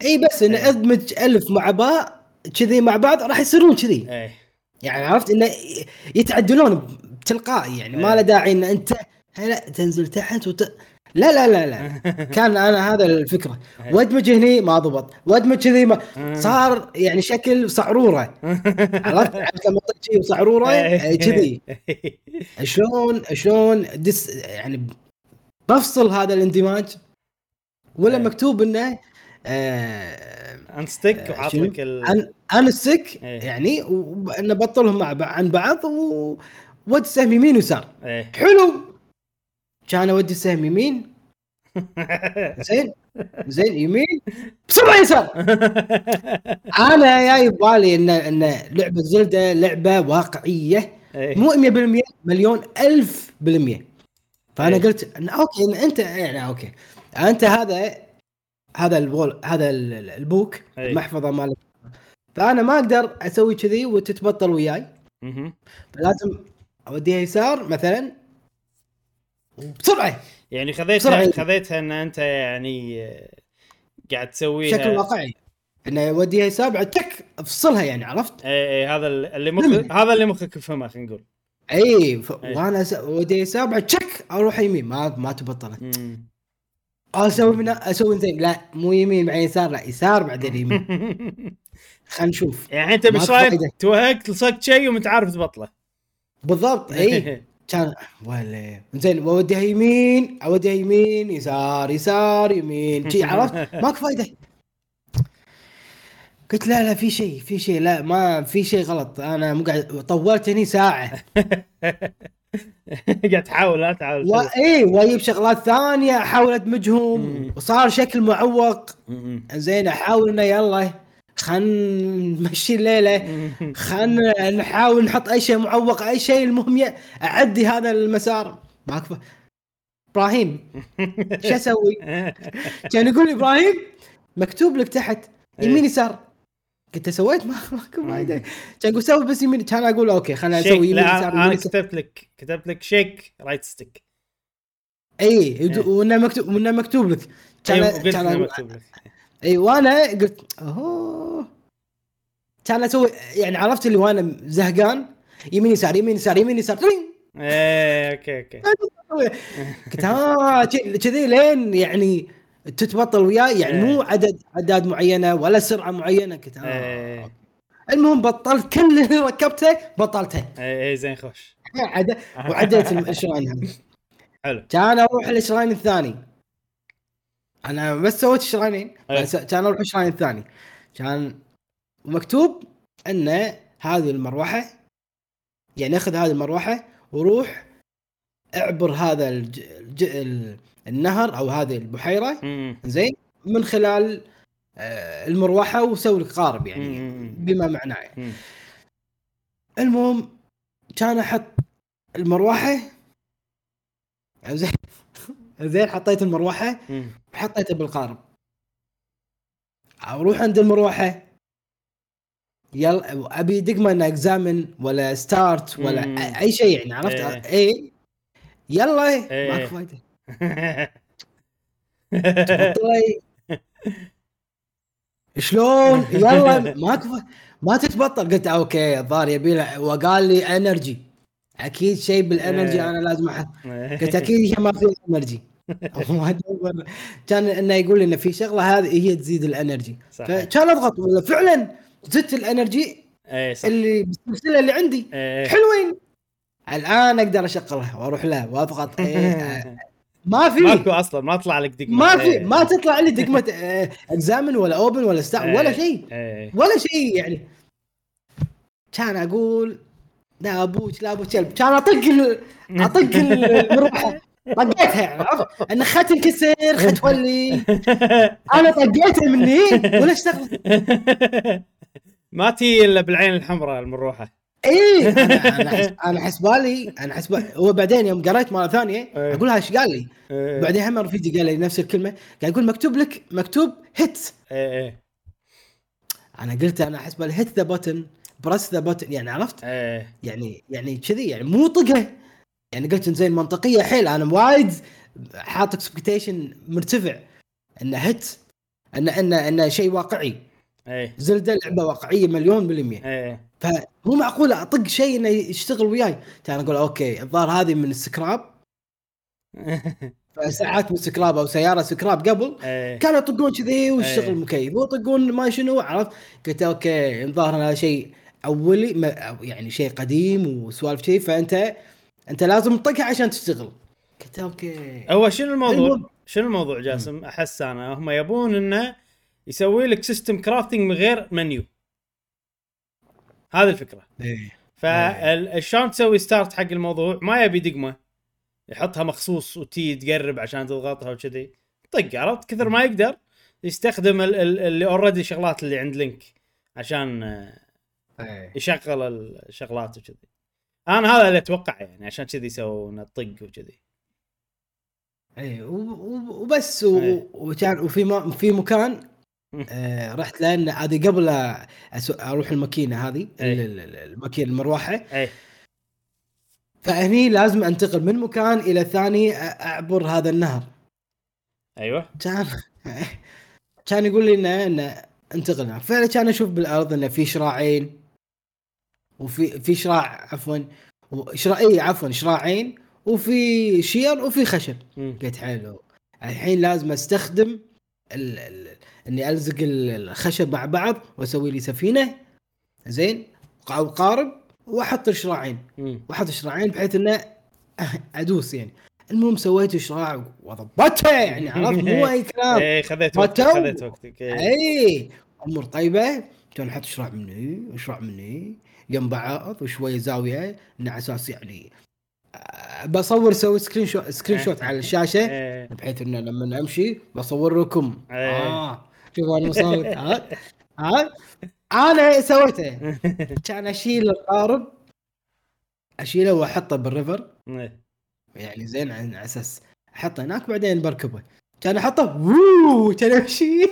اي بس ان إيه. أدمج ألف مع باء كذي مع بعض راح يصيرون كذي إيه يعني عرفت إنه يتعدلون بتلقائي يعني ما إيه. له داعي إن أنت هلا تنزل تحت وت... لا لا لا لا. *laughs* كان أنا هذا الفكرة. إيه. وادمج هني ما ضبط. وادمج كذي ما صار يعني شكل صعروره. *laughs* عرفت؟ عرفت لما شيء صعروره إيه. آه، كذي. *laughs* شلون شلون دس يعني بفصل هذا الاندماج؟ ولا إيه. مكتوب إنه آه انستيك وحاط شنو؟ لك ال... إيه. يعني وان بطلهم مع عن بعض و ود سهم يمين ويسار. حلو. كان اودي السهم يمين. *laughs* زين؟ زين يمين. بسرعة يسار أنا جاي ببالي ان إن لعبة زلدة لعبة واقعية. إيه. مو 100% مليون ألف بالمية. فأنا إيه. قلت إن okay إن انت يعني أوكي. أنت هذا هذا البول هذا ال- ال- البوك. المحفظة مالك. فأنا ما أقدر أسوي كذي وتتبطل وياي. مهم. لازم أوديها يسار مثلا بسرعة. يعني خذيتها بسرعة. خذيتها إن أنت يعني آه، قاعد تسويها. بشكل واقعي. انه يوديها يسار بعد تك أفصلها يعني عرفت؟ إيه إيه هذا اللي مخ نعم. هذا اللي مخك يفهمه خلينا نقول. إي ف... إيه. وأنا أس... اوديها يسار بعد تشك أروح يمين. ما ما تبطلت. أسوي من أسوي زين. لا مو يمين مع يسار. لا يسار بعدين يمين. *laughs* خلينا نشوف. يعني أنت ما مش في رايك؟ فايدة. توهقت لصقت شيء وانت عارف تبطله. بالضبط إي. *laughs* كان ولا زين اوديها يمين اوديها يمين يسار يسار يمين شي عرفت ماكو فايده قلت لا لا في شيء في شيء. لا ما في شيء غلط. أنا مو قاعد طولت هني ساعة. *laughs* قاعد تحاول لا تحاول. واي وأجيب شغلات ثانية أحاول أدمجهم. وصار شكل معوق. زين أحاول إنه يلا. خلنا نمشي الليلة خلنا نحاول نحط أي شيء معوق أي شيء. المهم أعدي هذا المسار. ماك إبراهيم شو أسوي؟ كان يقول لي إبراهيم مكتوب لك تحت يمين يسار. قلت سويت؟ *laughs* ما ماكو فايده كان يقول سوي بس يمين. كان أقول okay خلنا shake. أسوي يمين يسار أنا كتبت لك كتبت لك shake right stick اي وإنه مكتوب وإنه مكتوب لك. كان أيوه قلت كان إي وأنا قلت أوه. كان أسوي يعني عرفت اللي وأنا زهقان يمين يسار يمين يسار يمين يسار. إيه okay okay. *laughs* قلت ك- كذي لين يعني تتبطل وياي يعني مو عدد اعداد معينة ولا سرعة معينة قلت ها إيه. المهم بطلت كل اللي ركبته بطلته. إيه إيه، زين خوش. عد... وعدلت الشراين هذا *laughs* حلو. كان أروح الشراين الثاني. أنا بس سويت الشراينين. بس كان أروح الشراين الثاني كان مكتوب إن هذه المروحة يعني أخذ هذه المروحة وروح اعبر هذا الج... الج... ال- النهر أو هذه البحيرة زين من خلال آه، المروحة وسوي لك قارب يعني. بما معناه يعني. المهم كان أحط المروحة زين *laughs* زين حطيت المروحة وحطيته بالقارب. أروح عند المروحة. يلا أبي دقمه اكزامن ولا ستارت ولا مم. أي شيء يعني عرفت؟ إيه. اي يلا. إيه. ماكو فايدة. *laughs* تبطلي شلون؟ يلا. ماكو ما تتبطل. قلت okay الظاهر يبي وقال لي energy أكيد شيء بال energy إيه. أنا لازم أح... *laughs* قلت أكيد هي ما في energy. *laughs* كان إنه يقول لي إن في شغلة هذه هي تزيد ال energy. فكان أضغط ولا فعلا زدت ال energy إيه صح. اللي بالسلسلة اللي عندي. إيه. حلوين. الآن أقدر أشغلها وأروح له وأضغط. إيه. *laughs* ما في. ماكو أصلا ما طلع لك دقمة. ما في. إيه. ما تطلع لي دقمة examine ولا open ولا start ولا إيه. شيء. إيه. ولا شيء يعني. كان أقول لا أبوك لا ابو كلب كان أطق أطق المروحة. طقيتها يعني عرفت؟ أن خد تنكسر خد تولي. *laughs* أنا طقيتها مني. ولا اشتغل ما تي إلا بالعين الحمراء المروحة. اي أنا أنا *laughs* حس- أنا حسبالي أنا حسبالي هو بعدين يوم قريت مرة ثانية إيه. أقول ها إيش قال لي؟ إيه. بعدين هم رفيجي قال لي نفس الكلمة قاعد يقول مكتوب لك مكتوب hit إيه إيه. أنا قلت أنا احسبالي hit the button press the button يعني عرفت؟ إيه. يعني يعني كذي يعني مو طقة. يعني قلت زين منطقية حيل أنا وايد حاط expectation مرتفع. إنه hit إنه إنه إنه شيء واقعي. إيه. زلدة لعبة واقعية مليون بالمية. إيه. فمو معقول أطق شيء إنه يشتغل وياي. كان أقول أوكي الظاهر هذه من السكراب. *laughs* ساعات من السكراب أو سيارة سكراب قبل إيه. كانوا يطقون كذي ويشتغل إيه. المكيف ويطقون ما شنو عرفت؟ قلت أوكي الظاهر هذا شيء أولي يعني شيء قديم وسوالف شيء. فأنت انت لازم تطقها عشان تشتغل قلت أوكي هو شنو الموضوع؟ شنو الموضوع جاسم؟ أحس أنا هم يبون إنه يسوي لك system crafting من غير منيو. هذه الفكرة. إيه. فشلون تسوي start حق الموضوع؟ ما يبي دقمة يحطها مخصوص وتي تقرب عشان تضغطها وكذي. طق عرفت؟ كثر ما يقدر يستخدم ال- ال- اللي already شغلات اللي عند Link عشان آه، إيه. يشغل الشغلات وكذي. أنا هذا اللي أتوقع يعني عشان كذي يسوون الطق وكذي. اي وبس و- إيه. وكان وفي ما في مكان آه رحت لأن هذه قبل أسو- أروح الماكينة هذه إيه. ال- ال- ال- الماكينة المروحة. إيه. فهني لازم أنتقل من مكان إلى ثاني أعبر هذا النهر. أيوه. كان *laughs* كان يقول لي إنه إنه انتقل فعلا كان أشوف بالأرض إنه في شراعين. وفي في شراع عفوا شراع اي عفوا شراعين وفي شير وفي خشب. قلت حلو الحين لازم أستخدم ال... ال... إني ألزق ال- الخشب مع بعض وأسوي لي سفينة زين أو قارب وأحط الشراعين. وأحط شراعين بحيث إنه *laughs* أدوس يعني المهم سويت شراع وضبطته يعني *laughs* عرفت مو أي كلام إيه خذيت وقتك. خذيت وقتك إيه. اي أمور طيبة كان أحط شراع مني وشراع مني جنب بعض وشوية زاوية على أساس يعني آه، بصور أسوي screenshot screenshot على *laughs* الشاشة إيه. بحيث إنه لما امشي بصور لكم. إيه. آه. شوفوا أنا مصور. *laughs* ها ها أنا سويته. *laughs* كان أشيل القارب أشيله وأحطه بالريفر. إيه. يعني زين على أساس أحطه هناك بعدين بركبه. كان احطه ووو كان امشي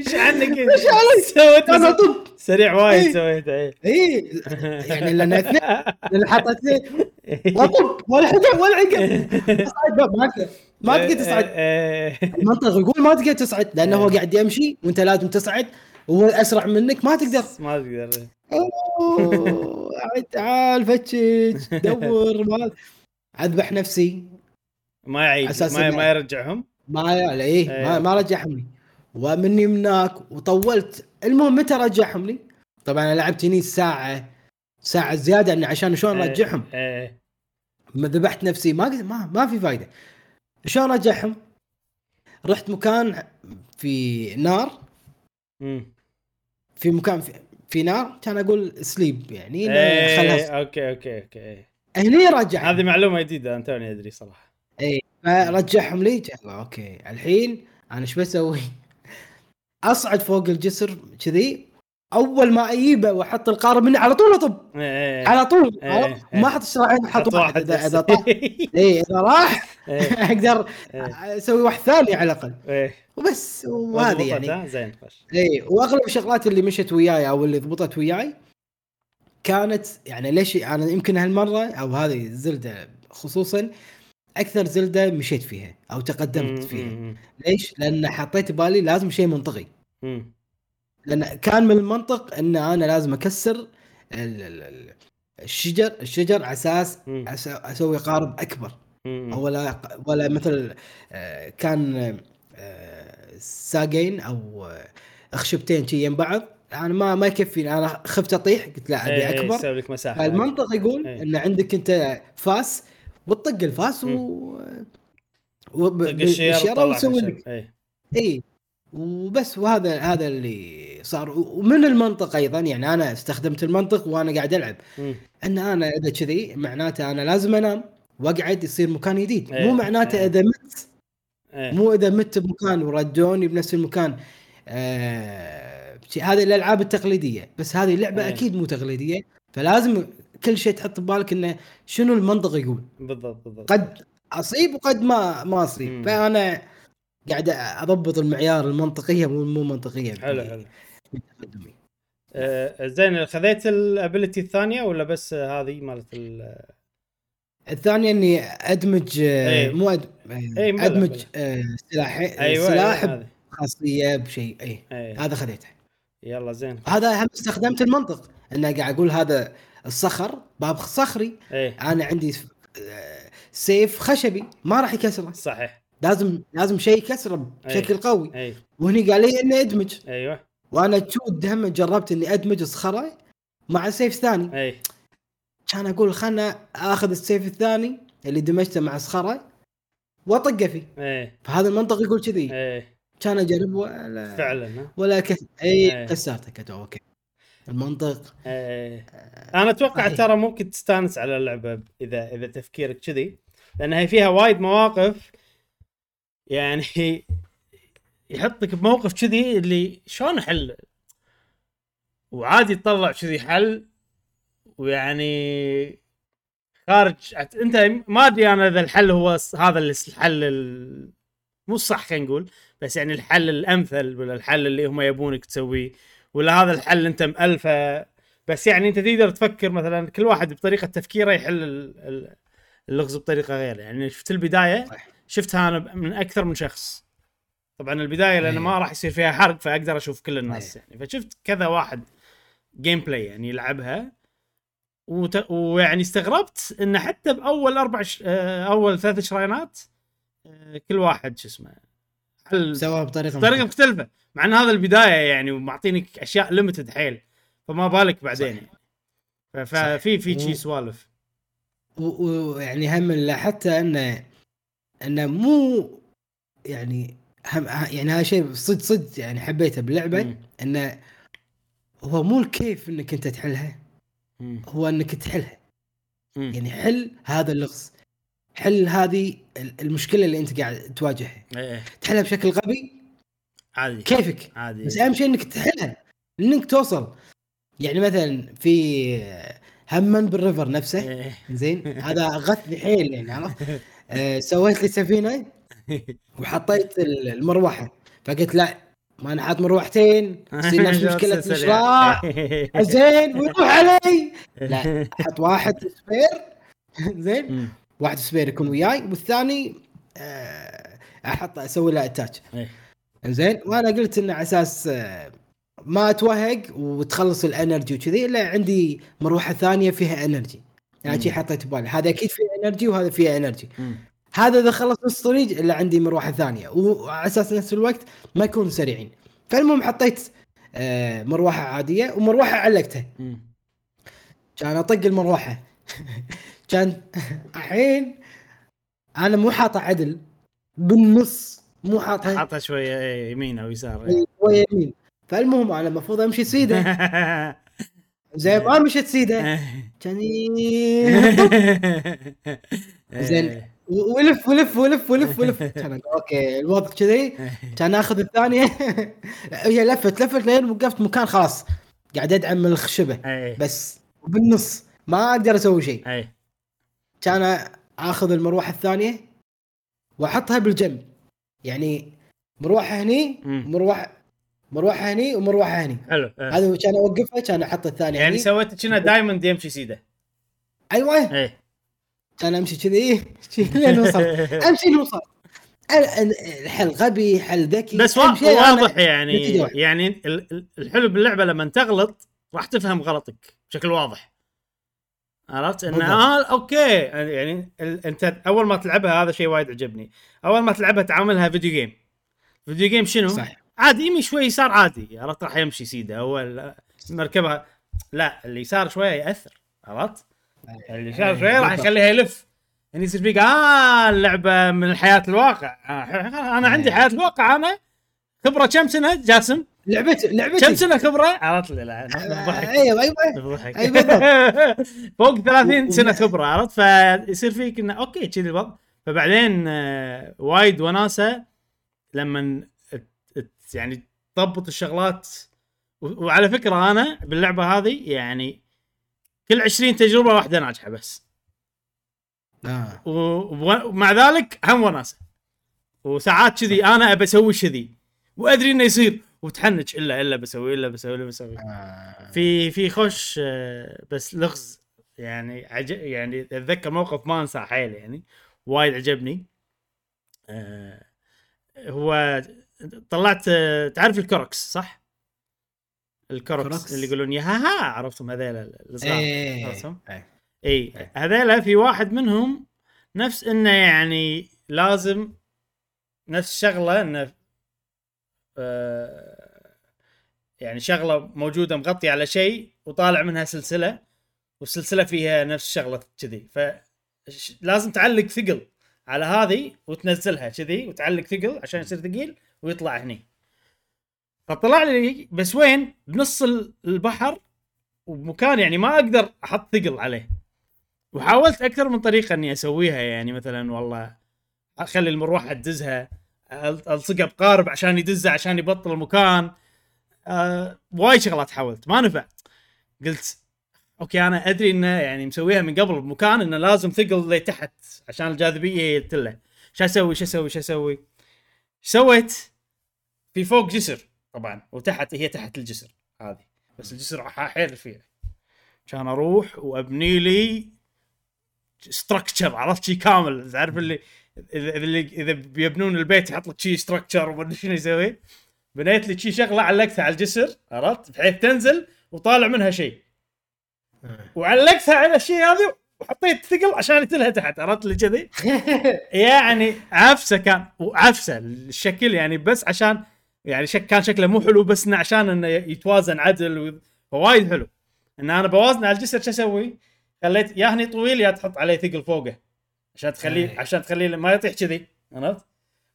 وش *laughs* عنك؟ وش علي؟ سويت أنا طب سريع وايد إيه. سويت اي اي يعني لأن اثنين لأن حط اثنين. *laughs* وطب ولا حدا ولا *laughs* عقب ما تقدر ما تقدر تصعد. إيه. المنطق يقول ما تقدر تصعد لأنه هو قاعد يمشي وأنت لازم تصعد وهو أسرع منك ما تقدر. ما تقدر. تعال فتش دور ما أذبح نفسي. ما يعيد ما ما يرجعهم. ما لا إيه ما, إيه. ما رجعهم لي ومني مناك وطولت المهم متى رجعهم لي؟ طبعا أنا لعبت هني ساعة ساعة زيادة يعني عشان شلون إيه. ارجعهم إيه ما ذبحت نفسي ما ما ما في فايدة شلون ارجعهم؟ رحت مكان في نار. في مكان في, في نار كان أقول sleep يعني إيه. خلاص أوكي أوكي أوكي إيه. هني رجع هذه معلومة جديدة توني أدري صراحة فرجعهم لي قال أوكي الحين أنا إيش بسوي؟ *laughs* أصعد فوق الجسر كذي أول ما أجيبه وأحط القارب مني على طول أطب إيه. على طول إيه. عرفت؟ ما أحط الشرايين أحط حط واحد اذا. إذا طاح *laughs* اي إذا راح إيه. *laughs* أقدر إيه. أسوي واحد ثاني على الأقل إيه. وبس وهذه يعني؟ زين اي وأغلب الشغلات اللي مشت وياي أو اللي ضبطت وياي كانت يعني ليش أنا يمكن هالمرة أو هذه زلده خصوصا أكثر زلدة مشيت فيها أو تقدمت فيها. ليش؟ لأن حطيت بالي لازم شيء منطقي. لأن كان من المنطق إن أنا لازم أكسر ال- ال- ال- الشجر الشجر على أساس أسوي قارب أكبر. ولا ولا مثل آه، كان آه، ساقين أو آه، أخشبتين شي يم بعض. أنا ما ما يكفيني أنا خفت أطيح قلت لا أبي إيه، إيه، أكبر. لك مساحة. فالمنطق يقول إيه. إن عندك أنت فاس وتطق الفاس و وب- وتطلع وتسوي. لك. إي وبس وهذا هذا اللي صار ومن المنطق أيضا يعني أنا استخدمت المنطق وأنا قاعد ألعب مم. إن أنا إذا كذي معناته أنا لازم أنام وأقعد يصير مكان جديد مو معناته. إذا مت. مو إذا مت بمكان ورجوني بنفس المكان آه هذه الألعاب التقليدية بس هذه اللعبة. أكيد مو تقليدية فلازم كل شيء تحط ببالك إنه شنو المنطق يقول بالضبط بالضبط قد أصيب وقد ما ما أصيب مم. فأنا قاعد أضبط المعيار المنطقية مو مو منطقية حلو حلو تقدمي. آه، زين خذيت الأبيلتي الثانية ولا بس هذه مالت ال الثانية إني أدمج آه، إيه. مو أد... إيه، بلى، أدمج بلى. آه، سلاح أيوه سلاح أيوة، هذه. بخاصيه بشيء اي إيه. هذا خذيته يلا زين هذا هم استخدمت المنطق إنه قاعد أقول هذا الصخر باب صخري. إيه. أنا عندي آه، سيف خشبي ما راح يكسره. صحيح. لازم لازم شيء يكسره بشكل قوي. اي وهني قال لي إني أدمج. أيوه. وأنا تشود هم جربت إني أدمج صخره مع سيف ثاني. اي كان أقول خلنا آخذ السيف الثاني اللي دمجته مع صخره وأطقه فيه. اي فهذا المنطق يقول كذي. اي كان أجرب ولا فعلا ولا كس... اي إيه. كسرته أوكي. المنطق. اي أنا أتوقع صحيح. ترى ممكن تستانس على اللعبة إذا إذا تفكيرك كذي لأن هي فيها وايد مواقف يعني يحطك بموقف كذي اللي شلون أحل؟ وعادي تطلع كذي حل ويعني خارج أنت ما أدري أنا إذا الحل هو هذا الحل ال... مو الصح خلينا نقول بس يعني الحل الأمثل ولا الحل اللي هم يبونك تسويه. ولا هذا الحل انت مألفه؟ بس يعني انت تقدر تفكر مثلا كل واحد بطريقة تفكيره يحل ال- ال- اللغز بطريقة غير يعني شفت البداية. شفتها أنا من أكثر من شخص. طبعا البداية لأن إيه. ما راح يصير فيها حرق فأقدر أشوف كل الناس يعني. فشفت كذا واحد gameplay يعني يلعبها وت... ويعني استغربت إن حتى بأول أربع ش... آه، أول ثلاث shrine ات آه، كل واحد شو اسمه حل سواها بطريقة بطريقة مختلفة. مع إن هذا البداية يعني ومعطينك أشياء ليمتد حيل فما بالك بعدين صح. يعني ف- ففي في شي سوالف ويعني هم لاحظت انه إنه مو يعني هم يعني هذا شيء صدق صدق يعني حبيته باللعبة. إنه هو مو الكيف إنك أنت تحلها مم. هو إنك تحلها مم. يعني حل هذا اللغز حل هذه ال- المشكلة اللي أنت قاعد تواجهها إيه تحلها بشكل غبي عادي. كيفك؟ عادي. بس أهم شيء إنك تحلها إنك توصل. يعني مثلا في همن بال river نفسه إيه. زين؟ هذا غثني حيل يعني عرفت؟ *laughs* آه سويت لي سفينة وحطيت ال- المروحة. فقلت لا ما أنا حاط مروحتين تصير نفس *laughs* مشكلة الاشراع *laughs* زين ويروح علي. لا أحط واحد spare. زين. واحد spare يكون وياي والثاني آه، أحط أسوي له attach إيه. زين؟ وأنا قلت إنه على أساس آه، ما أتوهق وتخلص ال energy وكذي إلا عندي مروحة ثانية فيها energy. يعني شي. حطيت ببالي. هذا أكيد فيه energy وهذا فيه energy. مم. هذا إذا خلص نص طريق إلا عندي مروحة ثانية. وعلى أساس نفس الوقت ما يكونوا سريعين. فالمهم حطيت آه، مروحة عادية ومروحة علقتها. كان أطق المروحة. *laughs* كان الحين أنا مو حاطه عدل. بالنص. مو حاطها حاطها شوية إيه، يمين أو يسار إيه. شوية يمين. فالمهم أنا المفروض أمشي سيده *laughs* زين ما مشيت سيده كان *laughs* زين. إيه. ولف ولف ولف ولف ولف. كان أوكي الوضع كذي. *laughs* كان آخذ الثانية. هي لفت لفت لين وقفت مكان خلاص. قاعد أدعم من الخشبه بس بالنص. ما أقدر أسوي شيء. كان آخذ المروحة الثانية وأحطها بالجنب. يعني مروحه هني. مروحه مروحه هني ومروحه هني. حلو إيه. هذا كان اوقفها كان أحط الثانية يعني. سويت كنا diamond يمشي سيده. أيوه. إيه. كان أمشي كذي لين وصل *laughs* أمشي لين وصل ال- ال- الحل غبي حل ذكي. بس واضح يعني. يعني ال- ال- الحلو باللعبة لما تغلط راح تفهم غلطك بشكل واضح. عرفت؟ ان. آه أوكي. يعني ال- أنت أول ما تلعبها هذا شيء وايد عجبني. أول ما تلعبها تعاملها video game video game شنو؟ صح عادي يمي شوي يسار عادي. عرفت؟ راح يمشي سيده. هو ال- مركبها. لا اللي يسار شوية يأثر. عرفت؟ اللي يسار شوية راح يخليها يلف. يعني يصير فيك آه اللعبة من الحياة الواقع. آه أنا عندي حياة الواقع. أنا خبرة كم سنة؟ جاسم؟ لعبتي لعبتي. كم سنة خبره؟ عرفت لي لا آه، ضحك أيوه أيوه. ضحك أي بالضبط. *laughs* فوق 30 و- سنة *laughs* خبره عرفت؟ فيصير فيك إنه أوكي كذي الوضع. فبعدين آه، وايد وناسة لما يعني تضبط الشغلات. وعلى فكرة أنا باللعبة هذه يعني كل 20 تجربة واحدة ناجحة بس. آه. ومع ذلك هم وناسة. وساعات كذي أنا ابى أسوي كذي. وأدري إنه يصير. وتحنج الا إلا بسوي إلا بسوي إلا بسوي آه. في في خوش آه، بس لغز يعني عج... يعني أتذكر موقف ما أنساه حيل يعني وايد عجبني آه، هو طلعت آه، تعرف الكروكس صح؟ ال Koroks Koroks. اللي يقولون يا ها ها عرفتم هذيل الصغار إيه عرفتهم؟ إيه. إي إيه. هذيلا في واحد منهم نفس إنه يعني لازم نفس شغلة إنه يعني شغلة موجودة مغطيه على شيء وطالع منها سلسلة والسلسلة فيها نفس الشغله كذي. ف ش- لازم تعلق ثقل على هذه وتنزلها كذي وتعلق ثقل عشان يصير ثقيل ويطلع هني. فطلع لي بس وين؟ بنص ال- البحر وبمكان يعني ما أقدر أحط ثقل عليه. وحاولت أكثر من طريقة إني أسويها يعني مثلا والله أخلي المروحة تدزها. ألصقها بقارب عشان يدزها عشان يبطل المكان. آه وايد شغلات حاولت ما نفع قلت أوكي أنا أدري إنه يعني مسويها من قبل بمكان إنه لازم ثقل لتحت عشان الجاذبية يتله شو أسوي شو أسوي شو أسوي؟ سويت في فوق جسر طبعا وتحت هي تحت الجسر هذه. بس الجسر حيل رفيع كان أروح وأبني لي structure عرفت شي كامل تعرف اللي اذا اللي إذا بيبنون البيت يحط لك شي structure وما أدري شنو يسوي. بنيت لي شي شغلة علقتها على الجسر عرفت؟ بحيث تنزل وطالع منها شيء وعلقتها على الشيء هذا وحطيت ثقل عشان يتلها تحت عرفت؟ اللي كذي. *laughs* يعني عفسة كان وعفسة الشكل يعني بس عشان يعني شك كان شكله مو حلو بس إنه عشان إنه يتوازن عدل و- فوايد حلو. إن أنا بوازنه على الجسر شو أسوي؟ خليت يا هني طويل يا تحط عليه ثقل فوقه. عشان تخليه أي. عشان تخليه ما يطيح كذي عرفت؟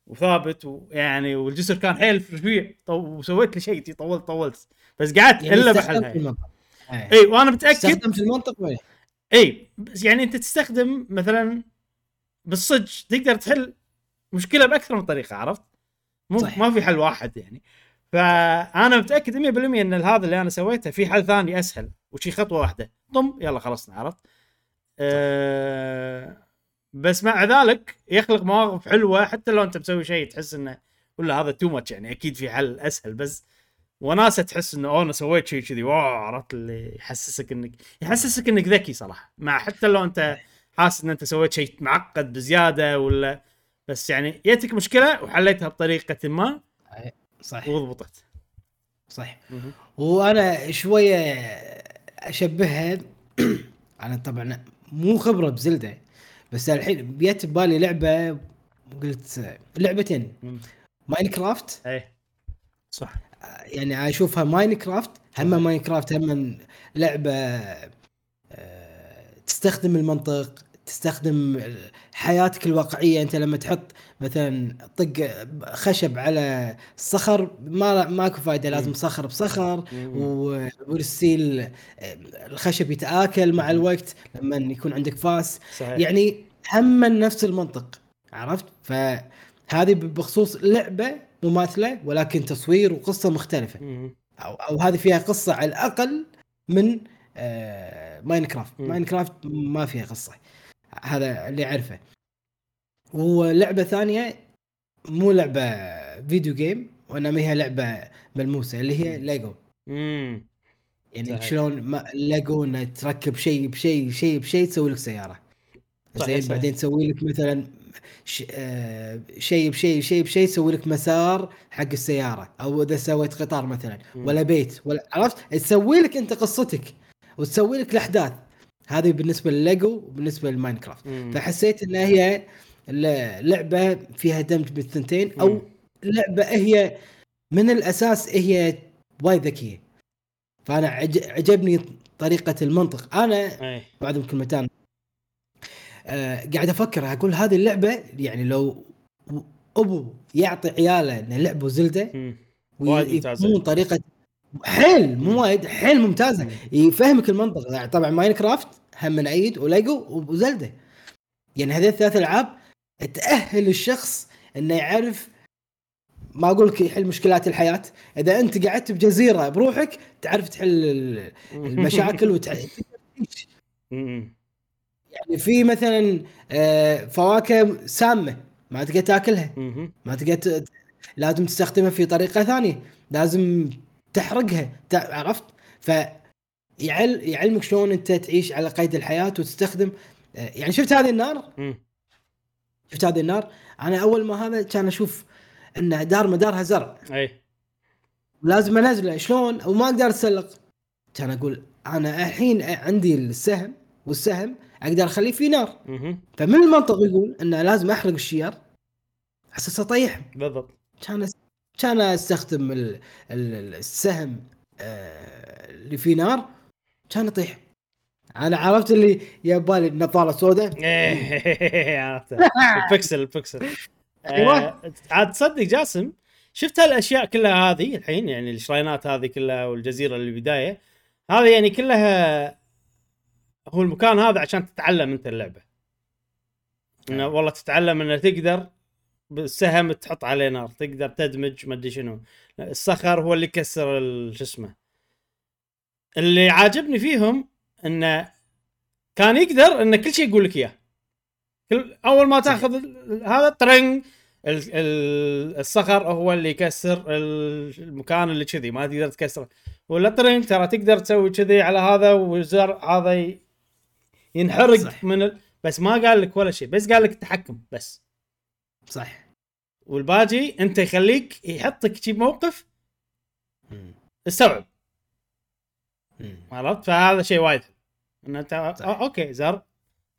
وثابت ويعني والجسر كان حيل رفيع وسويت لي شيء طولت طولت بس قعدت يعني إلا بحلها. إيه. إي وأنا متاكد استخدمت المنطق ولا إي بس يعني أنت تستخدم مثلا بالصج تقدر تحل مشكلة بأكثر من طريقة عرفت؟ مو صح. ما في حل واحد يعني فأنا متأكد 100% إن هذا اللي أنا سويته في حل ثاني أسهل وشي خطوة واحدة طم يلا خلصنا عرفت؟ أه بس مع ذلك يخلق مواقف حلوة حتى لو انت مسوي شيء تحس انه ولا هذا too much يعني أكيد في حل أسهل بس وناسه تحس إنه أوه أنا سويت شيء كذي wow عرفت اللي يحسسك انك يحسسك إنك ذكي صراحة. مع حتى لو انت حاسس إن انت سويت شيء معقد بزيادة ولا بس يعني جتك مشكلة وحليتها بطريقة ما صح وضبطت. صح وأنا شوية أشبهها *clears throat* أنا طبعا مو خبرة ب Zelda. بس الحين جت ببالي لعبة قلت لعبتين. Minecraft إيه. صح. يعني أشوفها Minecraft هم Minecraft هم لعبة آه، تستخدم المنطق تستخدم حياتك الواقعية. أنت لما تحط مثلا طق خشب على الصخر ما ماكو فايدة لازم. صخر بصخر. وال steel آه، الخشب يتآكل مع الوقت لما يكون عندك فاس. صحيح. يعني هم نفس المنطق عرفت؟ فهذه بخصوص لعبة مماثلة ولكن تصوير وقصة مختلفة. أو أو هذه فيها قصة على الأقل من آه Minecraft. Minecraft ما فيها قصة. هذا اللي أعرفه ولعبه ثانية مو لعبة video game وإنما هي لعبة ملموسة اللي هي ليجو مم. يعني صحيح. شلون ما ليجو إنه تركب شيء بشيء شيء بشيء تسوي لك سيارة زين. بعدين تسوي لك مثلا ش... آه... شيء بشيء شيء بشيء تسوي لك مسار حق السيارة أو إذا سويت قطار مثلا مم. ولا بيت ولا عرفت تسوي لك أنت قصتك وتسوي لك الأحداث هذه بالنسبة لليجو وبالنسبة لل Minecraft مم. فحسيت انها هي لعبة فيها دمج بين الثنتين أو. لعبة هي من الأساس هي وايد ذكية فأنا عج... عجبني طريقة المنطق أنا إيه بعد يمكن متان آه قاعد أفكر أقول هذه اللعبة يعني لو أبو يعطي عياله انه لعبوا Zelda. ويكون طريقة حيل مو وايد حيل ممتازة مم. يفهمك المنطق يعني طبعا Minecraft هم من عيد وليجو وزلدة يعني هذه الثلاث ألعاب تأهل الشخص إنه يعرف ما أقول لك يحل مشكلات الحياة إذا أنت قعدت بجزيرة بروحك تعرف تحل ال- المشاكل مم. يعني في مثلا آه، فواكه سامة ما تقدر تاكلها. ما تقدر لازم تستخدمها في طريقة ثانية لازم تحرقها عرفت ف يعلمك شلون انت تعيش على قيد الحياة وتستخدم يعني شفت هذه النار؟ مم. شفت هذه النار؟ أنا أول ما هذا كان أشوف ان دار مدارها زرع. إيه لازم انزله شلون؟ وما أقدر أتسلق. كان أقول أنا الحين عندي السهم والسهم أقدر أخليه في نار. مم. فمن المنطق يقول إنه لازم أحرق الشير على أساس اطيحهم بالضبط. كان كان أستخدم ال- ال- السهم آه، اللي فيه نار كان يطيح. أنا عرفت اللي يبالي النظارة سوداء إيه *laughs* عرفت. *laughs* ال pixel ال pixel. أيوة. آه، عاد تصدق جاسم شفت هالأشياء كلها هذه الحين؟ يعني ال shrine ات هذه كلها والجزيرة اللي بداية. هذه يعني كلها هو المكان هذا عشان تتعلم أنت اللعبة. إنه والله تتعلم إنه تقدر بالسهم تحط عليه نار تقدر تدمج ما أدري شنو. الصخر هو اللي يكسر شو اسمه اللي عاجبني فيهم إنه كان يقدر انه كل شيء يقول لك إياه. أول ما تأخذ هذا ترنج ال- ال- الصخر هو اللي يكسر ال- المكان اللي كذي ما تقدر تكسره. ولا ترنج ترى تقدر تسوي كذي على هذا والزرع هذا ينحرق صح. من ال... بس ما قال لك ولا شيء بس قال لك التحكم بس. صح والباجي أنت يخليك يحطك شي موقف استوعب. عرفت؟ فهذا شيء وايد. حلو. إن أنت صح. أو- أوكي زر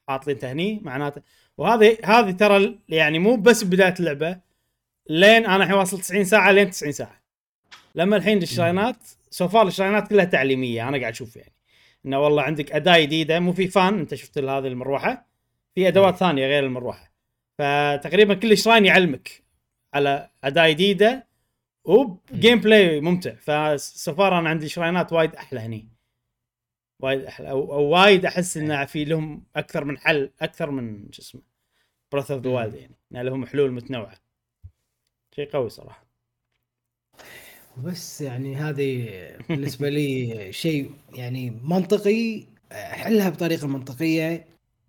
حاط لي انت هني معناته. وهذه هذه ترى يعني مو بس بداية اللعبة لين أنا الحين واصل 90 ساعة لين 90 ساعة. لما الحين الشراينات so far ال shrine ات كلها تعليمية أنا قاعد أشوف يعني. إنه والله عندك أداة جديدة مو في fan أنت شفت هذه المروحة؟ في أدوات ثانية غير المروحة. فتقريبا كل shrine يعلمك على أداة جديدة و gameplay ممتع. ف so far أنا عندي shrine ات وايد أحلى هني. وايد أحلى. أو, أو وايد أحس انه في لهم أكثر من حل أكثر من شو اسمه Breath of the. Wild يعني. إن لهم حلول متنوعة. شيء قوي صراحة. بس يعني هذه بالنسبة لي شيء يعني منطقي حلها بطريقة منطقية.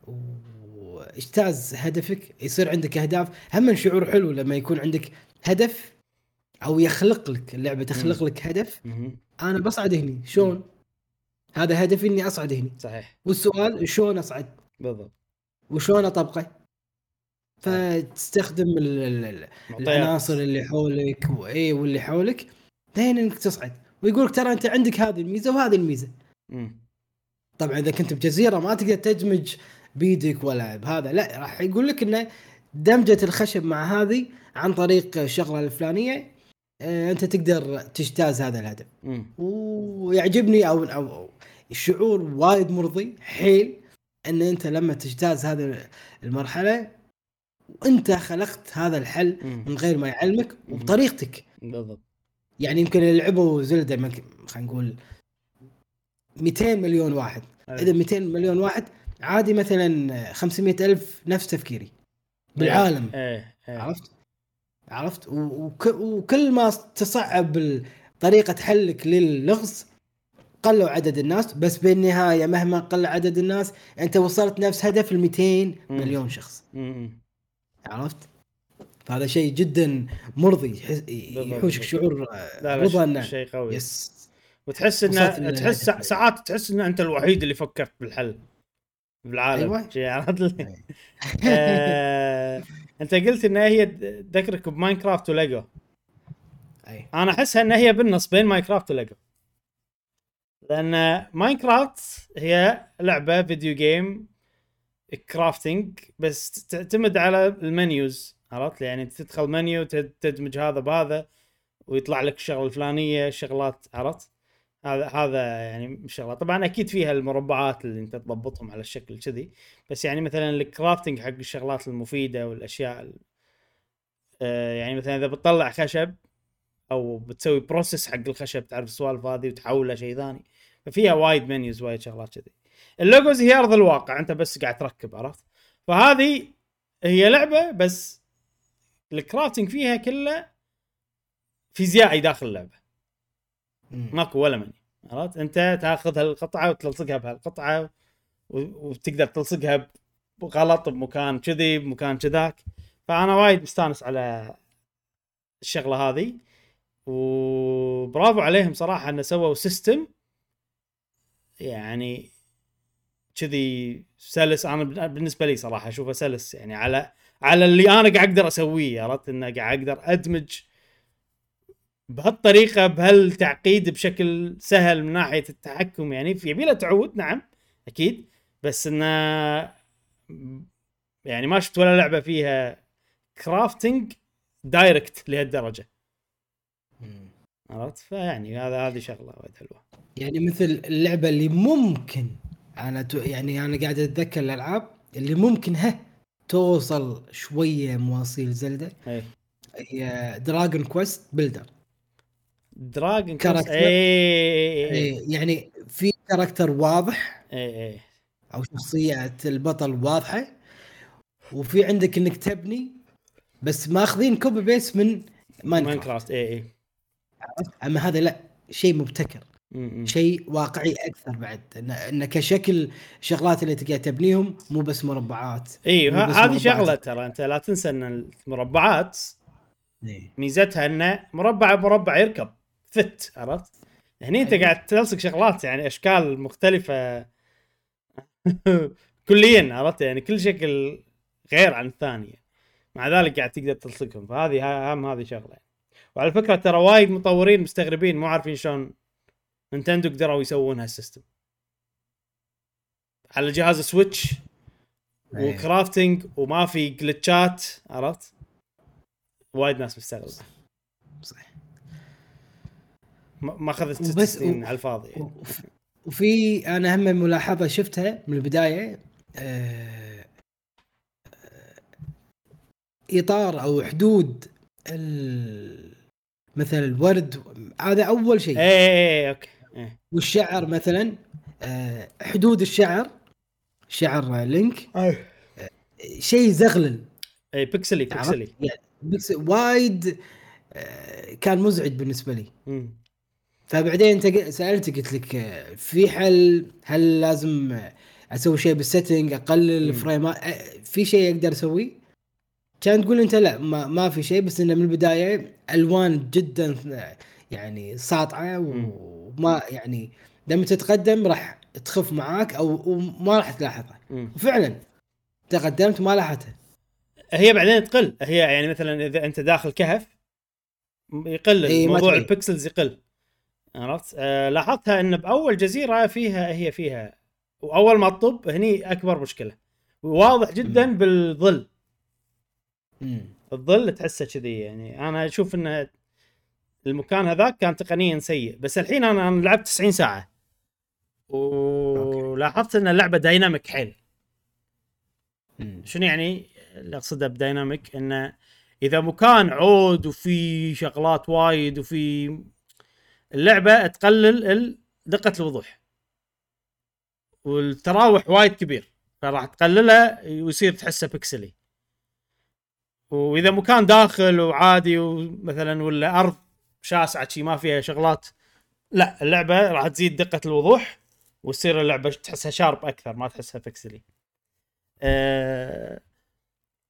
واجتاز هدفك يصير عندك أهداف. هم شعور حلو لما يكون عندك هدف أو يخلق لك اللعبة تخلق لك هدف. أنا بصعد هني شلون؟ هذا هدفي إني أصعد هني صحيح والسؤال شلون أصعد؟ بالضبط وشلون أطبقه؟ فتستخدم. العناصر اللي حولك واي واللي حولك لين إنك تصعد ويقول لك ترى أنت عندك هذه الميزة وهذه الميزة مم. طبعا إذا كنت بجزيرة ما تقدر تدمج بيدك ولا بهذا لا راح يقول لك إنه دمجة الخشب مع هذه عن طريق الشغلة الفلانية أنت تقدر تجتاز هذا الهدف. مم. ويعجبني أو أو الشعور وايد مرضي حيل إن أنت لما تجتاز هذه المرحلة وأنت خلقت هذا الحل مم. من غير ما يعلمك. وبطريقتك. بالضبط. يعني يمكن لعبوا زلدة خلينا نقول 200 مليون واحد. إذا 200 مليون واحد عادي مثلا 500 ألف نفس تفكيري. بالعالم. عرفت؟ عرفت؟ وكل ما تصعب طريقة حلك للغز قلوا عدد الناس بس بالنهاية مهما قل عدد الناس أنت وصلت نفس هدف ال 200 مليون شخص. عرفت؟ فهذا شيء جدا مرضي يحوشك. شعور رضا شيء- أنه شيء قوي. yes. وتحس لل- تحس سا- ساعات تحس ان أنت الوحيد اللي فكرت بالحل. بالعالم. أيوة. شي عرفت *laughs* انت قلت إن هي تذكرك ب Minecraft و Lego. أي. أنا احسها إن هي بالنص بين Minecraft و Lego. لأن Minecraft هي لعبة video game crafting بس تعتمد على ال menus عرفت؟ يعني تدخل منيو تد- تدمج هذا بهذا ويطلع لك الشغلة الفلانية شغلات عرفت؟ هذا هذا يعني الشغلات طبعا أكيد فيها المربعات اللي أنت تضبطهم على الشكل كذي بس يعني مثلا ال crafting حق الشغلات المفيدة والأشياء ال- آه، يعني مثلا إذا بتطلع خشب أو بتسوي process حق الخشب تعرف السوالف هذه وتحوله شيء ثاني ففيها وايد menus وايد شغلات كذي. اللوجوز هي أرض الواقع أنت بس قاعد تركب عرفت؟ فهذه هي لعبة بس ال crafting فيها كله فيزيائي داخل اللعبة. ماكو ولا مني. عرفت؟ انت تاخذ هالقطعه وتلصقها بهالقطعة وتقدر تلصقها بغلط بمكان كذي بمكان كذاك. فأنا وايد مستانس على الشغلة هذه. وبرافو عليهم صراحة إنه سووا system يعني كذي سلس. أنا بالنسبة لي صراحة أشوفه سلس يعني على على اللي أنا قاعد أقدر أسويه. عرفت؟ إنه قاعد أقدر أدمج بهالطريقة بهالتعقيد بشكل سهل من ناحية التحكم يعني في يبي تعود نعم أكيد بس إنه يعني ما شفت ولا لعبة فيها crafting direct لهالدرجة. عرفت؟ فيعني هذا هذه شغلة وايد حلوة. يعني مثل اللعبة اللي ممكن أنا يعني أنا قاعد أتذكر الألعاب اللي ممكن ها توصل شوية مواصيل Zelda اي هي Dragon Quest Builder Dragon character. اي يعني في character واضح اي اي أو شخصية البطل واضحة وفي عندك إنك تبني بس ماخذين copy paste من Minecraft اي اي أما هذا لا شيء مبتكر. شيء واقعي أكثر بعد انه كشكل شغلات اللي تقدر تبنيهم مو بس مربعات اي هذه. شغلة ترى أنت لا تنسى إن المربعات إيه. ميزتها إنه مربع مربع يركب fit عرفت؟ هني انت أيوة. قاعد تلصق شغلات يعني أشكال مختلفة *laughs* كليا عرفت يعني كل شكل غير عن الثاني مع ذلك قاعد تقدر تلصقهم فهذه أهم هذه شغلة وعلى فكرة ترى وايد مطورين مستغربين مو عارفين شلون Nintendo قدروا يسوون هال system على جهاز Switch أيوة. و crafting وما في glitch ات عرفت؟ وايد ناس مستغربه ما ما أخذت ست وبس- سنين و- على الفاضي يعني. وف- وفي أنا هم ملاحظة شفتها من البداية آه، آه، إطار أو حدود ال- مثلا الورد هذا أول شيء إيه إيه إيه أوكي إيه. والشعر مثلا آه، حدود الشعر شعر لينك أي شيء زغلل اي pixely؟ pixely يعني وايد آه، كان مزعج بالنسبة لي مم. فبعدين انت سألتك قلت لك في حل هل لازم أسوي شيء بال setting أقلل. ال frame ات في شيء أقدر أسويه كان تقول أنت لا ما, ما في شيء بس إنه من البداية ألوان جدا يعني ساطعة. وما يعني لما تتقدم راح تخف معاك أو وما راح تلاحظها. وفعلا تقدمت ما لاحظتها هي بعدين تقل هي يعني مثلا إذا أنت داخل كهف يقل إي، ما موضوع. البكسلز يقل عرفت؟ آه لاحظتها إن بأول جزيرة فيها هي فيها وأول ما تطب هني أكبر مشكلة واضح جدا مم. بالظل مم. الظل تحسه كذي يعني أنا أشوف إن المكان هذاك كان تقنيا سيء بس الحين أنا أنا لعبت 90 ساعة ولاحظت إن اللعبة dynamic حيل. شنو يعني اللي أقصده ب dynamic انه إذا مكان عود وفي شغلات وايد وفي اللعبة تقلل دقة الوضوح. والتراوح وايد كبير فراح تقللها ويصير تحسه pixely وإذا مكان داخل وعادي ومثلا ولا أرض شاسعة شي ما فيها شغلات لا اللعبة راح تزيد دقة الوضوح وتصير اللعبة تحسها شارب أكثر ما تحسها بكسلي أه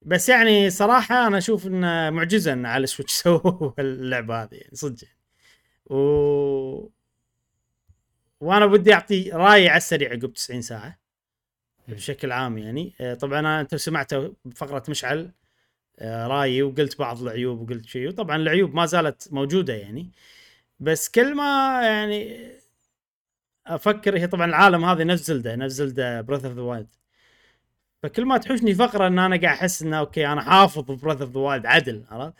بس يعني صراحة أنا أشوف إنه معجزه ان على السويتش *laughs* سووا اللعبة هذه يعني صدق. و وأنا بدي اعطي رايي على السريع عقب 90 ساعة. بشكل عام يعني. آه، طبعا أنا أنت سمعته بفقره مشعل آه، رايي وقلت بعض العيوب وقلت شيء وطبعا العيوب ما زالت موجودة يعني. بس كل ما يعني أفكر هي طبعا العالم هذا نفس Zelda نفس Zelda Breath of the Wild فكل ما تحوشني فقرة إن أنا قاعد أحس انه أوكي أنا حافظ Breath of the Wild عدل عرفت؟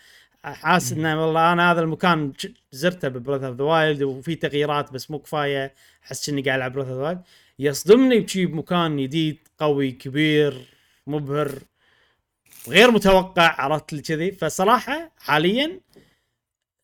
حاسس إنه والله أنا هذا المكان زرته ب Breath of the Wild وفي تغييرات بس مو كفاية أحس إني قاعد ألعب Breath of the Wild. يصدمني بشي بمكان جديد قوي كبير مبهر غير متوقع عرفت لي كذي. فصراحة حاليا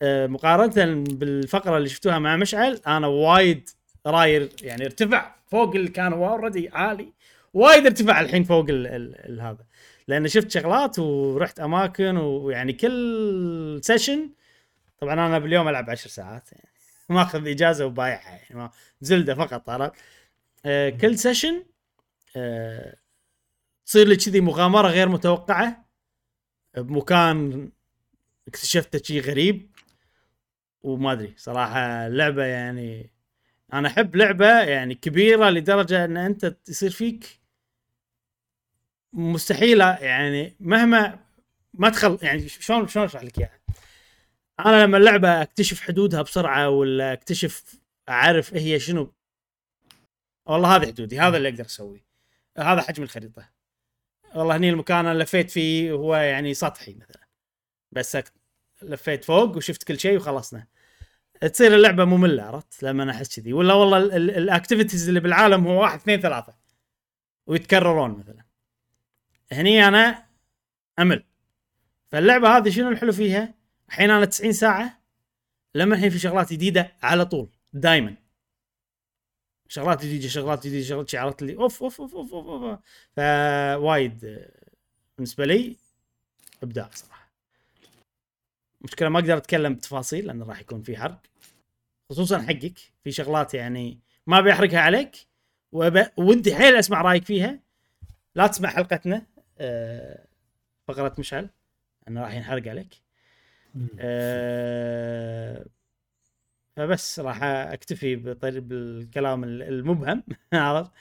آه، مقارنة بالفقرة اللي شفتوها مع مشعل أنا وايد رايي يعني ارتفع فوق اللي كان already عالي وايد ارتفع الحين فوق ال ال ال هذا. لأن شفت شغلات ورحت أماكن ويعني كل session طبعا أنا باليوم ألعب عشر ساعات. يعني *laughs* ماخذ إجازة وبايعها يعني ما زلدة فقط عرفت؟ آه كل سيشن آه تصير لي كذي مغامرة غير متوقعة. بمكان اكتشفته شيء غريب. وما أدري صراحة اللعبه يعني أنا أحب لعبة يعني كبيرة لدرجة إن أنت يصير فيك مستحيلة يعني مهما ما تخل يعني شلون شلون أشرح لك إياها؟ أنا لما اللعبة أكتشف حدودها بسرعة ولا أكتشف أعرف هي شنو والله هذه حدودي هذا اللي أقدر أسويه هذا حجم الخريطة. والله هني المكان أنا لفيت فيه هو يعني سطحي مثلا بس لفيت فوق وشفت كل شيء وخلصنا. تصير اللعبة مملة عرفت؟ لما أنا أحس كذي. ولا والله ال- ال- ال activities اللي بالعالم هو واحد اثنين ثلاثة ويتكررون مثلا. هني أنا أمل. فاللعبة هذه شنو الحلو فيها؟ الحين أنا 90 ساعة لما الحين في شغلات جديدة على طول دائما شغلات جديدة شغلات جديدة شغلات شي عرفت لي؟ أوف أوف أوف أوف, أوف, أوف. فوايد آه، بالنسبة لي إبداع صراحة. مشكلة ما أقدر أتكلم بتفاصيل لأنه راح يكون في حرق. خصوصا حقك في شغلات يعني ما ابي احرقها عليك وأب- ودي حيل أسمع رأيك فيها. لا تسمع حلقتنا. فقرة مشعل. انه راح ينحرق عليك. آه، فبس راح أكتفي بالكلام المبهم *laughs* عرفت؟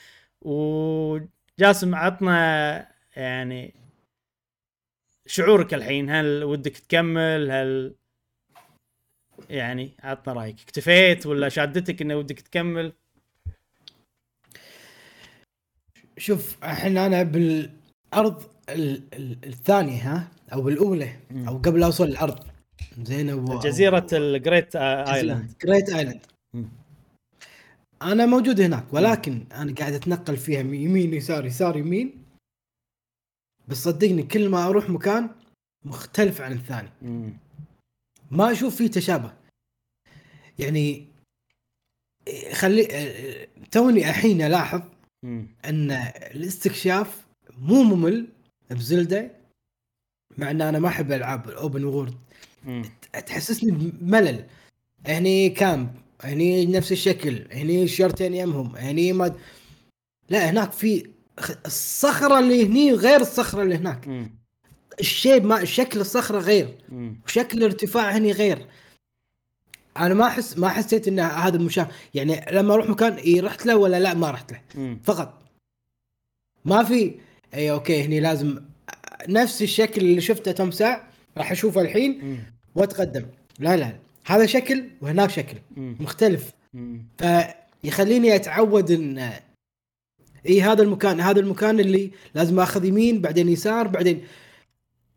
وجاسم عطنا يعني شعورك الحين. هل ودك تكمل؟ هل يعني عطنا رأيك. اكتفيت ولا شادتك إنه ودك تكمل؟ شوف الحين أنا بالارض ال- ال- الثانية ها أو بالاولى مم. أو قبل اوصل الأرض. زين و- جزيرة الجريت ايلاند جريت ايلاند. أنا موجود هناك ولكن أنا قاعد أتنقل فيها من يمين يسار يسار يمين. بس صدقني كل ما أروح مكان مختلف عن الثاني. ما أشوف فيه تشابه. يعني خلي توني الحين ألاحظ. أن الاستكشاف مو ممل بزلدة مع إن أنا ما أحب ألعاب الأوبن وورد. تحسسني بملل هني كامب هني نفس الشكل هني شجرتين يمهم هني ما لا هناك في الصخرة اللي هني غير الصخرة اللي هناك. ال shape ما شكل الصخرة غير. وشكل الارتفاع هني غير أنا ما أحس ما حسيت إن هذا المشاهد يعني لما أروح مكان اي رحت له ولا لا ما رحت له. فقط ما في اي okay هني لازم نفس الشكل اللي شفته تم ساعة راح أشوفه الحين مم. وأتقدم لا لا هذا شكل وهناك شكل مم. مختلف مم. فيخليني أتعود إن إي هذا المكان هذا المكان اللي لازم آخذ يمين بعدين يسار بعدين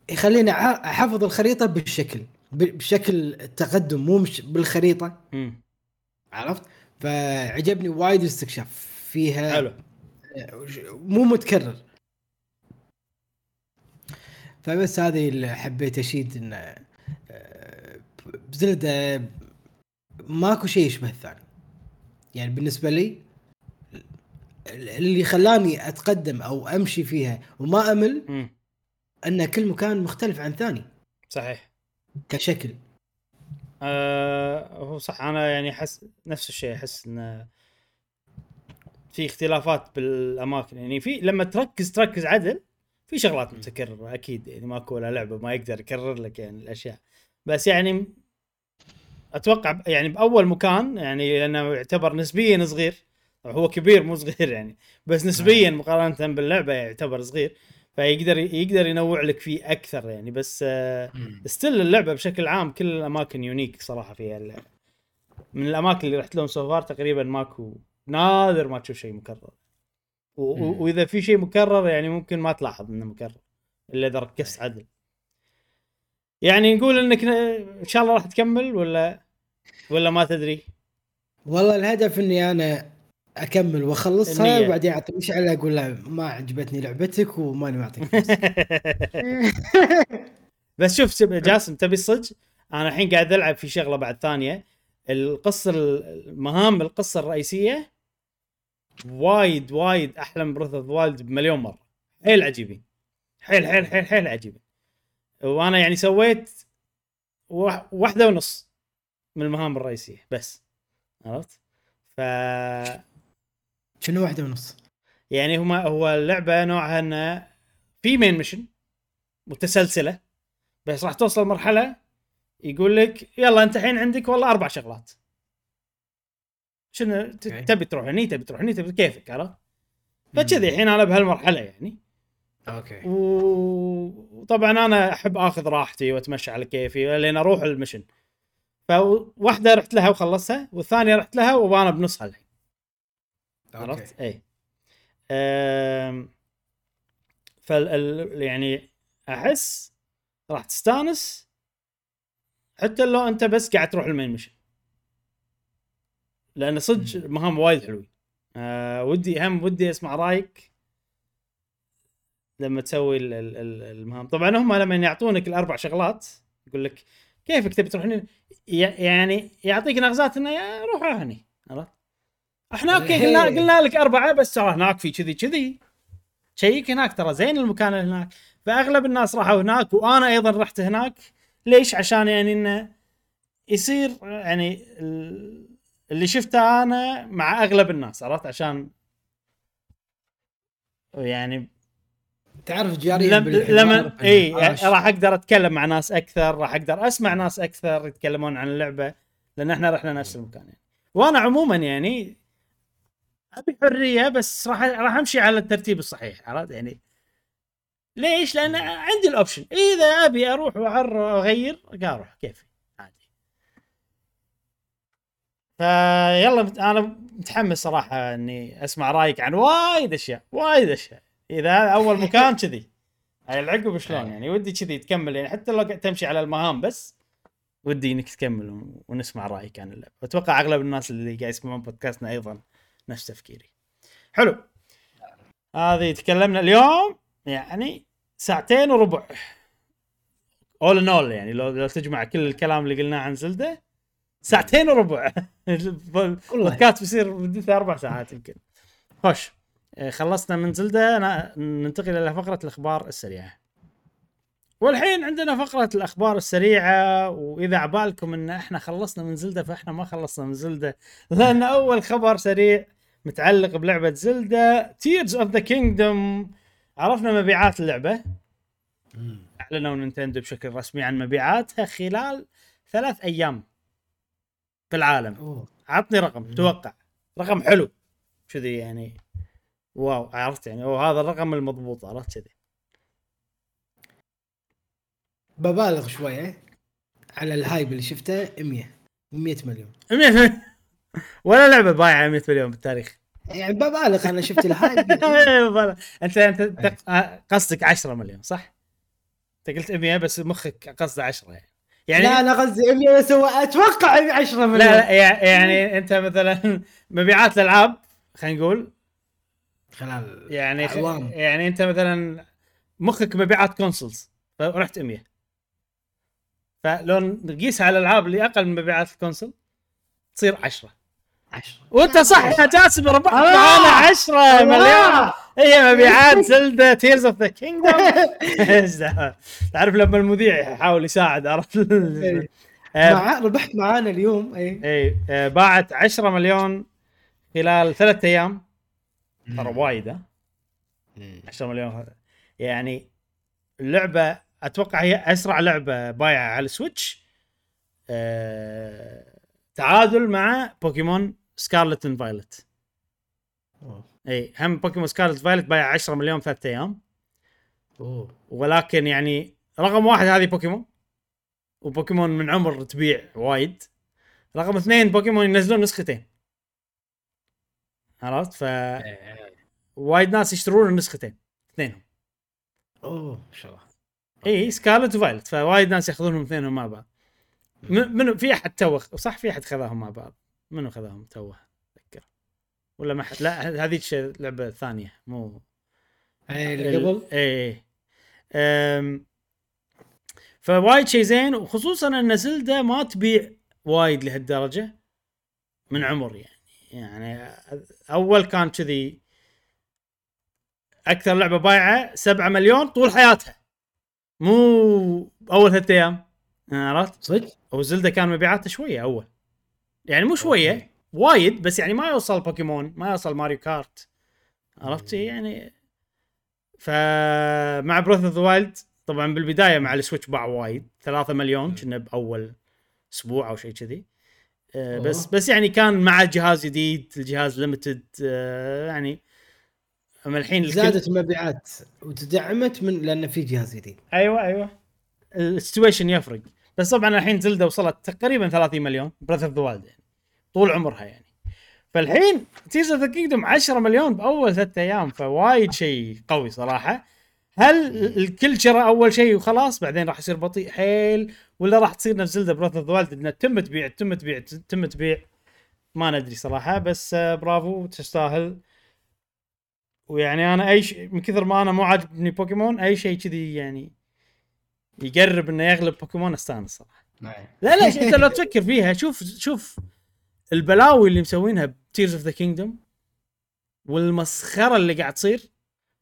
يخليني أحفظ الخريطة بالشكل بشكل التقدم مو مش بالخريطة. عرفت فعجبني وايد الاستكشاف فيها حلو مو متكرر فبس هذه اللي حبيت أشيد إن آه، بزلدة ماكو شيء يشبه الثاني. يعني بالنسبة لي اللي خلاني أتقدم أو أمشي فيها وما أمل مم. أن كل مكان مختلف عن ثاني. صحيح. كشكل. آه هو صح. أنا يعني أحس نفس الشيء. أحس انه في اختلافات بالأماكن. يعني في لما تركز تركز عدل في شغلات متكررة أكيد يعني ماكو ولا لعبة ما يقدر يكرر لك يعني الأشياء. بس يعني أتوقع يعني بأول مكان يعني لأنه يعتبر نسبيا صغير. هو كبير مو صغير يعني بس نسبيا مقارنة باللعبة يعتبر صغير. فيقدر يقدر ينوع لك فيه أكثر يعني بس still اللعبة بشكل عام كل الأماكن unique صراحة فيها ال- من الأماكن اللي رحت لهم so far تقريبا ماكو نادر ما تشوف شيء مكرر. وإذا في شيء مكرر يعني ممكن ما تلاحظ إنه مكرر إلا إذا ركزت عدل. يعني نقول إنك إن شاء الله راح تكمل ولا ولا ما تدري؟ والله الهدف إني أنا أكمل وأخلصها النية. وبعدين أعطي مشعل أقول له ما عجبتني لعبتك وماني معطيك. *laughs* *laughs* بس شوف جاسم تبي الصدق أنا الحين قاعد ألعب في شغلة بعد ثانية. القصة المهام القصة الرئيسية وايد وايد أحلى من Breath of Wild بمليون مرة. حيل عجيبين. حيل حيل حيل حيل عجيبين. وأنا يعني سويت وا- واحدة ونص من المهام الرئيسية بس. عرفت؟ ف شنو واحدة ونص؟ يعني هما هو اللعبة نوعها إنه في main mission متسلسلة بس راح توصل مرحلة يقول لك يلا أنت الحين عندك والله أربع شغلات. شنو. تبي تروح هني تبي تروح هني تبي كيفك عرفت؟ فكذي الحين أنا بهالمرحلة يعني. okay. و- وطبعا أنا أحب آخذ راحتي وأتمشى على كيفي لين أروح ال mission. فواحدة رحت لها وخلصتها والثانية رحت لها وأنا بنصها الحين. عرفت؟ اي أم... فال ال- يعني أحس راح تستأنس حتى لو أنت بس قاعد تروح ال main mission لأن صدق مهام وايد حلوين. أه ودي هم ودي أسمع رأيك لما تسوي ال- ال- ال- المهام. طبعا هم لما يعطونك الأربع شغلات يقول لك كيفك تبي تروح هنا؟ يعني يعطيك نغزات إنه روح هني عرفت؟ إحنا okay قلنا قلنا لك أربعة بس ترى هناك في كذي كذي. check هناك ترى زين المكان اللي هناك. فأغلب الناس راحوا هناك وأنا أيضا رحت هناك. ليش؟ عشان يعني إنه يصير يعني ال- اللي شفته أنا مع أغلب الناس عرفت؟ عشان يعني تعرف جاري لم لما إي راح أقدر أتكلم مع ناس أكثر راح أقدر أسمع ناس أكثر يتكلمون عن اللعبة لأن إحنا رحنا نفس المكان يعني. وأنا عموما يعني أبي حرية بس راح راح أمشي على الترتيب الصحيح عرفت؟ يعني ليش؟ لأن عندي الأوبشن. إذا أبي أروح وأعر- أغير أروح. كيفي عادي فيلا أنا متحمس صراحة إني أسمع رأيك عن وايد أشياء وايد أشياء. إذا هذا أول مكان *laughs* كذي. هاي العقب شلون يعني؟ ودي كذي تكمل يعني حتى لو قاعد تمشي على المهام بس ودي إنك تكمل ون- ونسمع رأيك عن اللعبة. واتوقع أغلب الناس اللي قاعد يسمعون بودكاستنا أيضا نفس تفكيري. حلو. هذه تكلمنا اليوم يعني ساعتين وربع. اول ان اول يعني لو لو تجمع كل الكلام اللي قلناه عن زلدة ساعتين وربع. *laughs* البودكاست بيصير مدته أربع ساعات يمكن. خوش. آه، خلصنا من زلدة ننتقل إلى فقرة الأخبار السريعة. والحين عندنا فقرة الأخبار السريعة وإذا عبالكم إن إحنا خلصنا من زلدة فإحنا ما خلصنا من زلدة. لأن أول خبر سريع متعلق بلعبة زلدة Tears of the Kingdom عرفنا مبيعات اللعبة. أعلنوا نينتندو بشكل رسمي عن مبيعاتها خلال ثلاث أيام. في العالم. أوه. عطني رقم توقع. رقم حلو. كذي يعني wow عرفت يعني هو هذا الرقم المضبوط عرفت كذي. ببالغ شوية على ال hype اللي شفته 100 100 مليون. *laughs* 100 ولا لعبة بايعة 100 مليون بالتاريخ. يعني ببالغ أنا شفت ال hype. *laughs* أنت أنت قصدك 10 مليون صح؟ أنت قلت 100 بس مخك قصده 10 يعني. يعني لا أنا قصدي 100 بس هو أتوقع 10 مليون. لا, لا يعني أنت مثلا *laughs* مبيعات الألعاب خلينا نقول. خلال يعني عوام. يعني أنت مثلا مخك مبيعات كونسولز فرحت 100 فلو نقيسها على الألعاب اللي أقل من مبيعات الكونسول تصير 10 10 وانت صح يا جاسم ربحت آه. معانا 10 مليون. هي مبيعات زلدا تيرز اوف ذا كينجدوم تعرف لما المذيع يحاول يساعد عرفت؟ آه، مع ربحت معانا اليوم اي اي آه، باعت 10 مليون خلال ثلاث أيام. ترى وايد ها 10 مليون. يعني اللعبه أتوقع هي أسرع لعبة بايعة على السويتش. أه... تعادل مع بوكيمون Scarlet and Violet اي هم بوكيمون Scarlet Violet بايع 10 مليون ثلاث أيام. أوه. ولكن يعني رقم واحد هذه بوكيمون وبوكيمون من عمر تبيع وايد. رقم اثنين بوكيمون ينزلون نسختين. عرفت؟ ف وايد ناس يشترون النسختين اثنينهم. أوه ما شاء الله. اي Scarlet و Violet فوايد ناس ياخذونهم اثنينهم مع بعض. منو في أحد توه صح في أحد خذاهم مع بعض. منو خذاهم توه اتذكر ولا ما حد لا هذيك لعبة ثانية مو اي اللي قبل؟ اي اي فوايد شيء زين وخصوصا أن زلده ما تبيع وايد لهالدرجة من عمر يعني. يعني أول كان كذي أكثر لعبة بايعة 7 مليون طول حياتها. مو أول ثلاث أيام عرفت؟ صدق؟ و Zelda كان مبيعاته شوية أول. يعني مو شوية. وايد بس يعني ما يوصل بوكيمون ما يوصل Mario Kart. عرفت يعني فمع Breath of the Wild طبعا بالبداية مع ال Switch باع وايد. 3 مليون كنا بأول أسبوع أو شيء كذي. آه بس بس يعني كان مع جهاز جديد الجهاز limited آه يعني أما الحين زادت المبيعات وتدعمت من لأن في جهاز جديد. أيوه أيوه. ال situation يفرق. بس طبعا الحين Zelda وصلت تقريبا 30 مليون Breath of the Wild يعني. طول عمرها يعني. فالحين Tears of the Kingdom 10 مليون بأول ثلاثة أيام فوايد شيء قوي صراحة. هل الكل شرى أول شيء وخلاص بعدين راح يصير بطيء حيل ولا راح تصير نفس Zelda Breath of the Wild إنها تم تبيع تم تبيع تم تبيع. ما ندري صراحة بس برافو تستاهل. ويعني أنا أي شيء من كثر ما أنا مو عاجبني بوكيمون أي شيء كذي يعني يقرب إنه يغلب بوكيمون أستانس صراحة. نعم. لا لا أنت لو تفكر فيها شوف شوف البلاوي اللي مسوينها ب Tears of the Kingdom والمسخرة اللي قاعد تصير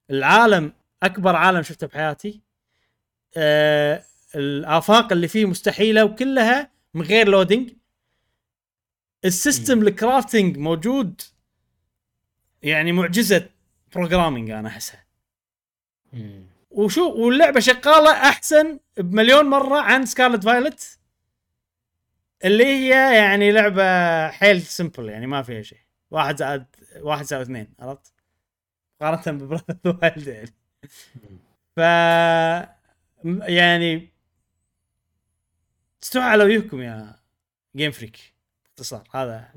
العالم أكبر عالم شفته بحياتي آه الآفاق اللي فيه مستحيلة وكلها من غير loading ال system ال crafting موجود يعني معجزة programming أنا أحسها. وشو واللعبة شغالة أحسن بمليون مرة عن Scarlet Violet اللي هي يعني لعبة حيل simple يعني ما فيها شيء. واحد زائد واحد زائد اثنين عرفت؟ مقارنة ب Breath Wild يعني. ف يعني استوى على وجهكم يا Game Freak باختصار هذا.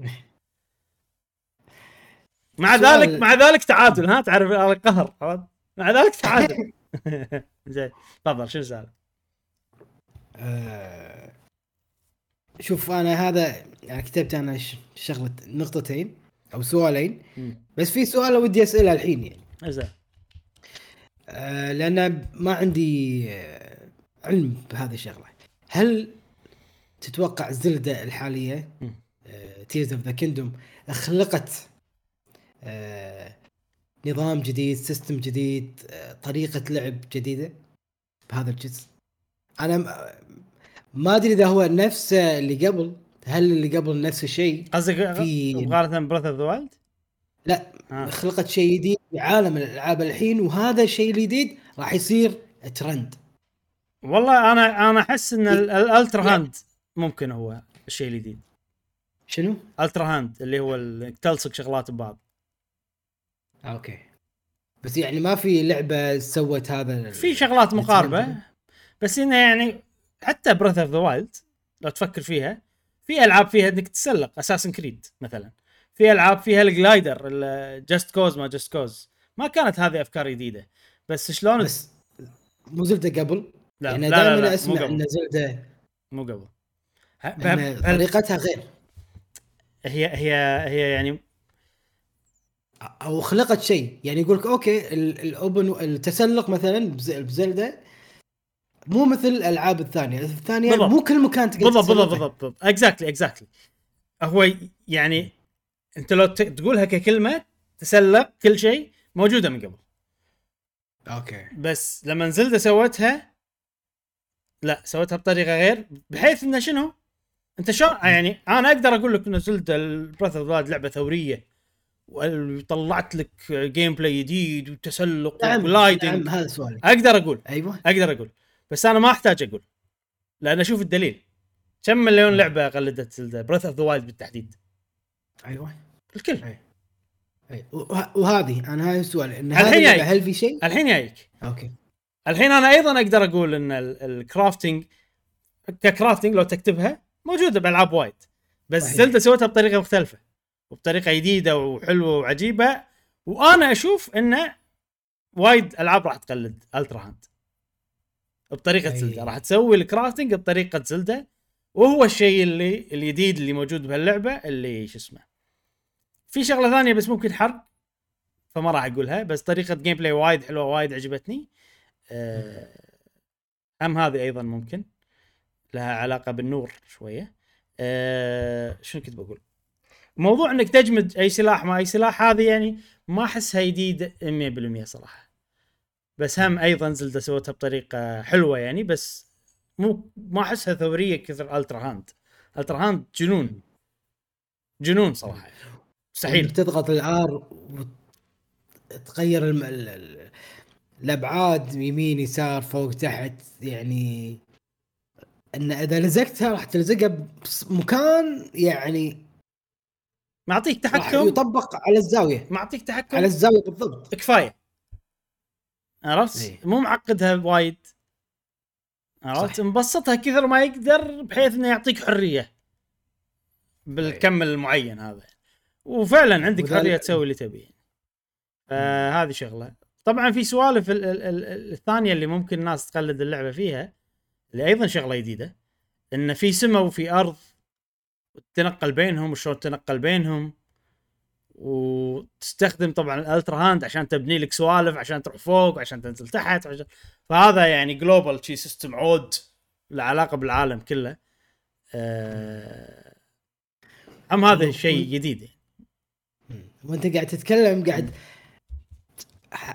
مع ذلك مع ذلك تعادل ها تعرف القهر مع ذلك تعادل. *laughs* *laughs* زين تفضل شو السالفه؟ آه شوف أنا هذا يعني كتبت أنا شغلة نقطتين أو سؤالين بس في سؤال ودي أسأله الحين يعني زين آه لأن ما عندي آه، علم بهذه الشغلة هل تتوقع Zelda الحالية. Tears of the Kingdom خلقت آه، نظام جديد system جديد آه، طريقة لعب جديدة بهذا الجزء أنا م- ما أدري إذا هو نفس اللي قبل هل اللي قبل نفس الشيء قصدك في- مقارنه ب Breath of the Wild؟ لا آه. خلقت شيء جديد في عالم الألعاب الحين وهذا الشيء الجديد راح يصير ترند والله أنا أنا أحس إن ال- ال Ultrahand ممكن هو الشيء الجديد شنو؟ Ultrahand اللي هو تلصق شغلات ببعض okay. بس يعني ما في لعبة سوت هذا في شغلات مقاربة. بس إنه يعني حتى Breath of the Wild لو تفكر فيها في ألعاب فيها إنك تتسلق. Assassin's Creed مثلا. في ألعاب فيها ال glider Just Cause ما Just Cause ما كانت هذه أفكار جديدة. بس شلون؟ بس مو Zelda قبل؟ لا يعني لا لا, دائما لا مو أسمع إن Zelda مو قبل. طريقتها غير. هي هي هي يعني أو خلقت شيء يعني يقول لك okay ال- ال open التسلق مثلا بز- ب Zelda مو مثل الألعاب الثانية الثانية بالضبط. مو كل مكان تقدر بالضبط بالضبط. بالضبط بالضبط exactly exactly هو يعني أنت لو تقولها ككلمة تسلق كل شيء موجودة من قبل okay بس لما Zelda سوتها لا سوتها بطريقة غير بحيث إنه شنو؟ أنت شو يعني أنا أقدر أقول لك إنه Zelda ال Breath of لعبة ثورية وطلعت لك gameplay جديد وتسلق نعم و gliding نعم هذا سؤالي. أقدر أقول. أيوه. أقدر أقول. بس أنا ما أحتاج أقول. لأن أشوف الدليل. كم مليون لعبة قلدت Breath of the Wild بالتحديد؟ أيوه. الكل. أي. وه- وهذه أنا هاي السؤال. إن الحين هذه اللعبة جاي. هل في شيء؟ الحين جايك. okay. الحين أنا أيضا أقدر أقول إن ال- ال crafting ك crafting لو تكتبها موجودة بألعاب وايد. بس. Zelda سوتها بطريقة مختلفة. وبطريقه جديدة وحلوة وعجيبة وأنا أشوف انه وايد ألعاب راح تقلد Ultrahand بطريقة أي. Zelda. راح تسوي ال crafting بطريقة Zelda وهو الشيء اللي الجديد اللي موجود بهاللعبة اللي شو اسمه. في شغلة ثانية بس ممكن حرق فما راح أقولها بس طريقة gameplay وايد حلوة وايد عجبتني. آه، هم هذه أيضا ممكن لها علاقة بالنور شوية. أه شنو كنت بقول؟ موضوع انك تجمد اي سلاح مع اي سلاح هذه يعني ما احسها جديده 100% صراحة. بس هم أيضا Zelda سوتها بطريقة حلوة يعني بس مو ما أحسها ثورية كثر Ultrahand Ultrahand جنون. جنون صراحة. مستحيل. تضغط ال R وتغير الم... ال- ال- الأبعاد يمين يسار فوق تحت يعني إن إذا لزقتها راح تلزقها بمكان يعني معطيك تحكم. يطبق على الزاوية. معطيك تحكم. على الزاوية بالضبط. كفايه عرفت؟ إيه. مو معقدها وايد. عرفت؟ مبسطها كثر ما يقدر بحيث إنه يعطيك حرية. بالكم المعين هذا. وفعلا عندك وذلك- حرية تسوي اللي تبيه. فهذه شغلة. طبعا في سوالف ال- ال- ال- الثانية اللي ممكن الناس تقلد اللعبة فيها اللي أيضا شغلة جديدة إن في سماء وفي أرض. تتنقل بينهم وشلون تتنقل بينهم. وتستخدم طبعا ال Ultrahand عشان تبني لك سوالف عشان تروح فوق عشان تنزل تحت عشان فهذا يعني global شي system عود له علاقة بالعالم كله. أه... هم هذا شيء جديد يعني. وأنت قاعد تتكلم قاعد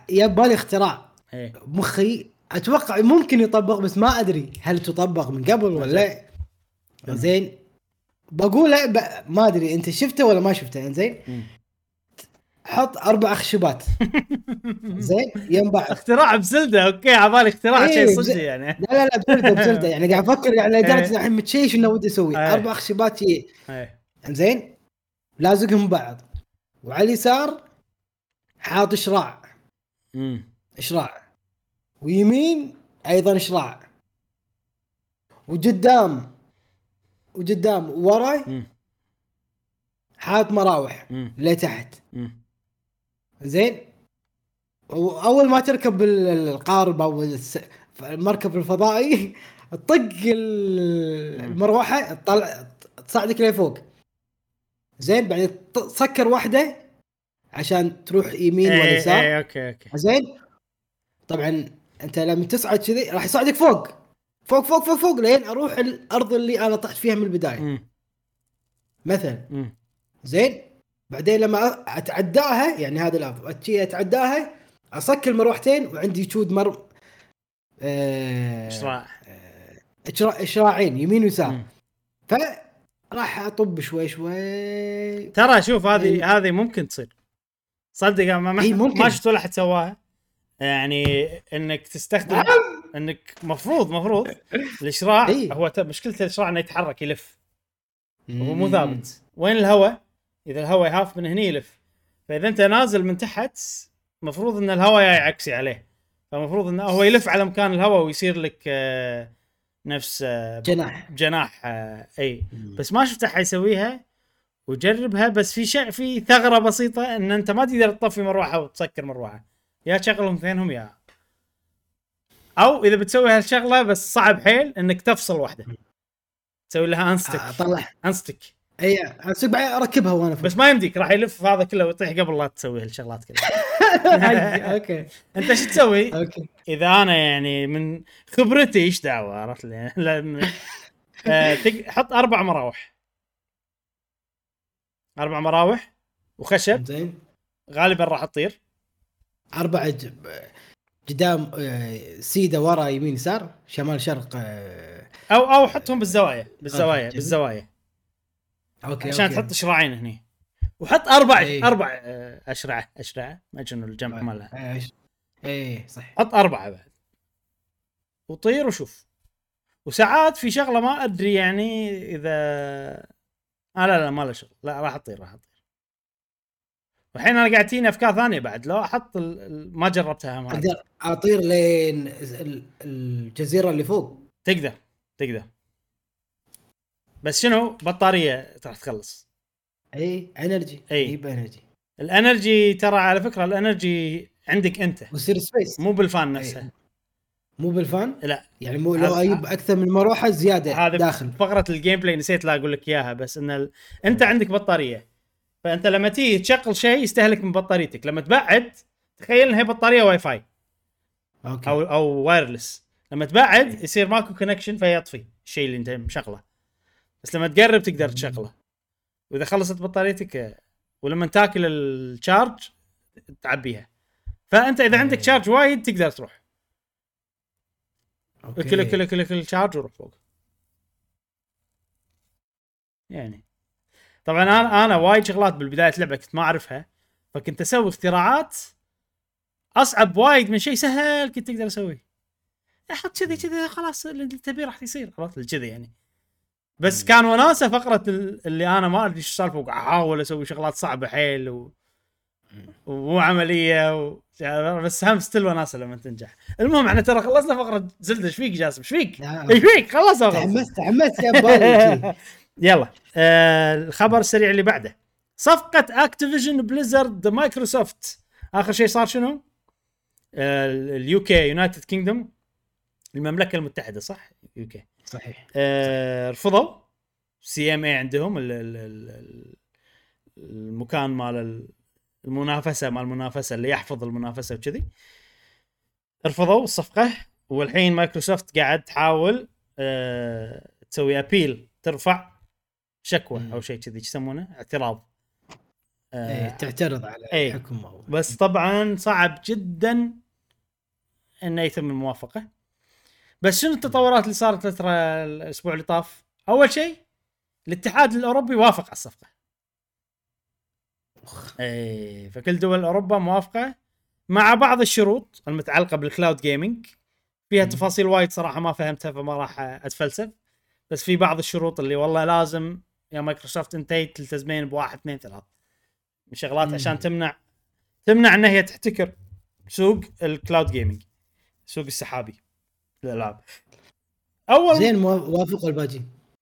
يا بالي اختراع. إيه. مخي أتوقع ممكن يطبق بس ما أدري هل تطبق من قبل ولا زين. بقوله ب... ما أدري أنت شفته ولا ما شفته زين مم. حط أربع خشبات. *laughs* زين يم بعض. اختراع بزلدة أوكي عبالي اختراع إيه، شيء بز- صدق يعني. لا لا لا بزلدة *laughs* بزلدة. يعني قاعد أفكر يعني لدرجه الحين متشيش انه ودي أسوي. إيه. أربع خشبات إيه. زين لازقهم بعض. وعلى اليسار حاط شراع امم شراع ويمين أيضا شراع وقدام وقدام ورا امم حاط مراوح لتحت. زين؟ وأول ما تركب ال- القارب أو المركب الفضائي طق ال- المروحة تطلع تصعدك لفوق. زين؟ بعدين تسكر واحدة عشان تروح يمين ولا إيه يسار. إيه okay okay. زين؟ طبعا أنت لما تصعد كذي راح يصعدك فوق. فوق فوق فوق فوق لين أروح الأرض اللي أنا طحت فيها من البداية مم. مثلا مم. زين بعدين لما أتعداها يعني هذا أتشي أتعداها اصك المروحتين وعندي شود مر آه... إشراع إشراع- إشراعين يمين ويسار مم. فراح أطب شوي شوي ترى شوف إيه. هذه هذه ممكن تصير صدق ما إي ممكن. ما شفت ولا أحد سواها يعني إنك تستخدم. انك مفروض مفروض الاشراع إي. هو مشكلة الاشراع إنه يتحرك يلف. هو مو. ثابت. وين الهواء؟ إذا الهواء يهاف من هني يلف. فإذا أنت نازل من تحت مفروض إن الهواء جاي عكسي عليه. فمفروض إنه هو يلف على مكان الهواء ويصير لك آه، نفس آه، جناح. جناح آه، إي. بس ما شفت احد يسويها وجربها بس في شيء في ثغرة بسيطة إن أنت ما تقدر تطفي مروحة وتسكر مروحة. يا تشغلهم اثنينهم يا أو إذا بتسوي هالشغلة بس صعب حيل إنك تفصل واحدة. تسوي لها unstick اطلع unstick إي اسوق بعدين أركبها وأنا فوق بس ما يمديك راح يلف هذا كله ويطيح قبل لا تسوي هالشغلات كلها. *laughs* أوكي. أنت شو تسوي؟ okay. إذا أنا يعني من خبرتي إيش دعوة؟ عرفت لي؟ *laughs* لأن آه، حط أربع مراوح. أربع مراوح وخشب. زين. غالبا راح تطير. أربع قدام آه، سيده ورا يمين يسار شمال شرق آه، أو أو حطهم بالزوايا بالزوايا okay. بالزوايا. okay عشان okay. تحط شراعين هني. وحط أربع إي. أربع اشرعه اشرعه ما شنو الجمع مالها. اي صح. حط أربعة بعد. وطير وشوف. وساعات في شغلة ما أدري يعني اذا آه لا لا ما له شغل. لا راح أطير راح أطير. والحين أنا قاعد تجيني أفكار ثانية بعد لو أحط ما جربتها ما أقدر أطير لين ال- الجزيرة اللي فوق. تقدر تقدر. بس شنو؟ بطارية راح تخلص. أي energy. يجيب energy ال energy ترى على فكرة ال energy عندك أنت. ويصير space مو بال fan نفسها مو بال fan؟ لا. يعني مو لو أجيب أكثر من مروحة زيادة هذا داخل. فقرة ال gameplay نسيت لا أقول لك إياها بس إن ال... أنت عندك بطارية. فأنت لما تيجي تشغل شيء يستهلك من بطاريتك. لما تبعد تخيل إنها هي بطارية Wi-Fi okay. أو أو wireless لما تبعد يصير ماكو connection فيطفي الشيء اللي أنت مشغله. بس لما تقرب تقدر تشغله. وإذا خلصت بطاريتك ولما تاكل ال charge تعبيها. فأنت إذا عندك charge وايد تقدر تروح. okay. كل كل كل كل charge وروح فوق. يعني. طبعا أنا أنا وايد شغلات بالبداية اللعبه كنت ما أعرفها فكنت أسوي اختراعات أصعب وايد من شيء سهل كنت أقدر أسويه. أحط كذي كذي خلاص اللي تبيه راح يصير. عرفت كذي يعني. بس كان وناسة فقرة ال- اللي أنا ما أدري إيش السالفة وقاعد أحاول أسوي شغلات صعبة حيل و... ومو عمليه و... بس هم ستيل وناسة لما تنجح. المهم إحنا ترى خلصنا فقرة زلدة. إيش فيك جاسم؟ إيش فيك؟ إيش فيك؟ خلصنا خلص تحمست تحمست يا *laughs* يلا. آه الخبر السريع اللي بعده. صفقة Activision Blizzard Microsoft آخر شيء صار شنو؟ آه ال UK United Kingdom المملكة المتحدة صح؟ UK صحيح. آه رفضوا. CMA عندهم ال ال ال المكان مال ال- المنافسة مال المنافسة اللي يحفظ المنافسة وكذي. رفضوا الصفقة والحين مايكروسوفت قاعد تحاول آه تسوي appeal ترفع شكوى مم. أو شيء كذي يسمونه اعتراض آه تعترض على إي. الحكم أو- بس طبعا صعب جدا إنه يتم الموافقة بس شنو التطورات اللي صارت ترى الأسبوع اللي طاف؟ أول شيء الاتحاد الأوروبي وافق على الصفقة. اي فكل دول أوروبا موافقة مع بعض الشروط المتعلقة بال cloud gaming فيها. تفاصيل وايد صراحة ما فهمتها فما راح أتفلسف بس في بعض الشروط اللي والله لازم يا مايكروسوفت انتي تلتزمين بواحد اثنين ثلاث من شغلات مم. عشان تمنع تمنع إن هي تحتكر سوق ال cloud gaming سوق السحابي الالعاب اول زين وافقوا الباجي.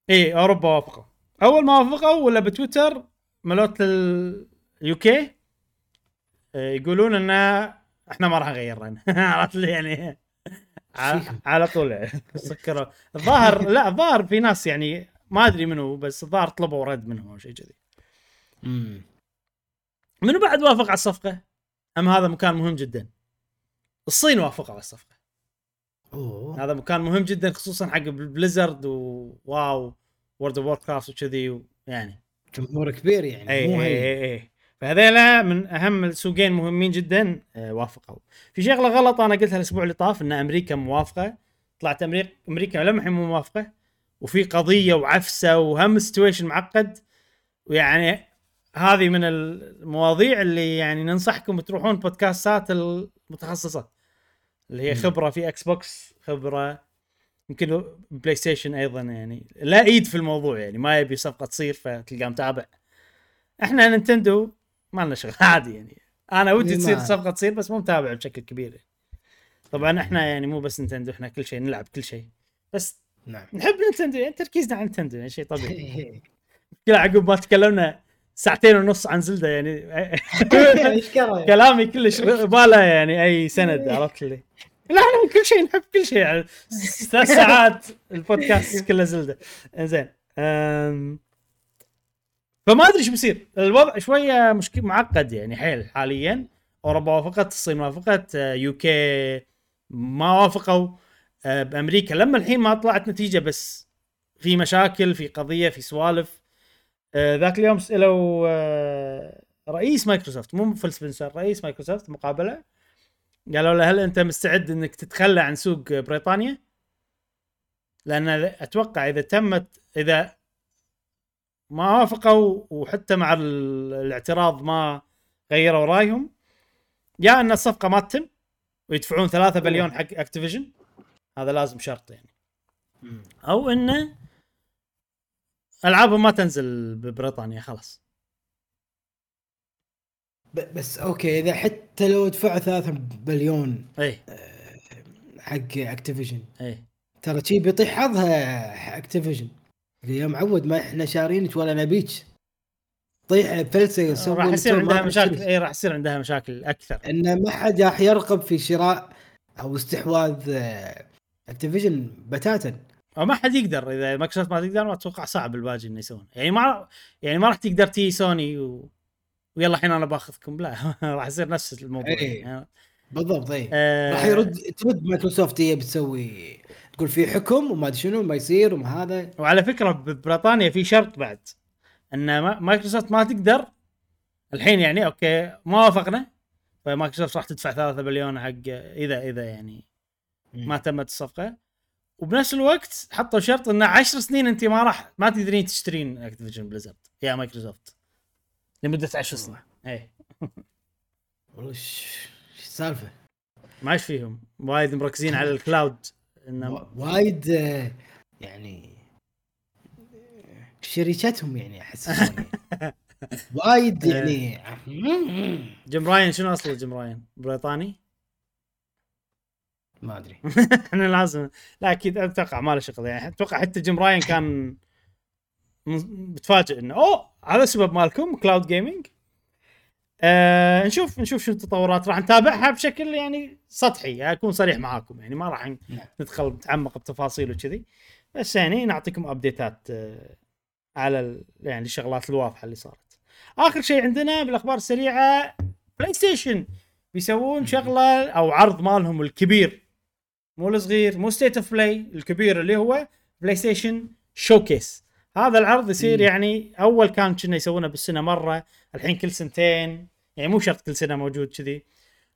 إي أوروبا وافقوا. أول ما وافقوا ولا بتويتر ملوت ال UK يقولون إن إحنا ما راح نغير لنا *laughs* عرفت يعني؟ على طول. *laughs* سكروا. الظاهر لا الظاهر في ناس يعني ما أدري منو بس الظاهر طلبوا رد منهم أو شيء كذي. منو بعد وافق على الصفقة؟ أم هذا مكان مهم جدا؟ الصين وافقوا على الصفقة. أوه. هذا مكان مهم جدا خصوصا حق Blizzard و WoW World of Warcraft وكذي يعني. جمهور كبير يعني اي مو اي. اي اي فهذيلا من أهم السوقين مهمين جدا آه، وافقوا. في شغلة غلط أنا قلتها الأسبوع اللي طاف إن أمريكا موافقة. طلعت أمريكا أمريكا للحين مو موافقة. وفي قضية وعفسة وهم situation معقد. ويعني هذه من المواضيع اللي يعني ننصحكم تروحون بودكاستات المتخصصة اللي هي. خبرة في Xbox خبرة يمكن PlayStation أيضا يعني. لها إيد في الموضوع يعني ما يبي صفقة تصير فتلقاه متابع. إحنا Nintendo ما لنا شغل عادي يعني. أنا ودي تصير صفقة تصير بس مو متابع بشكل كبير. طبعا إحنا يعني مو بس Nintendo إحنا كل شيء نلعب كل شيء. بس نعم. نحب Nintendo يعني تركيزنا على Nintendo يعني شيء طبيعي. *laughs* كذا عقب ما تكلمنا ساعتين ونص عن Zelda يعني *laughs* *laughs* كلامي كلش باله يعني أي سند عرفت لي؟ لا إحنا كل شيء نحب كل شيء يعني ثلاث ساعات البودكاست كله Zelda. زين فما أدري إيش بيصير. الوضع شوية مشكل معقد يعني حيل حاليا. أوروبا وافقت الصين وافقت آه، UK ما وافقوا. بأمريكا. لما الحين ما طلعت نتيجة بس في مشاكل في قضية في سوالف. آه، ذاك اليوم سألوا آه، رئيس مايكروسوفت مو فيل سبنسر رئيس مايكروسوفت مقابلة قالوا له هل أنت مستعد إنك تتخلى عن سوق بريطانيا؟ لأن أتوقع إذا تمت إذا ما وافقوا وحتى مع ال- الاعتراض ما غيروا رأيهم يا إن الصفقة ما تتم ويدفعون 3 بليون حق Activision هذا لازم شرط يعني. أو إنه ألعابهم ما تنزل ببريطانيا خلاص. بس أوكي إذا حتى لو دفعوا 3 بليون إي. حق Activision إي. ترى شي بيطيح حظها Activision. يا معود ما إحنا شارينك ولا نبيك طيح فلسة راح يصير عندها مشاكل. إي راح يصير عندها مشاكل أكثر. ان ما حد راح يرغب في شراء أو استحواذ Activision بتاتا. ما حد يقدر إذا مايكروسوفت ما تقدر ما أتوقع صعب الباجي إنه يسوون. يعني ما يعني ما راح تقدر تي سوني و... ويلا الحين أنا بأخذكم. لا *laughs* راح يصير نفس الموضوع. إيه. يعني. بالضبط اي آه، راح يرد ترد مايكروسوفت هي بتسوي تقول في حكم وما أدري شنو ما يصير وما هذا. وعلى فكرة ببريطانيا في شرط بعد إن ما- مايكروسوفت ما تقدر. الحين يعني أوكي ما وافقنا. فمايكروسوفت راح تدفع 3 بليون حق اذا إذا يعني ما تمت الصفقه وبنفس الوقت حطوا شرط إنه 10 سنين أنت ما راح ما تقدرين تشترين Activision Blizzard يا مايكروسوفت لمدة 10 سنين. اي والله إيش إيش السالفة؟ ما إيش فيهم. وايد مركزين على ال cloud إنه و- وايد آه، يعني شركتهم يعني أحس شلون يعني. *laughs* وايد يعني. جيم راين شنو أصله جيم راين؟ بريطاني؟ ما أدري. *laughs* إحنا لازم. لا أكيد أتوقع ما له شغل. يعني أتوقع حتى جيم راين كان م- بتفاجئ إنه أوه! هذا السبب مالكم cloud gaming آه نشوف نشوف شو التطورات. راح نتابعها بشكل يعني سطحي أكون صريح معاكم. يعني ما راح نعم. ندخل نتعمق بتفاصيل وكذي. بس يعني نعطيكم update ات آه على ال- يعني الشغلات الواضحة اللي صارت. آخر شيء عندنا بالأخبار السريعة PlayStation بيسوون شغلة أو عرض مالهم الكبير. مو الصغير مو State of Play الكبير اللي هو PlayStation Showcase هذا العرض يصير. يعني أول كان كنا يسوونه بالسنه مرة الحين كل سنتين يعني مو شرط كل سنة موجود كذي.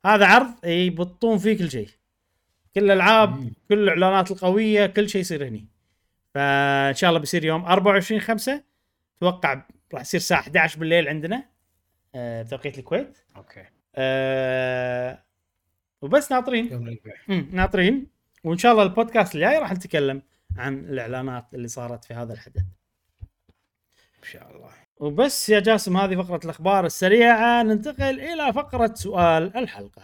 هذا عرض يبطون فيه كل شيء. كل الألعاب. كل الإعلانات القوية كل شيء يصير هني. فإن شاء الله بيصير يوم 24 5 أتوقع راح يصير الساعة 11 بالليل عندنا آه، بتوقيت الكويت. أوكي. آه، وبس ناطرين. ناطرين. وإن شاء الله البودكاست الجاي راح نتكلم عن الإعلانات اللي صارت في هذا الحدث. إن شاء الله. وبس يا جاسم هذه فقرة الأخبار السريعة. ننتقل إلى فقرة سؤال الحلقة.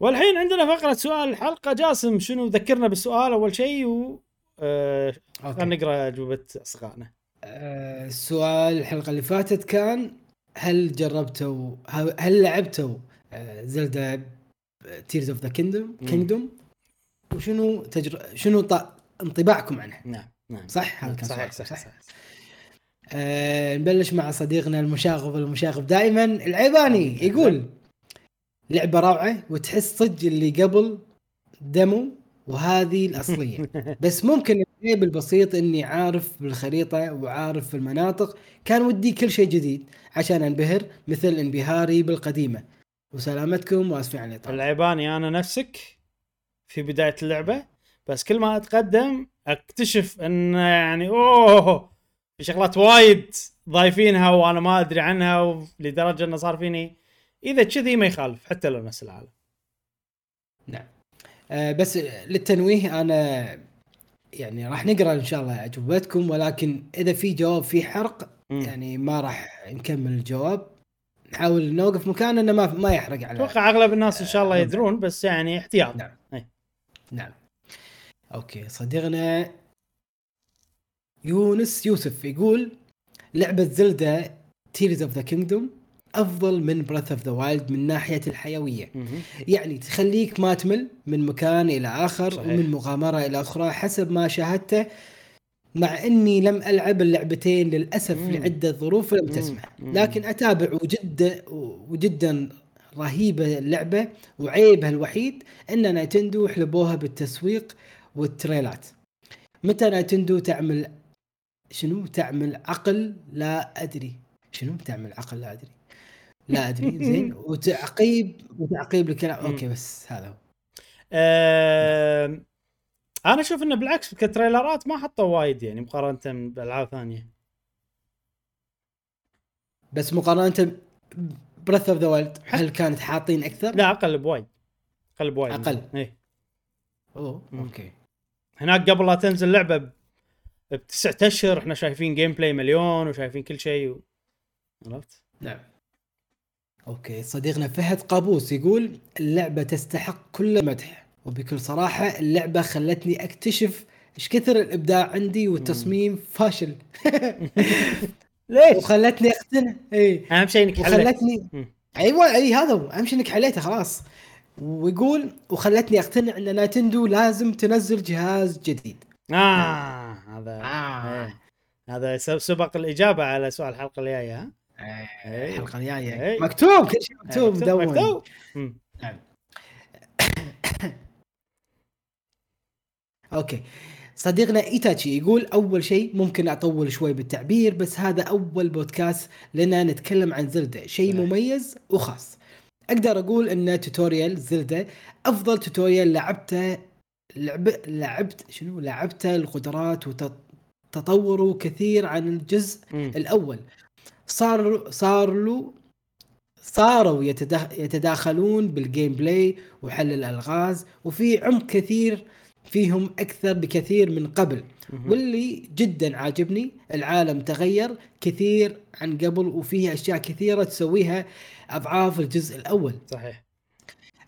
والحين عندنا فقرة سؤال الحلقة. جاسم شنو ذكرنا بالسؤال أول شيء؟ و آه خلينا نقرأ اجوبه اصدقائنا آه، السؤال الحلقة اللي فاتت كان هل جربتوا هل لعبتوا Zelda Tears of the Kingdom. Kingdom وشنو تجر... شنو ط... انطباعكم عنها نعم نعم. صح؟ هذا كان صحيح سؤال، صحيح, صحيح. آه نبلش مع صديقنا المشاغب المشاغب دائما العيباني. يقول لعبة روعة وتحس صدق اللي قبل demo وهذه الأصلية. *laughs* بس ممكن العيب البسيط إني عارف بالخريطة وعارف المناطق. كان ودي كل شيء جديد عشان أنبهر مثل انبهاري بالقديمة. وسلامتكم واسفين على الاطاله العيباني أنا نفسك في بداية اللعبة بس كل ما أتقدم أكتشف إن يعني أوه في شغلات وايد ضايفينها وأنا ما أدري عنها لدرجه إنه صار فيني. إذا كذي ما يخالف حتى لو نفس العالم. آه بس للتنويه أنا يعني راح نقرأ إن شاء الله اجوبتكم ولكن إذا في جواب في حرق. يعني ما راح نكمل الجواب. نحاول نوقف مكان إنه ما ما يحرق على أتوقع أغلب الناس إن شاء الله آه، يدرون بس يعني احتياط نعم. نعم okay صديقنا يونس يوسف يقول لعبة Zelda Tears of the Kingdom أفضل من Breath of the Wild من ناحية الحيوية مهم. يعني تخليك ما تمل من مكان إلى آخر صحيح. ومن مغامرة إلى أخرى حسب ما شاهدته مع إني لم ألعب اللعبتين للأسف مم. لعدة ظروف لم. تسمح. لكن أتابع وجدا وجدا رهيبه اللعبة وعيبها الوحيد إن Nintendo حلبوها بالتسويق وال trailer ات. متى Nintendo تعمل شنو تعمل عقل؟ لا أدري. شنو تعمل عقل؟ لا أدري. لا أدري. *laughs* زين. وتعقيب وتعقيب الكلام. okay بس هذا هو. آم، أنا أشوف انه بالعكس ك trailer ات ما حطوا وايد يعني مقارنة بالألعاب ثانية بس مقارنة Breath of the Wild هل كانت حاطين أكثر؟ لا أقل بوايد أقل بوايد أقل. إيه أوه. أوكي هناك قبل لا تنزل اللعبه ب- بتسعة أشهر إحنا شايفين gameplay مليون وشايفين كل شيء و... عرفت؟ نعم okay صديقنا فهد قابوس يقول اللعبة تستحق كل المدح وبكل صراحة اللعبة خلتني أكتشف إيش كثر الإبداع عندي والتصميم فاشل *laughs* ليش؟ وخلتني اقتنع إي أهم شيء إنك حلت وخلتني. أيوه إي هذا هو أهم شيء إنك حليته خلاص ويقول وخلتني اقتنع إن Nintendo لازم تنزل جهاز جديد آه هذا آه. إيه. هذا سبق الإجابة على سؤال الحلقة الجاية ها؟ إيه. الحلقة الجاية إيه. مكتوب كل شيء مكتوب مدون مكتوب مم. okay صديقنا إيتاتشي يقول أول شيء ممكن أطول شوي بالتعبير بس هذا أول بودكاست لنا نتكلم عن زلدة شيء. مميز وخاص أقدر أقول إن tutorial زلدة أفضل tutorial لعبته لعب لعبت شنو لعبته القدرات وتطوره كثير عن الجزء. الأول صار صار له صاروا يتداخلون بال gameplay وحل الألغاز وفي عمق كثير فيهم أكثر بكثير من قبل. واللي جدا عاجبني العالم تغير كثير عن قبل وفيه أشياء كثيرة تسويها أضعاف الجزء الأول. صحيح.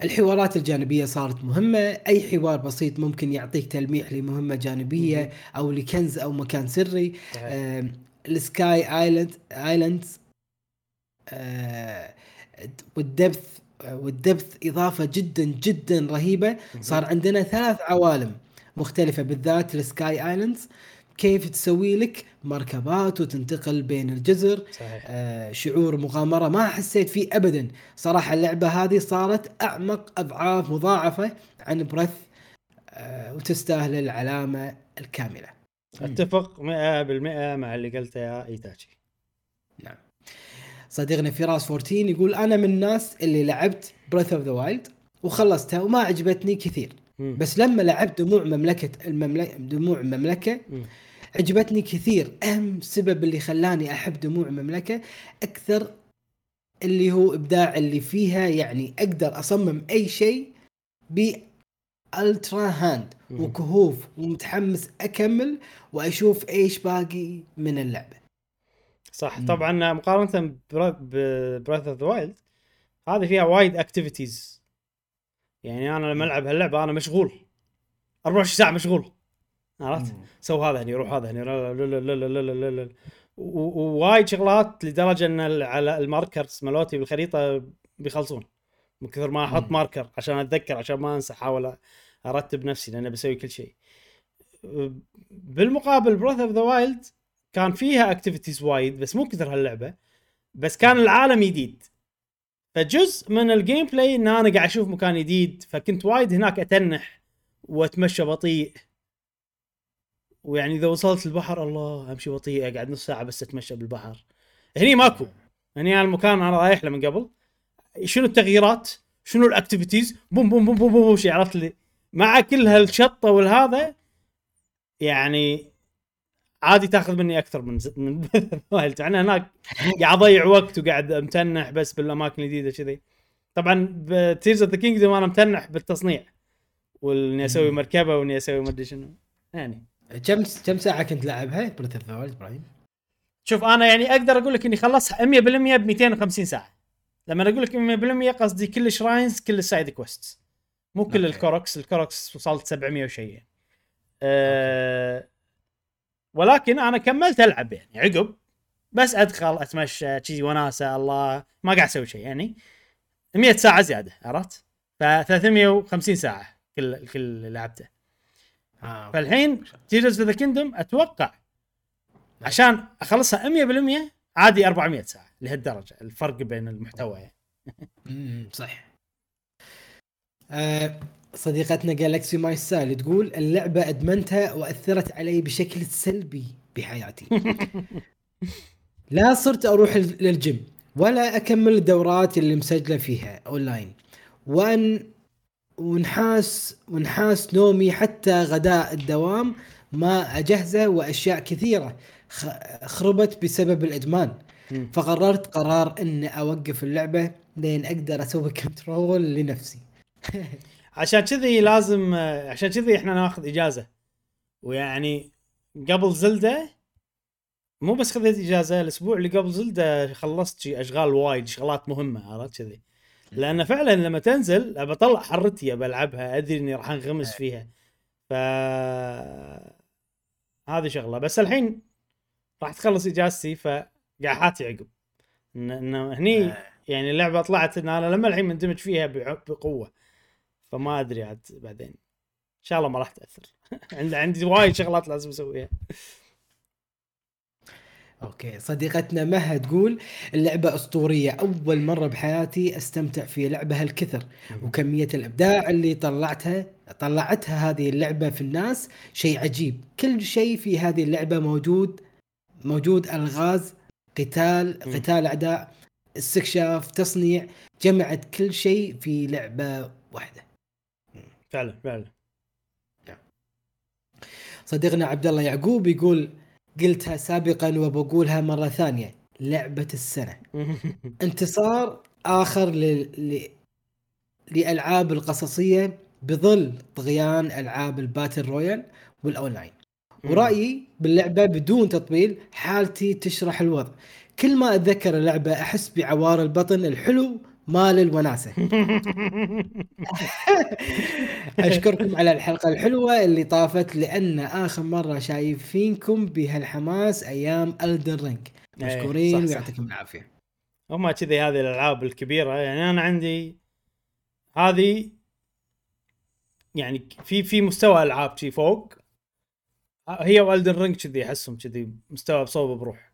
الحوارات الجانبية صارت مهمة. أي حوار بسيط ممكن يعطيك تلميح لمهمة جانبية أو لكنز أو مكان سري. ال Sky Island Islands آه، وال Depths وال Depths إضافة جدا جدا رهيبة. صار عندنا ثلاث عوالم مختلفة بالذات ال Sky Islands كيف تسوي لك مركبات وتنتقل بين الجزر؟ صحيح. آه، شعور مغامرة ما حسيت فيه ابدا. صراحة اللعبة هذه صارت أعمق أضعاف مضاعفة عن Breath آه، وتستاهل العلامة الكاملة. أتفق 100% مع اللي قلته يا إيتاتشي. صديقنا فراس 14 يقول أنا من الناس اللي لعبت Breath of the Wild وخلصتها وما عجبتني كثير مم. بس لما لعبت دموع مملكه المملكه دموع المملكة مم. عجبتني كثير أهم سبب اللي خلاني أحب دموع المملكة أكثر اللي هو إبداع اللي فيها يعني أقدر أصمم أي شيء بال Ultrahand مم. وكهوف ومتحمس أكمل وأشوف إيش باقي من اللعبة صح. مم. طبعا مقارنة ب Breath of the Wild هذه فيها وايد activities يعني أنا لما ألعب هاللعبة أنا مشغول. 24 ساعة مشغول. عرفت؟ so هذا هني روح هذا هني. ووايد شغلات لدرجة إن على ال markers مالوتي بالخريطة بيخلصون. من كثر ما أحط marker عشان أتذكر عشان ما أنسى أحاول أرتب نفسي لأن بسوي كل شيء. بالمقابل Breath of the Wild كان فيها activities وايد بس مو كثر هاللعبة بس كان العالم جديد فجزء من ال gameplay إن أنا قاعد أشوف مكان جديد فكنت وايد هناك أتنح وأتمشى بطيء. ويعني إذا وصلت البحر الله أمشي بطيء أقعد نص ساعة بس أتمشى بالبحر. هني ماكو. هني أنا المكان أنا رايح له من قبل. شنو التغييرات؟ شنو ال activities بوم بوم بوم بوم, بوم شيء عرفت لي مع كل هالشطة والهذا يعني عادي تاخذ مني أكثر من. من *laughs* Wild انا هناك قاعد أضيع وقت وقاعد أتنح بس بالأماكن الجديدة كذي طبعا ب Tears of the Kingdom أنا متنح بالتصنيع. وإني أسوي. مركبة وإني أسوي ما أدري شنو. يعني. كم كم ساعة كنت لعبها Breath of the إبراهيم؟ شوف أنا يعني أقدر أقول لك إني خلصها 100% ب 250 ساعة. لما أقول لك 100% قصدي كل ال shrines كل ال side quest مو كل okay. ال Koroks ال Koroks وصلت 700 وشيء أه ولكن أنا كملت ألعب يعني عقب بس أدخل أتمشى شي وناسة الله ما قاعد أسوي شيء يعني 100 ساعة زيادة عرفت؟ ف 350 ساعة كل كل اللي لعبته آه. فالحين Tears the Kingdom أتوقع عشان أخلصها 100% عادي 400 ساعة لهالدرجة الفرق بين المحتوى يعني. *laughs* صح آه صديقتنا Galaxy My Style تقول اللعبة أدمنتها وأثرت علي بشكل سلبي بحياتي. *laughs* لا صرت أروح للجيم ولا أكمل الدورات اللي مسجلة فيها أونلاين. وأن ونحاس ونحاس نومي حتى غداء الدوام ما أجهزة وأشياء كثيرة خربت بسبب الإدمان. فقررت قرار إني أوقف اللعبة لين أقدر أسوي control لنفسي. *laughs* عشان كذي لازم عشان كذي إحنا ناخذ إجازة. ويعني قبل زلدة مو بس خذيت إجازة الأسبوع اللي قبل زلدة خلصت شي أشغال وايد شغلات مهمة عرفت كذي. لأن فعلا لما تنزل أبى أطلع حرتي أبى ألعبها أدري إني راح أنغمس فيها. ف هذه شغلة. بس الحين راح تخلص إجازتي فقاعد حاتي عقب. انه هني يعني اللعبة طلعت إن أنا لما الحين مندمج فيها بقوة. فما أدري عاد بعدين. إن شاء الله ما راح تأثر. *laughs* عندي عندي وايد شغلات لازم أسويها. أوكي صديقتنا مها تقول اللعبة أسطورية. أول مرة بحياتي أستمتع في لعبه هالكثر وكمية الإبداع اللي طلعتها طلعتها هذه اللعبة في الناس شيء عجيب. كل شيء في هذه اللعبة موجود موجود ألغاز قتال. قتال اعداء استكشاف تصنيع جمعت كل شيء في لعبة واحدة. فعلا فعلا. صديقنا عبد الله يعقوب يقول قلتها سابقا وبقولها مرة ثانية لعبة السنة. *laughs* انتصار آخر ل... ل... لألعاب القصصية بظل طغيان ألعاب ال battle royale والأونلاين. ورأيي باللعبة بدون تطبيل حالتي تشرح الوضع. كل ما أتذكر اللعبة أحس بعوار البطن الحلو مال الوناسة. *laughs* أشكركم على الحلقة الحلوة اللي طافت لأن آخر مرة شايفينكم بهالحماس أيام Elden Ring إيه، مشكورين صح، صح. ويعطيكم العافية. هم كذي هذه الألعاب الكبيرة يعني أنا عندي هذه يعني في في مستوى ألعاب شي فوق. هي و Elden Ring كذي أحسهم كذي مستوى بصوب بروح.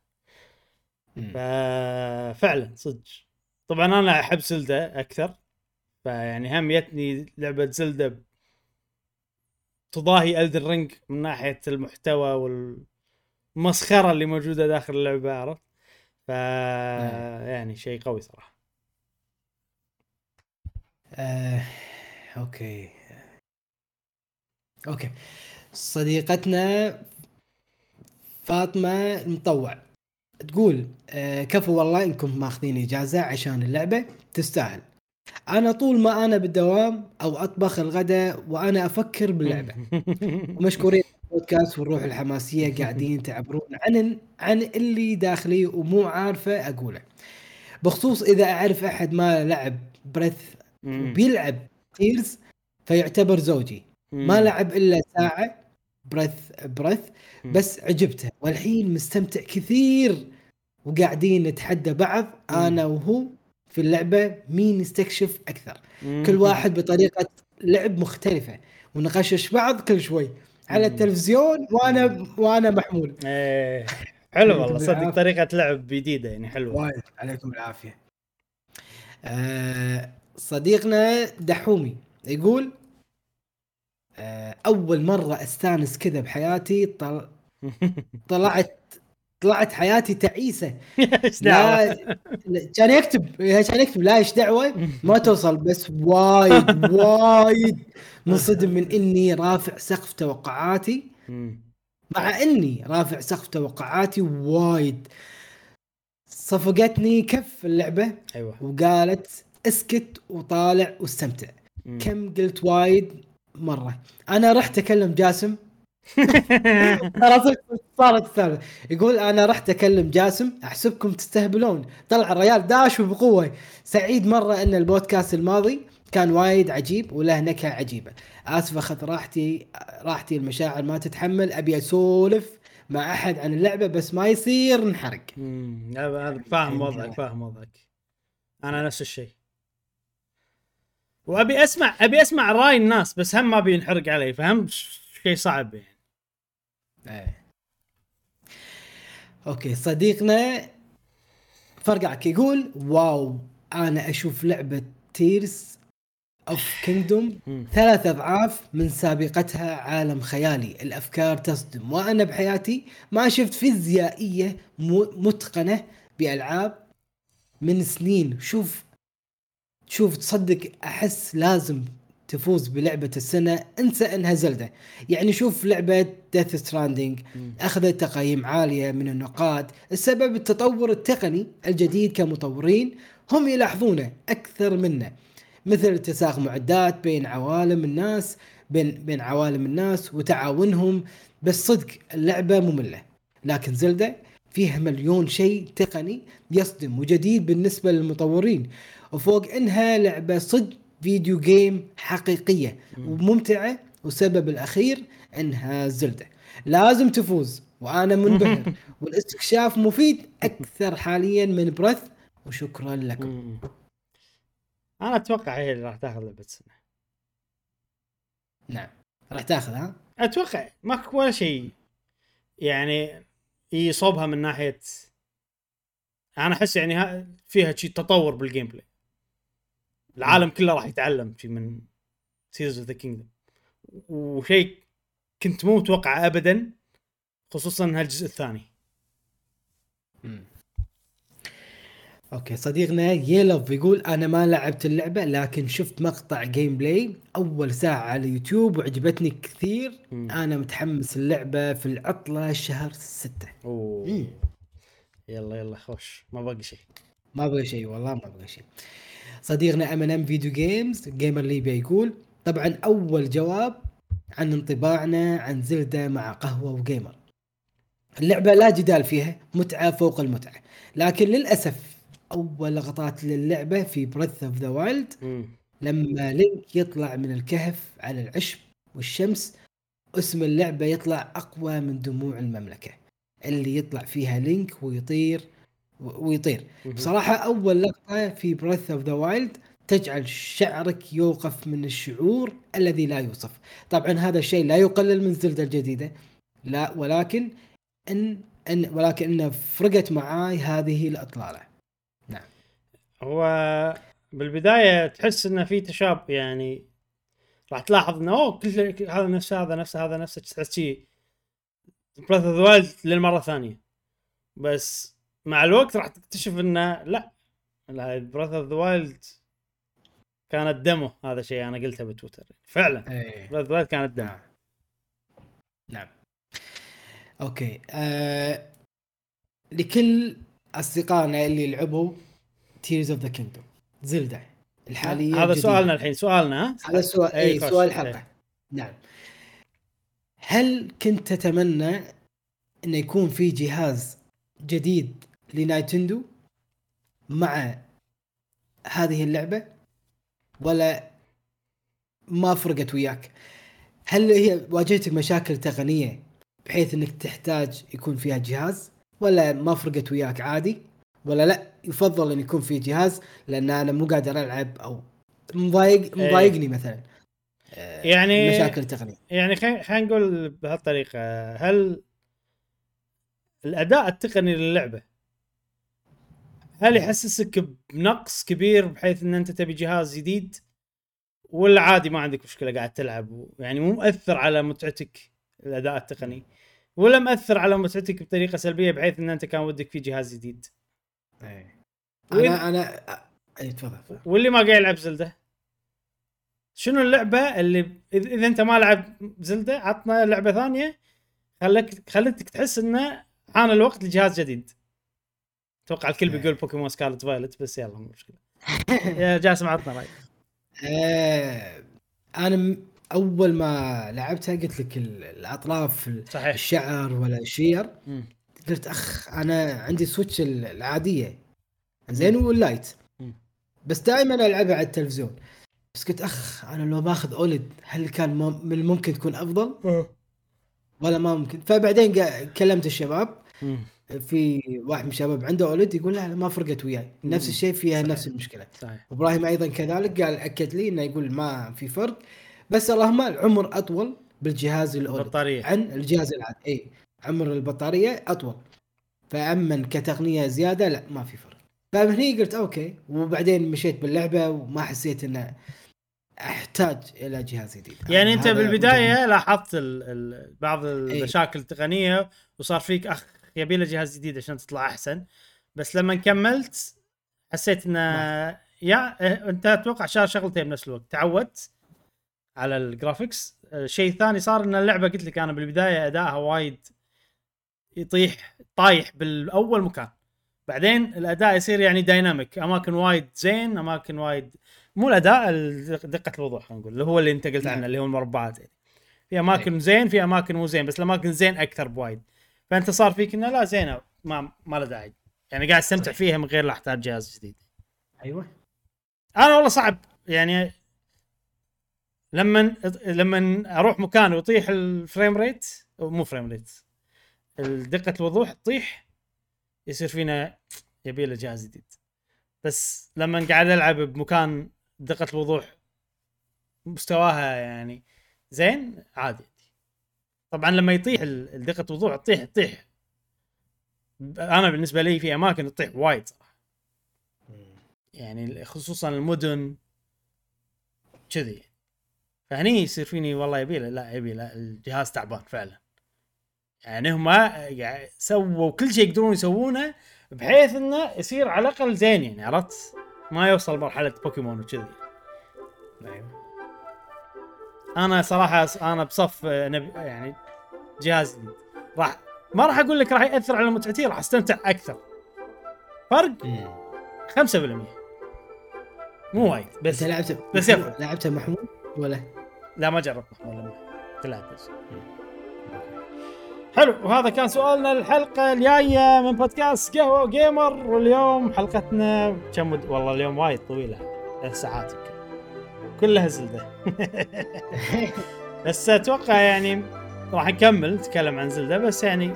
ففعلا صدق. طبعا أنا أحب Zelda أكثر فيعني هم يتني لعبة Zelda تضاهي Elden Ring من ناحية المحتوى والمسخرة اللي موجودة داخل اللعبة عرفت؟ ف يعني شيء قوي صراحة. آه، أوكي. أوكي. صديقتنا فاطمة المطوع. تقول آه كفو والله إنكم ماخذين إجازة عشان اللعبة تستاهل. أنا طول ما أنا بالدوام أو أطبخ الغداء وأنا أفكر باللعبة. *laughs* ومشكورين البودكاست والروح الحماسية *laughs* قاعدين تعبرون عن عن اللي داخلي ومو عارفة أقوله. بخصوص إذا أعرف أحد ما لعب Breath. بيلعب Tears فيعتبر زوجي. ما لعب إلا ساعة Breath Breath. بس عجبته. والحين مستمتع كثير وقاعدين نتحدى بعض أنا وهو في اللعبة مين يستكشف أكثر. كل واحد بطريقة لعب مختلفة ونغشش بعض كل شوي على. التلفزيون وأنا وأنا محمول. إيه. حلو *laughs* والله. صدق. طريقة لعب جديدة يعني حلوة. وايد. عليكم العافية. آه صديقنا دحومي يقول أول مرة أستانس كذا بحياتي طل... *laughs* طلعت طلعت حياتي تعيسة. *laughs* إيش دعوة؟ كان يكتب كان يكتب لا إيش دعوة؟ ما *laughs* توصل بس وايد وايد منصدم من إني رافع سقف توقعاتي. مع إني رافع سقف توقعاتي وايد. صفقتني كف اللعبة أيوه. وقالت اسكت وطالع واستمتع. كم قلت وايد؟ مرة. أنا رحت أكلم جاسم. ترى صارت الثالث يقول أنا رحت أكلم جاسم أحسبكم تستهبلون. طلع الريال داش بقوة. سعيد مرة أن البودكاست الماضي كان وايد عجيب وله نكهة عجيبة. اسف اخذ راحتي راحتي المشاعر ما تتحمل. أبي أسولف مع أحد عن اللعبة بس ما يصير نحرق. مم. هذا هذا فاهم وضعك فاهم وضعك. أنا نفس الشيء. وابي اسمع ابي اسمع راي الناس بس هم ما بينحرق علي فهمت شيء صعب يعني. إيه. أوكي صديقنا فرقعك يقول واو أنا أشوف لعبة Tears of Kingdom. ثلاث أضعاف من سابقتها عالم خيالي. الأفكار تصدم وأنا بحياتي ما شفت فيزيائية متقنة بألعاب من سنين. شوف شوف تصدق أحس لازم تفوز بلعبة السنة انسى إنها زلدة. يعني شوف لعبة ديث ستراندنج مم. أخذت تقييم عالية من النقاد. السبب التطور التقني الجديد كمطورين هم يلاحظونه أكثر منا. مثل اتساق معدات بين عوالم الناس بين بين عوالم الناس وتعاونهم. بس صدق اللعبة مملة. لكن زلدة فيها مليون شيء تقني يصدم وجديد بالنسبة للمطورين. وفوق إنها لعبة صدق فيديو جيم حقيقية وممتعة والسبب الأخير إنها زلدة. لازم تفوز وأنا منبهر. *laughs* والاستكشاف مفيد أكثر حاليا من برث وشكرا لكم. أنا أتوقع هي اللي راح تاخذ لعبة السنة نعم. راح تاخذ ها؟ أتوقع ماكو ولا شيء. يعني يصوبها من ناحية أنا أحس يعني ها- فيها شيء تطور بال gameplay العالم كله راح يتعلم شيء من Tears of the Kingdom وشيء كنت مو متوقعه ابدا خصوصا هالجزء الثاني. أوكي صديقنا يلوف يقول أنا ما لعبت اللعبة لكن شفت مقطع gameplay أول ساعة على اليوتيوب وعجبتني كثير. مم. أنا متحمس اللعبة في العطلة شهر ستة. أوه. مم. يلا يلا خوش. ما باقي شيء. ما أبغى شيء والله ما أبغى شيء. صديقنا MNM Video Games Gamer ليبيا يقول طبعا أول جواب عن انطباعنا عن Zelda مع قهوة وقيمر. اللعبة لا جدال فيها متعة فوق المتعة. لكن للأسف أول لقطات للعبة في Breath of the Wild. لما Link يطلع من الكهف على العشب والشمس اسم اللعبة يطلع أقوى من دموع المملكة. اللي يطلع فيها Link ويطير ويطير. مهم. بصراحة أول لقطة في Breath of the Wild تجعل شعرك يوقف من الشعور الذي لا يوصف. طبعا هذا الشيء لا يقلل من Zelda الجديدة. لا ولكن ان ان ولكن انه فرقت معاي هذه الإطلالة. هو بالبداية تحس إنه في تشابه يعني راح تلاحظ إنه أوه كل هذا نفس هذا نفس هذا نفسه تحس شيء Breath of the Wild للمرة الثانية بس مع الوقت راح تكتشف إنه لا Breath of the Wild كانت demo هذا شيء أنا قلته بتويتر. فعلا Breath of the Wild كانت demo نعم. نعم. أوكي. آه لكل أصدقائنا اللي لعبوا Tears of the Kingdom Zelda الحالية هذا الجديدة. سؤالنا الحين سؤالنا ها؟ هذا سؤال اي خوش. سؤال أي. الحلقة نعم. هل كنت تتمنى انه يكون في جهاز جديد لنايتندو مع هذه اللعبة ولا ما فرقت وياك. هل هي واجهتك مشاكل تقنية بحيث إنك تحتاج يكون فيها جهاز؟ ولا ما فرقت وياك عادي؟ ولا لا يفضل إن يكون في جهاز لأن أنا مو قادر ألعب أو مضايق إيه. مضايقني مثلا. آه، يعني مشاكل تقنية. يعني خلينا خلينا نقول بهالطريقة هل الأداء التقني للعبة هل يحسسك بنقص كبير بحيث إن أنت تبي جهاز جديد ولا عادي ما عندك مشكلة قاعد تلعب يعني مو مؤثر على متعتك الأداء التقني ولا مؤثر على متعتك بطريقة سلبية بحيث إن أنت كان ودك في جهاز جديد. وين- أنا أنا اي تفضل. واللي ما قاعد يلعب زلدة شنو اللعبة اللي إذا أنت ما لعب Zelda عطنا لعبة ثانية خلك خلتك تحس إنه حان الوقت لجهاز جديد أتوقع الكل بيقول Pokémon Scarlet Violet بس يلا مو مشكلة. *laughs* يا جاسم عطنا رأيك. آه، أنا أول ما لعبتها قلت لك ال- الأطراف ال- صحيح. الشعر ولا الشير. قلت أخ أنا عندي Switch ال- العادية. زين وال Lite. بس دائما ألعبها على التلفزيون. بس قلت أخ أنا لو باخذ أولد هل كان مم- من الممكن تكون أفضل؟ ولا ما ممكن. فبعدين كلمت الشباب. في واحد من الشباب عنده اولد يقول لا لا ما فرقت وياي. نفس. الشيء فيها صحيح. نفس المشكلة. صحيح. وابراهيم أيضا كذلك قال أكد لي إنه يقول ما في فرق. بس اللهم العمر أطول بالجهاز الأولد. بطاريه عن الجهاز العادي. إي عمر البطارية أطول. فأما كتقنية زيادة لا ما في فرق. فمن هني قلت أوكي. وبعدين مشيت باللعبة وما حسيت إنه أحتاج إلى جهاز جديد. يعني أنت بالبداية لاحظت ال ال بعض المشاكل التقنية وصار فيك أخ يبي له جهاز جديد عشان تطلع أحسن. بس لما كملت حسيت إنه يا آه، أنت أتوقع شغل شغلتين بنفس الوقت. تعودت على ال graphics الشيء الثاني صار إن اللعبة قلت لك أنا بالبداية أدائها وايد يطيح طايح بالأول مكان. بعدين الأداء يصير يعني dynamic أماكن وايد زين أماكن وايد مو الأداء ال- دقة الوضوح خلينا نقول اللي هو اللي أنت قلت نعم. عنه اللي هو المربعات يعني. في أماكن زين في أماكن مو زين بس الأماكن زين أكثر بوايد. فأنت صار فيك إنه لا زينه ما ما له داعي. يعني قاعد استمتع فيها من غير لا أحتاج جهاز جديد. أيوه. أنا والله صعب. يعني لما لما أروح مكان ويطيح ال frame rate مو frame rate دقه الوضوح تطيح يصير فينا يبي له جهاز جديد. بس لما قاعد ألعب بمكان دقة الوضوح مستواها يعني زين عادي. طبعا لما يطيح دقه الوضوح تطيح تطيح. أنا بالنسبة لي في أماكن تطيح وايد صراحة. يعني خصوصا المدن كذي. فهني يصير فيني والله يبي لا يبي له الجهاز تعبان فعلا. يعني هم سووا كل شيء يقدرون يسوونه بحيث إنه يصير على الأقل زين يعني عرفت؟ ما يوصل مرحلة بوكيمون وكذي. أيوه أنا صراحة أنا بصف آه، نبي يعني جهاز جديد راح ما راح أقول لك راح يأثر على متعتي راح استمتع أكثر. فرق 5% مو وايد بس أنت لعبت بس يفرق. لعبتها محمود ولا؟ لا ما جربت محمول لما تلعب بس. حلو وهذا كان سؤالنا الحلقة الجاية من بودكاست قهوة جيمر. واليوم حلقتنا كم. والله اليوم وايد طويلة ثلاث ساعات يمكن. كلها زلدة. *laughs* بس أتوقع يعني راح نكمل نتكلم عن زلدة بس يعني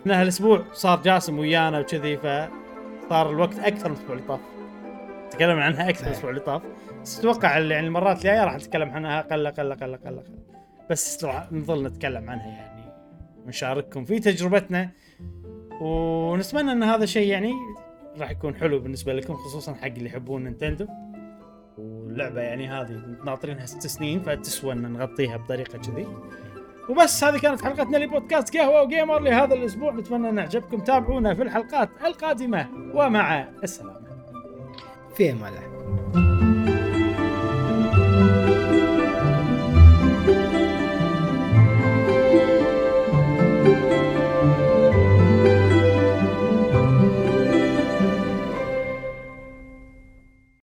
إحنا هالأسبوع صار جاسم ويانا وكذي فصار الوقت أكثر من الأسبوع اللي طاف. تكلمنا عنها أكثر من الأسبوع اللي طاف. بس أتوقع اللي يعني المرات الجاية راح نتكلم عنها أقل أقل أقل أقل أقل. بس راح نظل نتكلم عنها يعني ونشارككم في تجربتنا. ونتمنى إن هذا الشيء يعني راح يكون حلو بالنسبة لكم خصوصا حق اللي يحبون نينتندو. واللعبه يعني هذه ناطرينها ست سنين فتسوى إن نغطيها بطريقة كذي. وبس هذه كانت حلقتنا لبودكاست قهوة وجيمر لهذا الأسبوع. نتمنى إن عجبكم تابعونا في الحلقات القادمة. ومع السلامة. في أمان الله.